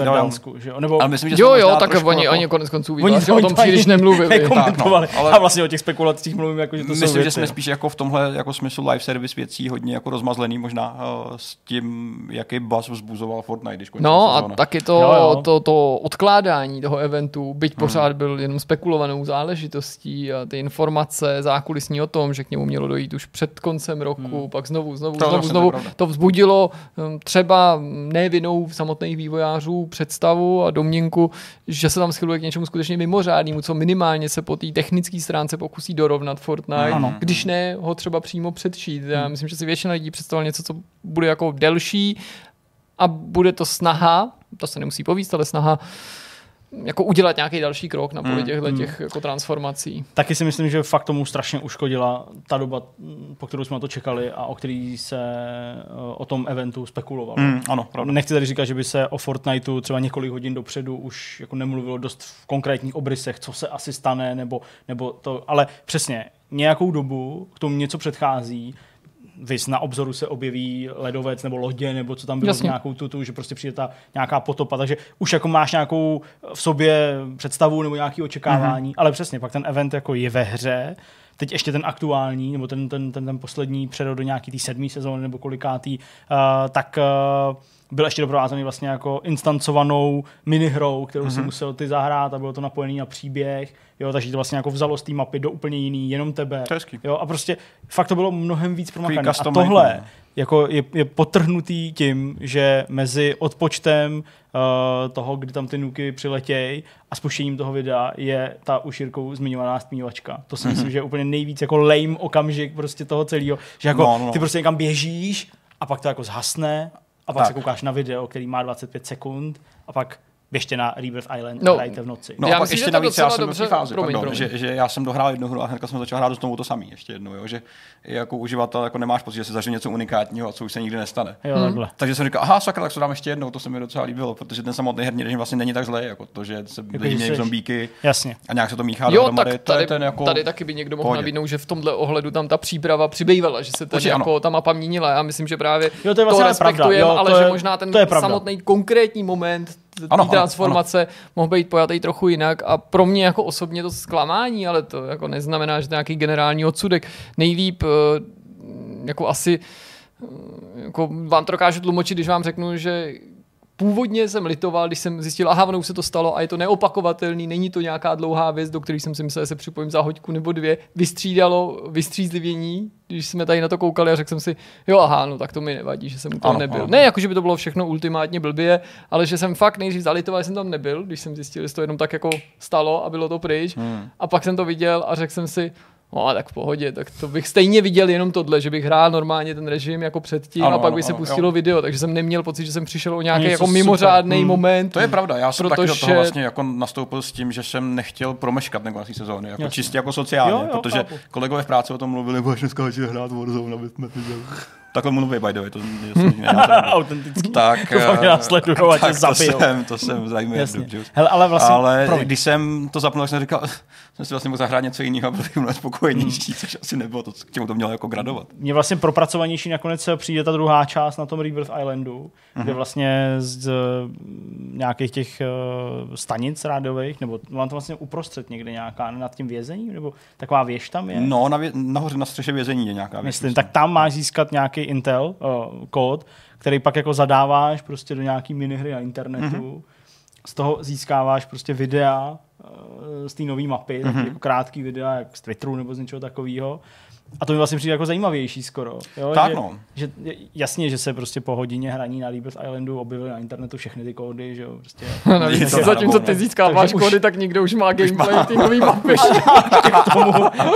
Že jo? Nebo Ale myslím, že Jo, jo, tak oni, jako- oni konec konců oni, výváři o tom příliš nemluvili. nekomentovali. Tak, no, ale-. A vlastně o těch spekulacích mluvím, jako, že to jsou Myslím, že věci. jsme spíš jako v tomhle jako smyslu live service věcí hodně jako rozmazlený možná uh, s tím, jaký buzz vzbuzoval Fortnite, když No a taky to, to, to odkládání toho eventu, Hmm. byť pořád byl jenom spekulovanou záležitostí a ty informace zákulisní o tom, že k němu mělo dojít už před koncem roku, pak znovu, znovu, To znovu, zase znovu, nepravda. to vzbudilo um, třeba nevinou samotných vývojářů představu a domněnku, že se tam schyluje k něčemu skutečně mimořádnému, co minimálně se po té technické stránce pokusí dorovnat Fortnite, Ano. když ne ho třeba přímo předčít. Já myslím, že si většina lidí představovala něco, co bude jako delší, a bude to snaha, to se nemusí povíst, ale snaha jako udělat nějaký další krok na poli Mm, těchto těch jako transformací. Taky si myslím, že fakt tomu strašně uškodila ta doba, po kterou jsme na to čekali a o který se eh, o tom eventu spekulovalo. Mm, ano, pravda. Nechci tady říkat, že by se o Fortniteu třeba několik hodin dopředu už jako nemluvilo dost v konkrétních obrysech, co se asi stane, nebo, nebo to, ale přesně, nějakou dobu k tomu něco předchází, Vys na obzoru se objeví ledovec nebo lodě, nebo co tam bylo Jasně. nějakou tutu, že prostě přijde ta nějaká potopa, takže už jako máš nějakou v sobě představu nebo nějaké očekávání, mm-hmm. ale přesně, pak ten event jako je ve hře, teď ještě ten aktuální, nebo ten, ten, ten, ten poslední přerod do nějaký té sedmé sezóny nebo kolikátý, uh, tak uh, byl ještě doprovázený vlastně jako instancovanou minihrou, kterou mm-hmm. si musel ty zahrát a bylo to napojený na příběh, jo, takže to vlastně jako vzalo z té mapy do úplně jiný, jenom tebe. Hezký. Jo, a prostě fakt to bylo mnohem víc promakané. A tohle no. jako je, je potrhnutý tím, že mezi odpočtem uh, toho, kdy tam ty nuky přiletějí a spuštěním toho videa je ta už Jirkou zmiňovaná stmívačka. To si Mhm. myslím, že je úplně nejvíc jako lame okamžik prostě toho celého, že jako no, no. ty prostě někam běžíš a pak to jako zhasne a pak Tak. se koukáš na video, který má 25 sekund a pak běžte na Rebirth Island No. a hrajte v noci. No Já a pak myslím, ještě navíc já jsem dobře- fázi, promiň, promiň, promiň. Že, že, já jsem dohrál jednu hru a hnedka jsem začal hrát znovu to samý ještě jednou, jo? že jako uživatel jako nemáš pocit, že si zažil něco unikátního a co už se nikdy nestane. Jo, takhle. Takže jsem říkal, aha, sakra, tak to dám ještě jednou, to se mi docela líbilo, protože ten samotný herní režim vlastně není tak zlej, jako to, že se lidi že mějí zombíky Jasně. a nějak se to míchá Jo, dohromady. tak to tady, je ten jako... tady taky by někdo mohl nabídnout, že v tomhle ohledu tam ta příprava přibývala, že se ten jako ta mapa měnila. Já myslím, že právě to je vlastně respektujeme, Jo, ale že možná ten samotný konkrétní moment Ano, ano, transformace mohl být pojatý trochu jinak a pro mě jako osobně to zklamání, ale to jako neznamená, že to je nějaký generální odsudek. Nejlíp eh, jako asi eh, jako vám to dokážu tlumočit, když vám řeknu, že původně jsem litoval, když jsem zjistil, aha, ono už se to stalo a je to neopakovatelný, není to nějaká dlouhá věc, do které jsem si myslel, že se připojím za hoďku nebo dvě. Vystřídalo vystřízlivění, když jsme tady na to koukali a řekl jsem si, jo, aha, no tak to mi nevadí, že jsem toho Ano, nebyl. ano. Ne, jako že by to bylo všechno ultimátně blbě, ale že jsem fakt nejdřív zalitoval, že jsem tam nebyl, když jsem zjistil, že to jenom tak jako stalo a bylo to pryč. Hmm. A pak jsem to viděl a řekl jsem si, No, a tak v pohodě, tak to bych stejně viděl jenom tohle, že bych hrál normálně ten režim jako předtím Ano, a pak ano, by se ano, pustilo jo. video, takže jsem neměl pocit, že jsem přišel o nějaký Něco jako mimořádný Hmm. moment. To je pravda, já jsem taky do Protože- toho vlastně jako nastoupil s tím, že jsem nechtěl promeškat nekvásí sezóny, jako Jasně. čistě jako sociálně, Jo, jo, protože chápu. kolegové v práci o tom mluvili, budeš dneska hrát Warzone, aby jsme ty Takhle mluví, by the way, to. Autentický. Tak, že eh, a tě to jsem, to jsem zajímavý. Hele, ale vlastně, ale promiň. když jsem to zapnul, tak jsem říkal, jsem si vlastně mohl zahrát něco jiného a byl mnohem spokojenější, což asi nebylo to, k čemu to mělo jako gradovat. Mně vlastně propracovanější nakonec přijde ta druhá část na tom Rebirth Islandu, Mhm. kde vlastně z eh, nějakých těch eh, stanic rádiových, nebo mám to vlastně uprostřed někde nějaká, nad tím vězením, nebo taková věž tam je? No, na vě- nahoře na střeše vězení je nějaká věc. Myslím, tak tam máš získat nějaký Intel uh, kód, který pak jako zadáváš prostě do nějaký minihry na internetu. Mhm. Mm-hmm. Z toho získáváš prostě videa uh, z té nové mapy, mm-hmm. jako krátký videa, jak z Twitteru nebo z něčeho takového. A to mi vlastně přijde jako zajímavější skoro. Jo? Tak že, no. že, jasně, že se prostě po hodině hraní na Rebirth Islandu objevily na internetu všechny ty kódy, že jo, prostě. Je to zatímco ty no. získáváš už- kódy, tak nikdo už má gameplay ty nový mapy. k tomu,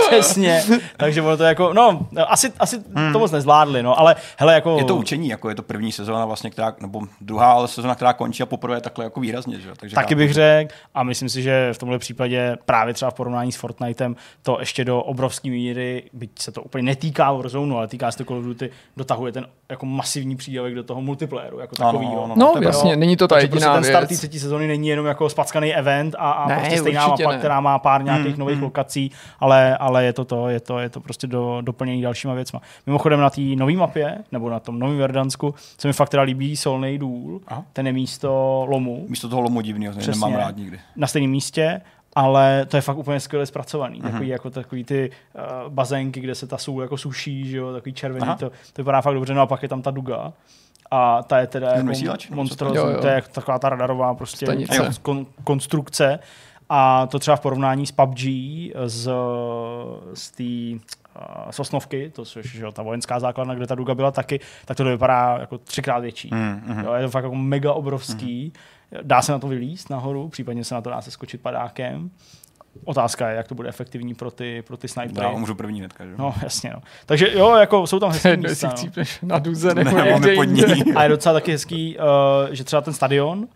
přesně. Takže ono to jako, no, asi, asi hmm. to moc nezvládli, no, ale hele, jako... Je to učení, jako je to první sezóna vlastně, která, nebo druhá, ale sezóna, která končí a poprvé takhle jako výrazně, že? jo? Takže Taky bych řekl, a myslím si, že v tomhle případě právě třeba v porovnání s Fortnitem to ještě do obrovské míry, byť se to úplně netýká Warzone, ale týká se to Call of Duty, dotahuje ten jako masivní přídavek do toho multiplayeru jako Ano, takovýho. ano, No je jasně, Jo, není to ta takže jediná prostě ten start té věc. třetí sezóny není jenom jako spackaný event a, a Ne, prostě stejná mapa, ne. která má pár nějakých Mm, nových mm. lokací, ale, ale je to to, je to, je to prostě do, doplnění dalšíma věcma. Mimochodem na té nové mapě, nebo na tom novém Verdansku, se mi fakt teda líbí Solnej důl, Aha. ten je místo lomu, Místo toho lomu divného, Přesně. nemám rád nikdy. na stejném místě, ale to je fakt úplně skvěle zpracovaný. Mhm. Mm-hmm. Takový, jako takový ty uh, bazénky, kde se ta sůl jako suší, že jo, takový červený, Aha. to, to vypadá fakt dobře, no a pak je tam ta duga. A ta je teda jako jo. to je jako taková ta radarová prostě Stanice. kon, kon, konstrukce. A to třeba v porovnání s PUBG, z, z té uh, Sosnovky, to což že ta vojenská základna, kde ta duga byla taky, tak to vypadá jako třikrát větší. Mm, mhm. Jo, je to fakt jako mega obrovský. Dá se na to vylíst nahoru, případně se na to dá se skočit padákem. Otázka je, jak to bude efektivní pro ty, pro ty snipery. Já umřu první hnedka, že? No, jasně. No. Takže jo, jako jsou tam hezký Jedno, místa. jestli No. chcípneš na duze nebo Nebo někde jinde. ní. A je docela taky hezký, uh, že třeba ten stadion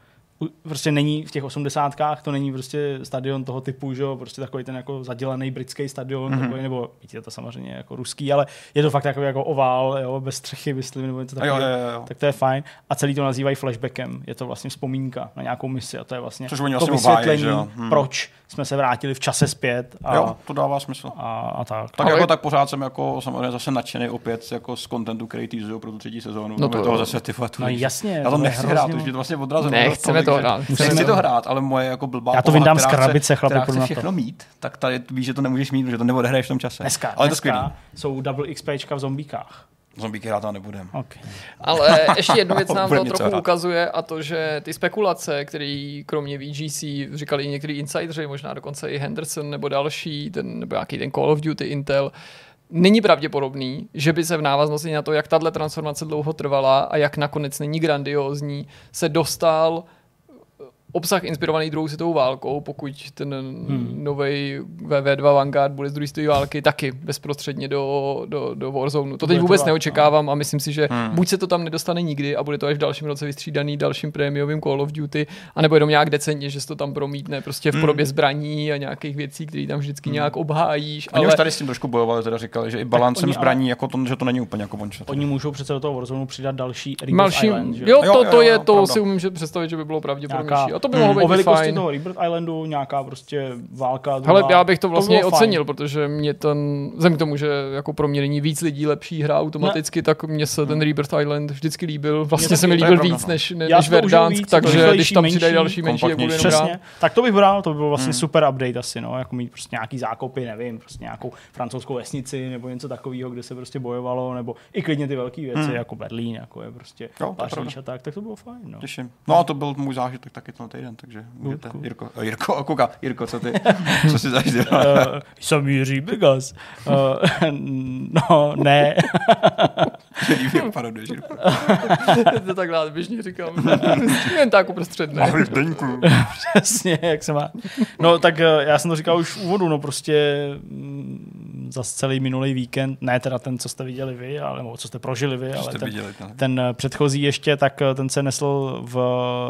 prostě není v těch osmdesátkách, to není prostě stadion toho typu, že jo, prostě takový ten jako zadělaný britský stadion, mm-hmm. takový, nebo víte, je to samozřejmě jako ruský, ale je to fakt takový jako ovál, jo, bez střechy, myslím, nebo něco takového. jo, jo, jo. Tak to je fajn. A celý to nazývají flashbackem. Je to vlastně vzpomínka na nějakou misi a to je vlastně Což to vlastně obhájí, vysvětlení, že jo. Hm. proč jsme se vrátili v čase zpět a, Jo, to dává smysl. a, a tak. Tak Ale- jako tak pořád jsem jako samozřejmě zase nadšený opět jako z kontentu, který teasují pro tu třetí sezónu. No to to toho jo. zase ty vole, tu- No jasně, Já to to nechci hrát, je to vlastně odrazeno. Ne, chceme to takže- hrát. Chci Chceme to to. hrát, ale moje jako blbá Já to vyndám z krabice, chlapi, půjdu na to. všechno mít, tak tady víš, že to nemůžeš mít, že to neodehraješ v tom čase. Dneska, ale to skvělý. jsou double XPčka v zombíkách. Zombíky hrát tam nebudem. Okay. Ale ještě jednu věc nám to trochu hrát. ukazuje a to, že ty spekulace, které kromě VGC říkali i některý insideri, možná dokonce i Henderson nebo další, ten, nebo nějaký ten Call of Duty Intel, není pravděpodobný, že by se v návaznosti na to, jak tahle transformace dlouho trvala a jak nakonec není grandiózní, se dostal obsah inspirovaný druhou světovou válkou, pokud ten Hmm. nový VV2 Vanguard bude z druhé světové války taky bezprostředně do, do, do Warzone. To teď vůbec neočekávám a myslím si, že Hmm. buď se to tam nedostane nikdy a bude to až v dalším roce vystřídaný dalším prémiovým Call of Duty, anebo jenom nějak decentně, že se to tam promítne prostě v Hmm. podobě zbraní a nějakých věcí, které tam vždycky nějak obhájíš. Oni ale už tady s tím trošku bojovali, teda říkali, že i balancem oni- zbraní, jako to, že to není úplně jako shot. Oni můžou přece do toho Warzone přidat další Malší, Island, že? jo, Jo, to, jo, to jo, je, to pravda. si umím že představit, že by bylo pravděpodobnější. To by Hmm. mohlo O být i velikosti fajn. toho Rebirth Islandu nějaká prostě válka. Hele, druhá. já bych to vlastně bylo fajn. ocenil, protože mě ten, vzhledem k tomu, že jako pro mě není víc lidí lepší hra automaticky, tak mně se ten Rebirth Island vždycky líbil. Vlastně se mi to líbil pravda, víc no. než, ne, než to Verdansk, víc, to takže když tam přidají další menší, jak budu Přesně. Tak to bych bral, to by byl vlastně Hmm. super update asi, no, jako mít prostě nějaký zákopy, nevím, prostě nějakou francouzskou vesnici nebo něco takového, kde se prostě bojovalo, nebo i klidně ty velké věci, Hmm. jako Berlín, jako je prostě to Paříž a tak, tak to bylo fajn, no. Těším. No a to byl můj zážitek taky ten týden, takže můžete. Jirko, eh, Jirko, kouka, Jirko, co ty, co si zažil? Uh, jsem Jiří Vegas. Uh, no, ne. Líbí parodie, Jirko. to tak rád běžně říkám. Jen tak uprostřed, ne. Ahoj, Zdeňku. Přesně, jak se má. No tak eh, já jsem to říkal už v úvodu, no prostě mm, za celý minulý víkend, ne teda ten, co jste viděli vy, ale nebo co jste prožili vy, Co ale jste ten, viděli? no. ten eh, předchozí ještě, tak eh, ten se nesl v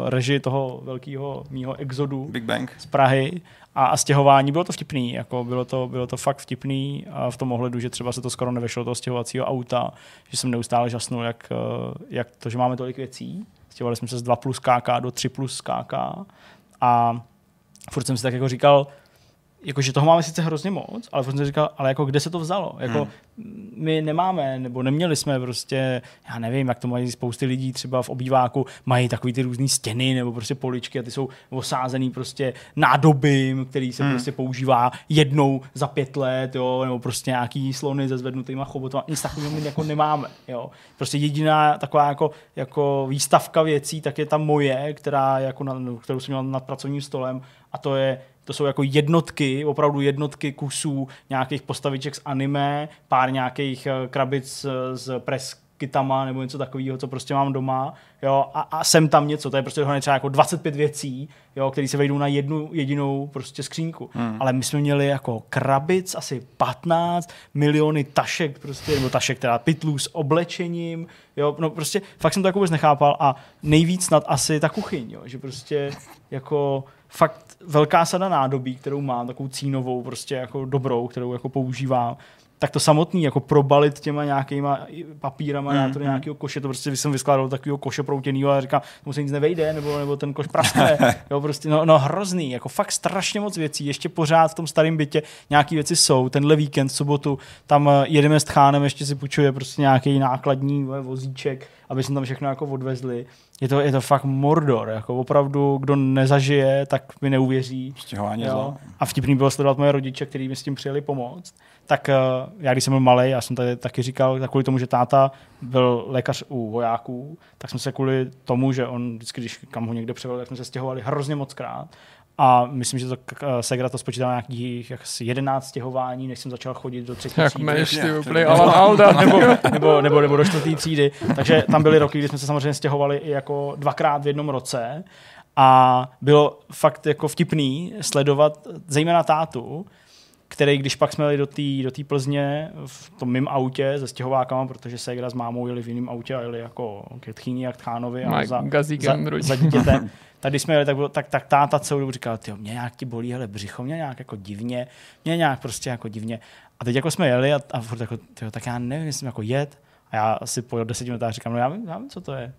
režii toho velkého mýho exodu Big Bang. z Prahy a, a stěhování. Bylo to vtipný, jako bylo to, bylo to fakt vtipný a v tom ohledu, že třeba se to skoro nevešlo toho stěhovacího auta, že jsem neustále žasnul, jak, eh, jak to, že máme tolik věcí. Stěhovali jsme se z 2 plus KK do 3 plus KK a furt jsem si tak jako říkal, jako, že toho máme sice hrozně moc, ale si říkal, ale jako kde se to vzalo? Jako, Hmm. my nemáme, nebo neměli jsme prostě, já nevím, jak to mají spousty lidí třeba v obýváku, mají takový ty různé stěny nebo prostě poličky a ty jsou osázený prostě nádobím, který se Hmm. prostě používá jednou za pět let, jo, nebo prostě nějaký slony se zvednutýma chobotama, nic takového my jako nemáme, jo. Prostě jediná taková jako, jako výstavka věcí, tak je ta moje, která jako na, kterou jsem měl nad pracovním stolem a to je to jsou jako jednotky, opravdu jednotky kusů nějakých postaviček z anime, pár nějakých eh, krabic eh, z press kitama nebo něco takového, co prostě mám doma, jo, a, a sem tam něco, to je prostě dohromady třeba jako 25 věcí, jo, které se vejdou na jednu jedinou prostě skřínku. Hmm. Ale my jsme měli jako krabic asi 15 miliony tašek prostě, nebo tašek teda pytlů s oblečením, jo, no prostě fakt jsem to jako vůbec nechápal a nejvíc snad asi ta kuchyň, jo, že prostě jako fakt velká sada nádobí, kterou mám, takovou cínovou, prostě jako dobrou, kterou jako používám, tak to samotný, jako probalit těma nějakýma papírama, mm, to do nějakého koše, to prostě jsem vyskládal takového koše proutěnýho a říkám, tomu se nic nevejde, nebo, nebo ten koš praskne. jo, prostě, no, no, hrozný, jako fakt strašně moc věcí, ještě pořád v tom starém bytě nějaký věci jsou, tenhle víkend, v sobotu, tam eh, jedeme s Tchánem, ještě si půjčuje prostě nějaký nákladní vole, vozíček, aby jsme tam všechno jako odvezli. Je to, je to fakt mordor, jako opravdu, kdo nezažije, tak mi neuvěří. Stěhování zla. A vtipný bylo sledovat moje rodiče, kteří mi s tím přijeli pomoct. Tak eh, já, když jsem byl malý, já jsem tady taky říkal, tak kvůli tomu, že táta byl lékař u vojáků, tak jsme se kvůli tomu, že on vždycky, když kam ho někde převel, tak jsme se stěhovali hrozně moc krát. A myslím, že to Segra to spočítala nějakých jak asi 11 stěhování, než jsem začal chodit do třetí Jak třídy. meš, ty úplně Alan Alda. nebo, nebo, nebo, nebo do čtvrtý třídy. Takže tam byly roky, kdy jsme se samozřejmě stěhovali i jako dvakrát v jednom roce. A bylo fakt jako vtipný sledovat zejména tátu, který, když pak jsme jeli do té do tý Plzně v tom mým autě se stěhovákama, protože Segra s mámou jeli v jiném autě a jeli jako ke tchýni a k tchánovi a za, gazíkem za, za dítětem. Tak když jsme jeli, tak, bylo, tak, tak táta celou dobu říkal, ty mě nějak ti bolí, hele, břicho, mě nějak jako divně, mě nějak prostě jako divně. A teď jako jsme jeli a, a furt jako, tyjo, tak já nevím, jestli jako jet. A já asi po deseti minutách říkám, no já vím, já vím, co to je.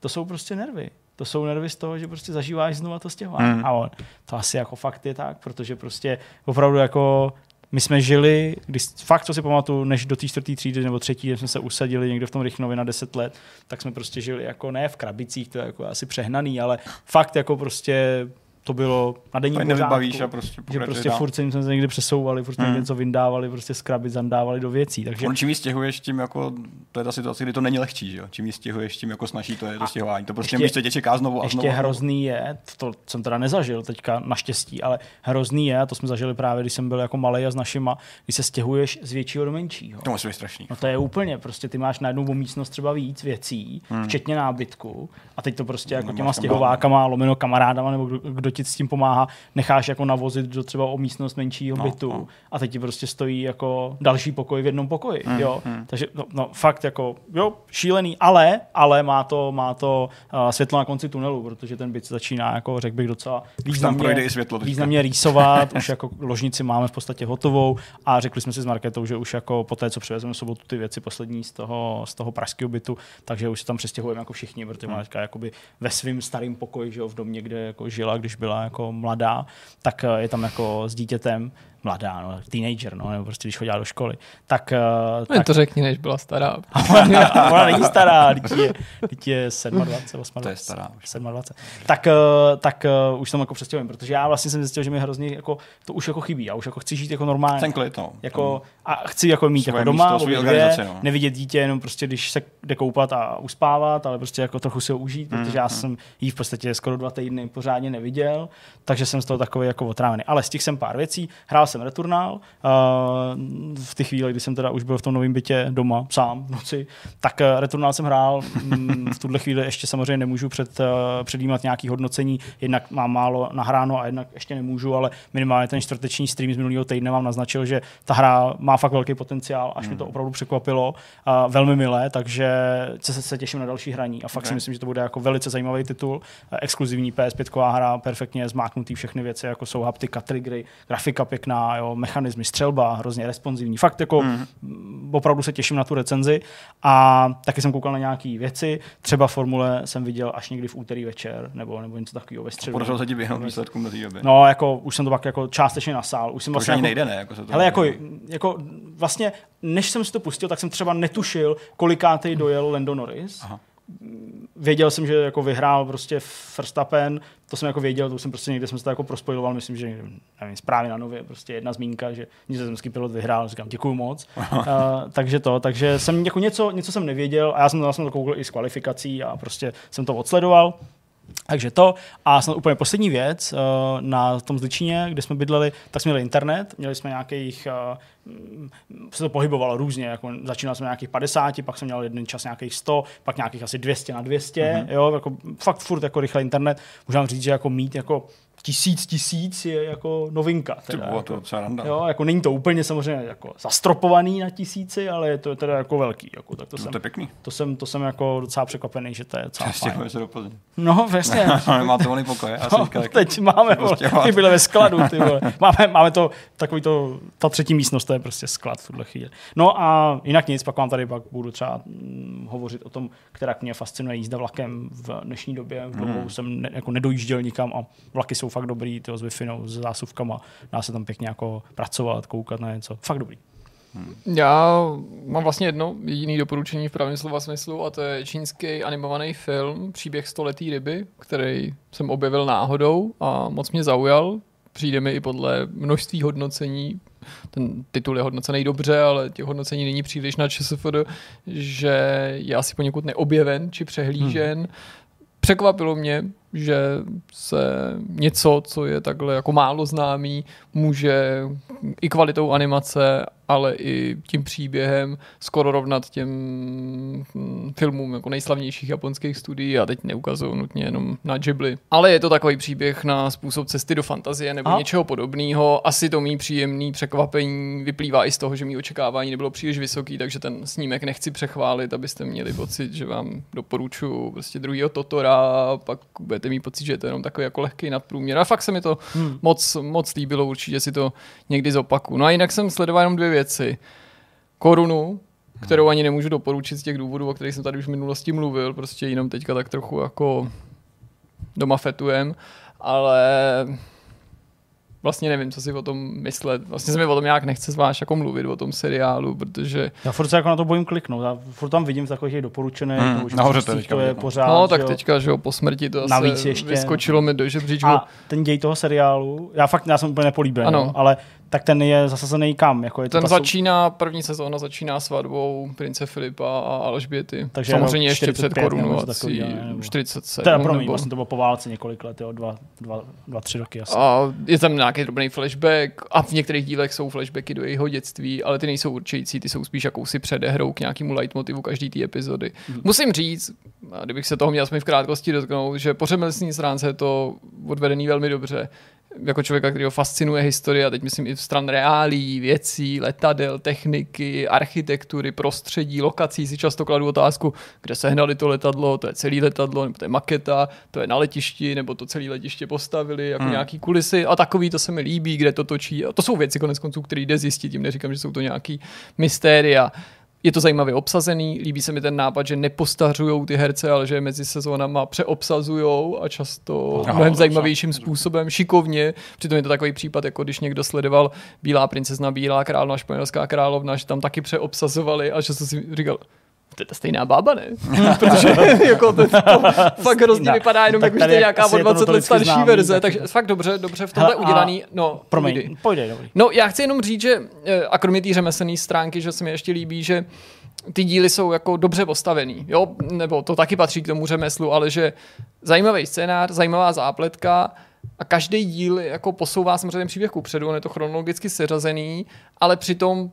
To jsou prostě nervy. To jsou nervy z toho, že prostě zažíváš znova to stěhování. Hmm. A on, to asi jako fakt je tak, protože prostě opravdu jako my jsme žili, když fakt, co si pamatuju, než do té čtvrté třídy nebo třetí, když jsme se usadili někde v tom Rychnově na 10 let, tak jsme prostě žili jako ne v krabicích, to je jako asi přehnaný, ale fakt jako prostě to bylo na denní Fajn, pořádku. a prostě že prostě dál. furt jsme se někdy přesouvali, furt jsme Hmm. něco vyndávali, prostě skrabit, zandávali do věcí. Takže On čím ji stěhuješ, tím jako, to je ta situace, kdy to není lehčí, že jo? Čím ji stěhuješ, tím jako snaží to je to stěhování. To prostě ještě- tě čeká znovu a ještě znovu. znovu. hrozný je, to jsem teda nezažil teďka naštěstí, ale hrozný je, a to jsme zažili právě, když jsem byl jako malý a s našima, když se stěhuješ z většího do menšího. To musí být strašný. No to je úplně, prostě ty máš najednou o místnost třeba víc věcí, hmm. včetně nábytku a teď to prostě jako Nemáš těma kam stěhovákama, lomeno kamarádama nebo kdo, kdo ti s tím pomáhá, necháš jako navozit do třeba o místnost menšího No, bytu no. a teď ti prostě stojí jako další pokoj v jednom pokoji, hmm. jo. Takže no, no, fakt jako, jo, šílený, ale, ale má to, má to uh, světlo na konci tunelu, protože ten byt začíná jako, řekl bych, docela významně, světlo významně rýsovat, už jako ložnici máme v podstatě hotovou a řekli jsme si s Marketou, že už jako po té, co přivezeme sobotu ty věci poslední z toho, z toho pražského bytu, takže už se tam přestěhujeme jako všichni, protože Hmm. má teďka jakoby ve svém starém pokoji, že jo, v domě, kde jako žila, když byla jako mladá, tak eh, je tam jako s dítětem, mladá, no, teenager, no, nebo prostě když chodila do školy, tak, No, tak to řekni, než byla stará. ona, ona není stará, teď je, teď je 27, 28. To je stará už. 27. Tak, eh, tak uh, už tam jako přestěhujem, protože já vlastně jsem zjistil, že mi hrozně jako, to už jako chybí. Já už jako chci žít jako normálně. Ten klid, no. Jako, a chci jako mít Svoje jako doma, místo, obě svoji dvě, organizaci, no. nevidět dítě jenom prostě, když se jde koupat a uspávat, ale prostě jako trochu si ho užít, Mm, protože já jsem jí v podstatě skoro dva týdny pořádně neviděl, takže jsem z toho takový jako otrávený. Ale stihl jsem pár věcí, hrál jsem Returnal, uh, v té chvíli, kdy jsem teda už byl v tom novém bytě doma sám v noci, tak uh, Returnal jsem hrál, mm, v tuhle chvíli ještě samozřejmě nemůžu před, uh, předjímat nějaký hodnocení, jednak mám málo nahráno a jednak ještě nemůžu, ale minimálně ten čtvrteční stream z minulého týdne vám naznačil, že ta hra má fakt velký potenciál, až mě to opravdu překvapilo, velmi milé, takže se, se těším na další hraní. A fakt okay. si myslím, že to bude jako velice zajímavý titul, eh, exkluzivní PS5 hra, perfektně zmáknutý všechny věci, jako jsou haptika, triggery, grafika pěkná, jo, mechanismy, střelba, hrozně responsivní. Fakt jako mm. opravdu se těším na tu recenzi a taky jsem koukal na nějaké věci, třeba formule jsem viděl až někdy v úterý večer, nebo, nebo něco takového ve středu. Podařilo se ti do té doby. No, jako už jsem to pak jako částečně nasál. Už jsem to vlastně ani jako, nejde, ne? Jako se to Hele, jako, jako vlastně, než jsem si to pustil, tak jsem třeba netušil, kolikátej dojel Lando Norris. Aha. Věděl jsem, že jako vyhrál prostě Verstappen, to jsem jako věděl, to jsem prostě někde jsem se to jako prospojoval, myslím, že nevím, zprávy na nově, prostě jedna zmínka, že nizozemský pilot vyhrál, říkám děkuju moc. uh, takže to, takže jsem jako něco, něco jsem nevěděl a já jsem to vlastně to koukl i z kvalifikací a prostě jsem to odsledoval. Takže to. A snad úplně poslední věc, eh, na tom Zličině, kde jsme bydleli, tak jsme měli internet, měli jsme nějakých, eh, mm, se to pohybovalo různě, jako začínal jsem na nějakých 50, pak jsem měl jeden čas nějakých 100, pak nějakých asi 200 na 200, Mhm. mm-hmm. jo, jako fakt furt jako rychle internet. Můžu vám říct, že jako mít jako tisíc, tisíc je jako novinka. Teda, vole, jako, to randa. Jo, jako není to úplně samozřejmě jako zastropovaný na tisíci, ale je to teda jako velký. Jako, tak to, To, jsem, to je pěkný. to, jsem, to jsem jako docela překvapený, že to je docela fajn. Se do Plzně. No, jasně. Máte volný pokoj. No, říkal, teď máme, vole, prostě ty byly ve skladu, ty vole. Máme, máme to, takový to, ta třetí místnost, to je prostě sklad v tuhle chvíli. No a jinak nic, pak vám tady pak budu třeba mm, hovořit o tom, která mě fascinuje jízda vlakem v dnešní době. V dlouhou jsem ne, jako nedojížděl nikam a vlaky jsou fakt dobrý, ty s wi s zásuvkama, dá se tam pěkně jako pracovat, koukat na něco. Fakt dobrý. Já mám vlastně jedno jediné doporučení v pravém slova smyslu a to je čínský animovaný film Příběh stoletý ryby, který jsem objevil náhodou a moc mě zaujal. Přijde mi i podle množství hodnocení, ten titul je hodnocený dobře, ale těch hodnocení není příliš na ČSFD, že je asi poněkud neobjeven či přehlížen. Hmm. Překvapilo mě, že se něco, co je takhle jako málo známý, může i kvalitou animace, ale i tím příběhem skoro rovnat těm hm, filmům jako nejslavnějších japonských studií a teď neukazuju nutně jenom na Ghibli. Ale je to takový příběh na způsob cesty do fantazie nebo A? a? něčeho podobného. Asi to mý příjemný překvapení vyplývá i z toho, že mý očekávání nebylo příliš vysoký, takže ten snímek nechci přechválit, abyste měli pocit, že vám doporučuji prostě druhýho Totora, pak budete mít pocit, že je to jenom takový jako lehký nadprůměr. A fakt se mi to hmm. moc, moc líbilo, určitě si to někdy zopaku. No a jinak jsem sledoval jenom dvě věci. Korunu, kterou ani nemůžu doporučit z těch důvodů, o kterých jsem tady už v minulosti mluvil, prostě jenom teďka tak trochu jako doma fetujem, ale vlastně nevím, co si o tom myslet. Vlastně se mi o tom nějak nechce zvlášť jako mluvit o tom seriálu, protože Já furt se jako na to bojím kliknout. Já furt tam vidím v takových těch doporučených. Hmm, nebo už nahoře to příštích teďka to je no. pořád. no že tak jo. teďka, že jo, po smrti to Navíc asi ještě- vyskočilo mi do žebříčku. A ten děj toho seriálu, já fakt já jsem úplně nepolíben, Ano. jo, ale tak ten je zasazený kam? Jako je to Ten ta sou- začíná, první sezóna začíná svatbou prince Filipa a Alžběty. Takže Samozřejmě ještě před 45 nebo něco korunovací takového, ne? Nebo- 47. Teda promiň, nebo... vlastně to bylo po válce několik let, jo, dva, dva, dva tři roky asi. A je tam nějaký drobný flashback a v některých dílech jsou flashbacky do jeho dětství, ale ty nejsou určující, ty jsou spíš jakousi předehrou k nějakému leitmotivu každý té epizody. Mhm. Musím říct, a kdybych se toho měl v krátkosti dotknout, že po řemeslní stránce je to odvedený velmi dobře. Jako člověka, který ho fascinuje historie, a teď myslím i v stran reálí, věcí, letadel, techniky, architektury, prostředí, lokací, si často kladu otázku, kde se hnali to letadlo, to je celý letadlo, nebo to je maketa, to je na letišti, nebo to celé letiště postavili, jako hmm. nějaký kulisy a takový, to se mi líbí, kde to točí. A to jsou věci konec konců, které jde zjistit, tím neříkám, že jsou to nějaký mystéria. Je to zajímavě obsazený, líbí se mi ten nápad, že nepostařují ty herce, ale že je mezi sezónama přeobsazují a často Aha, mnohem zajímavějším způsobem, šikovně. Přitom je to takový případ, jako když někdo sledoval Bílá princezna, Bílá královna, Španělská královna, že tam taky přeobsazovali a že jsem si říkal, to je ta stejná bába, ne? Protože jako to, to fakt hrozně vypadá jenom, tak jak už to tady je nějaká o je to 20 let starší známý, verze, tak- takže fakt dobře, dobře v tomhle Hele, udělaný. No. Promiň, pojde, dobrý. No, já chci jenom říct, že eh, a kromě té řemeslné stránky, že se mi ještě líbí, že ty díly jsou jako dobře postavený, jo, nebo to taky patří k tomu řemeslu, ale že zajímavý scénář, zajímavá zápletka a každý díl jako posouvá samozřejmě ten příběh kupředu, on je to chronologicky seřazený, ale přitom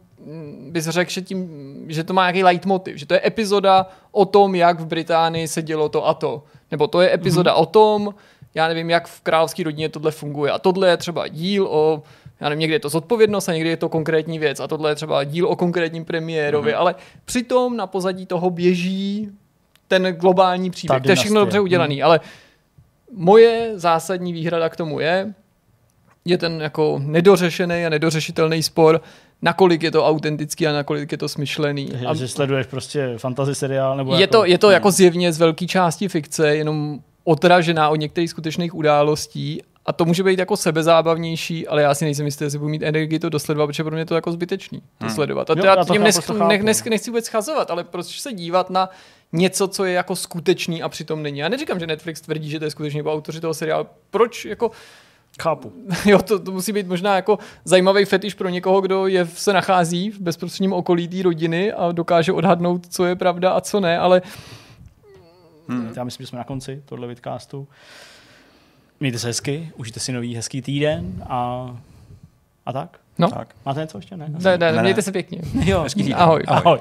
bys řekl, že, tím, že to má nějaký leitmotiv, že to je epizoda o tom, jak v Británii se dělo to a to. Nebo to je epizoda mm-hmm. o tom, já nevím, jak v královské rodině tohle funguje. A tohle je třeba díl o, já nevím, někdy je to zodpovědnost a někdy je to konkrétní věc. A tohle je třeba díl o konkrétním premiérovi. Mm-hmm. Ale přitom na pozadí toho běží ten globální příběh. To je všechno dobře udělaný. Ale moje zásadní výhrada k tomu je, je ten jako nedořešený a nedořešitelný spor, nakolik je to autentický a nakolik je to smyšlený. A že sleduješ prostě fantasy seriál, nebo je, jako, to, je to jako zjevně z velké části fikce, jenom odražená od některých skutečných událostí a to může být jako sebezábavnější, ale já si nejsem jistý, jestli budu mít energii to dosledovat, protože pro mě je to jako zbytečný to sledovat. A Jo, to já já to tím naprosto nes, chápu, ne, no. nes, nechci vůbec schazovat, ale proč se dívat na něco, co je jako skutečný a přitom není. Já neříkám, že Netflix tvrdí, že to je skutečný, nebo autoři toho seriálu. Proč jako Chápu. Jo, to, to musí být možná jako zajímavý fetiš pro někoho, kdo je, se nachází v bezprostředním okolí té rodiny a dokáže odhadnout, co je pravda a co ne, ale Hmm. Já myslím, že jsme na konci tohle vidcastu. Mějte se hezky, užijte si nový hezký týden a, a tak. no, Tak. Máte něco ještě? Ne? ne, ne, Ne, ne. mějte se pěkně. Jo, Hezký týden. Ahoj. Ahoj.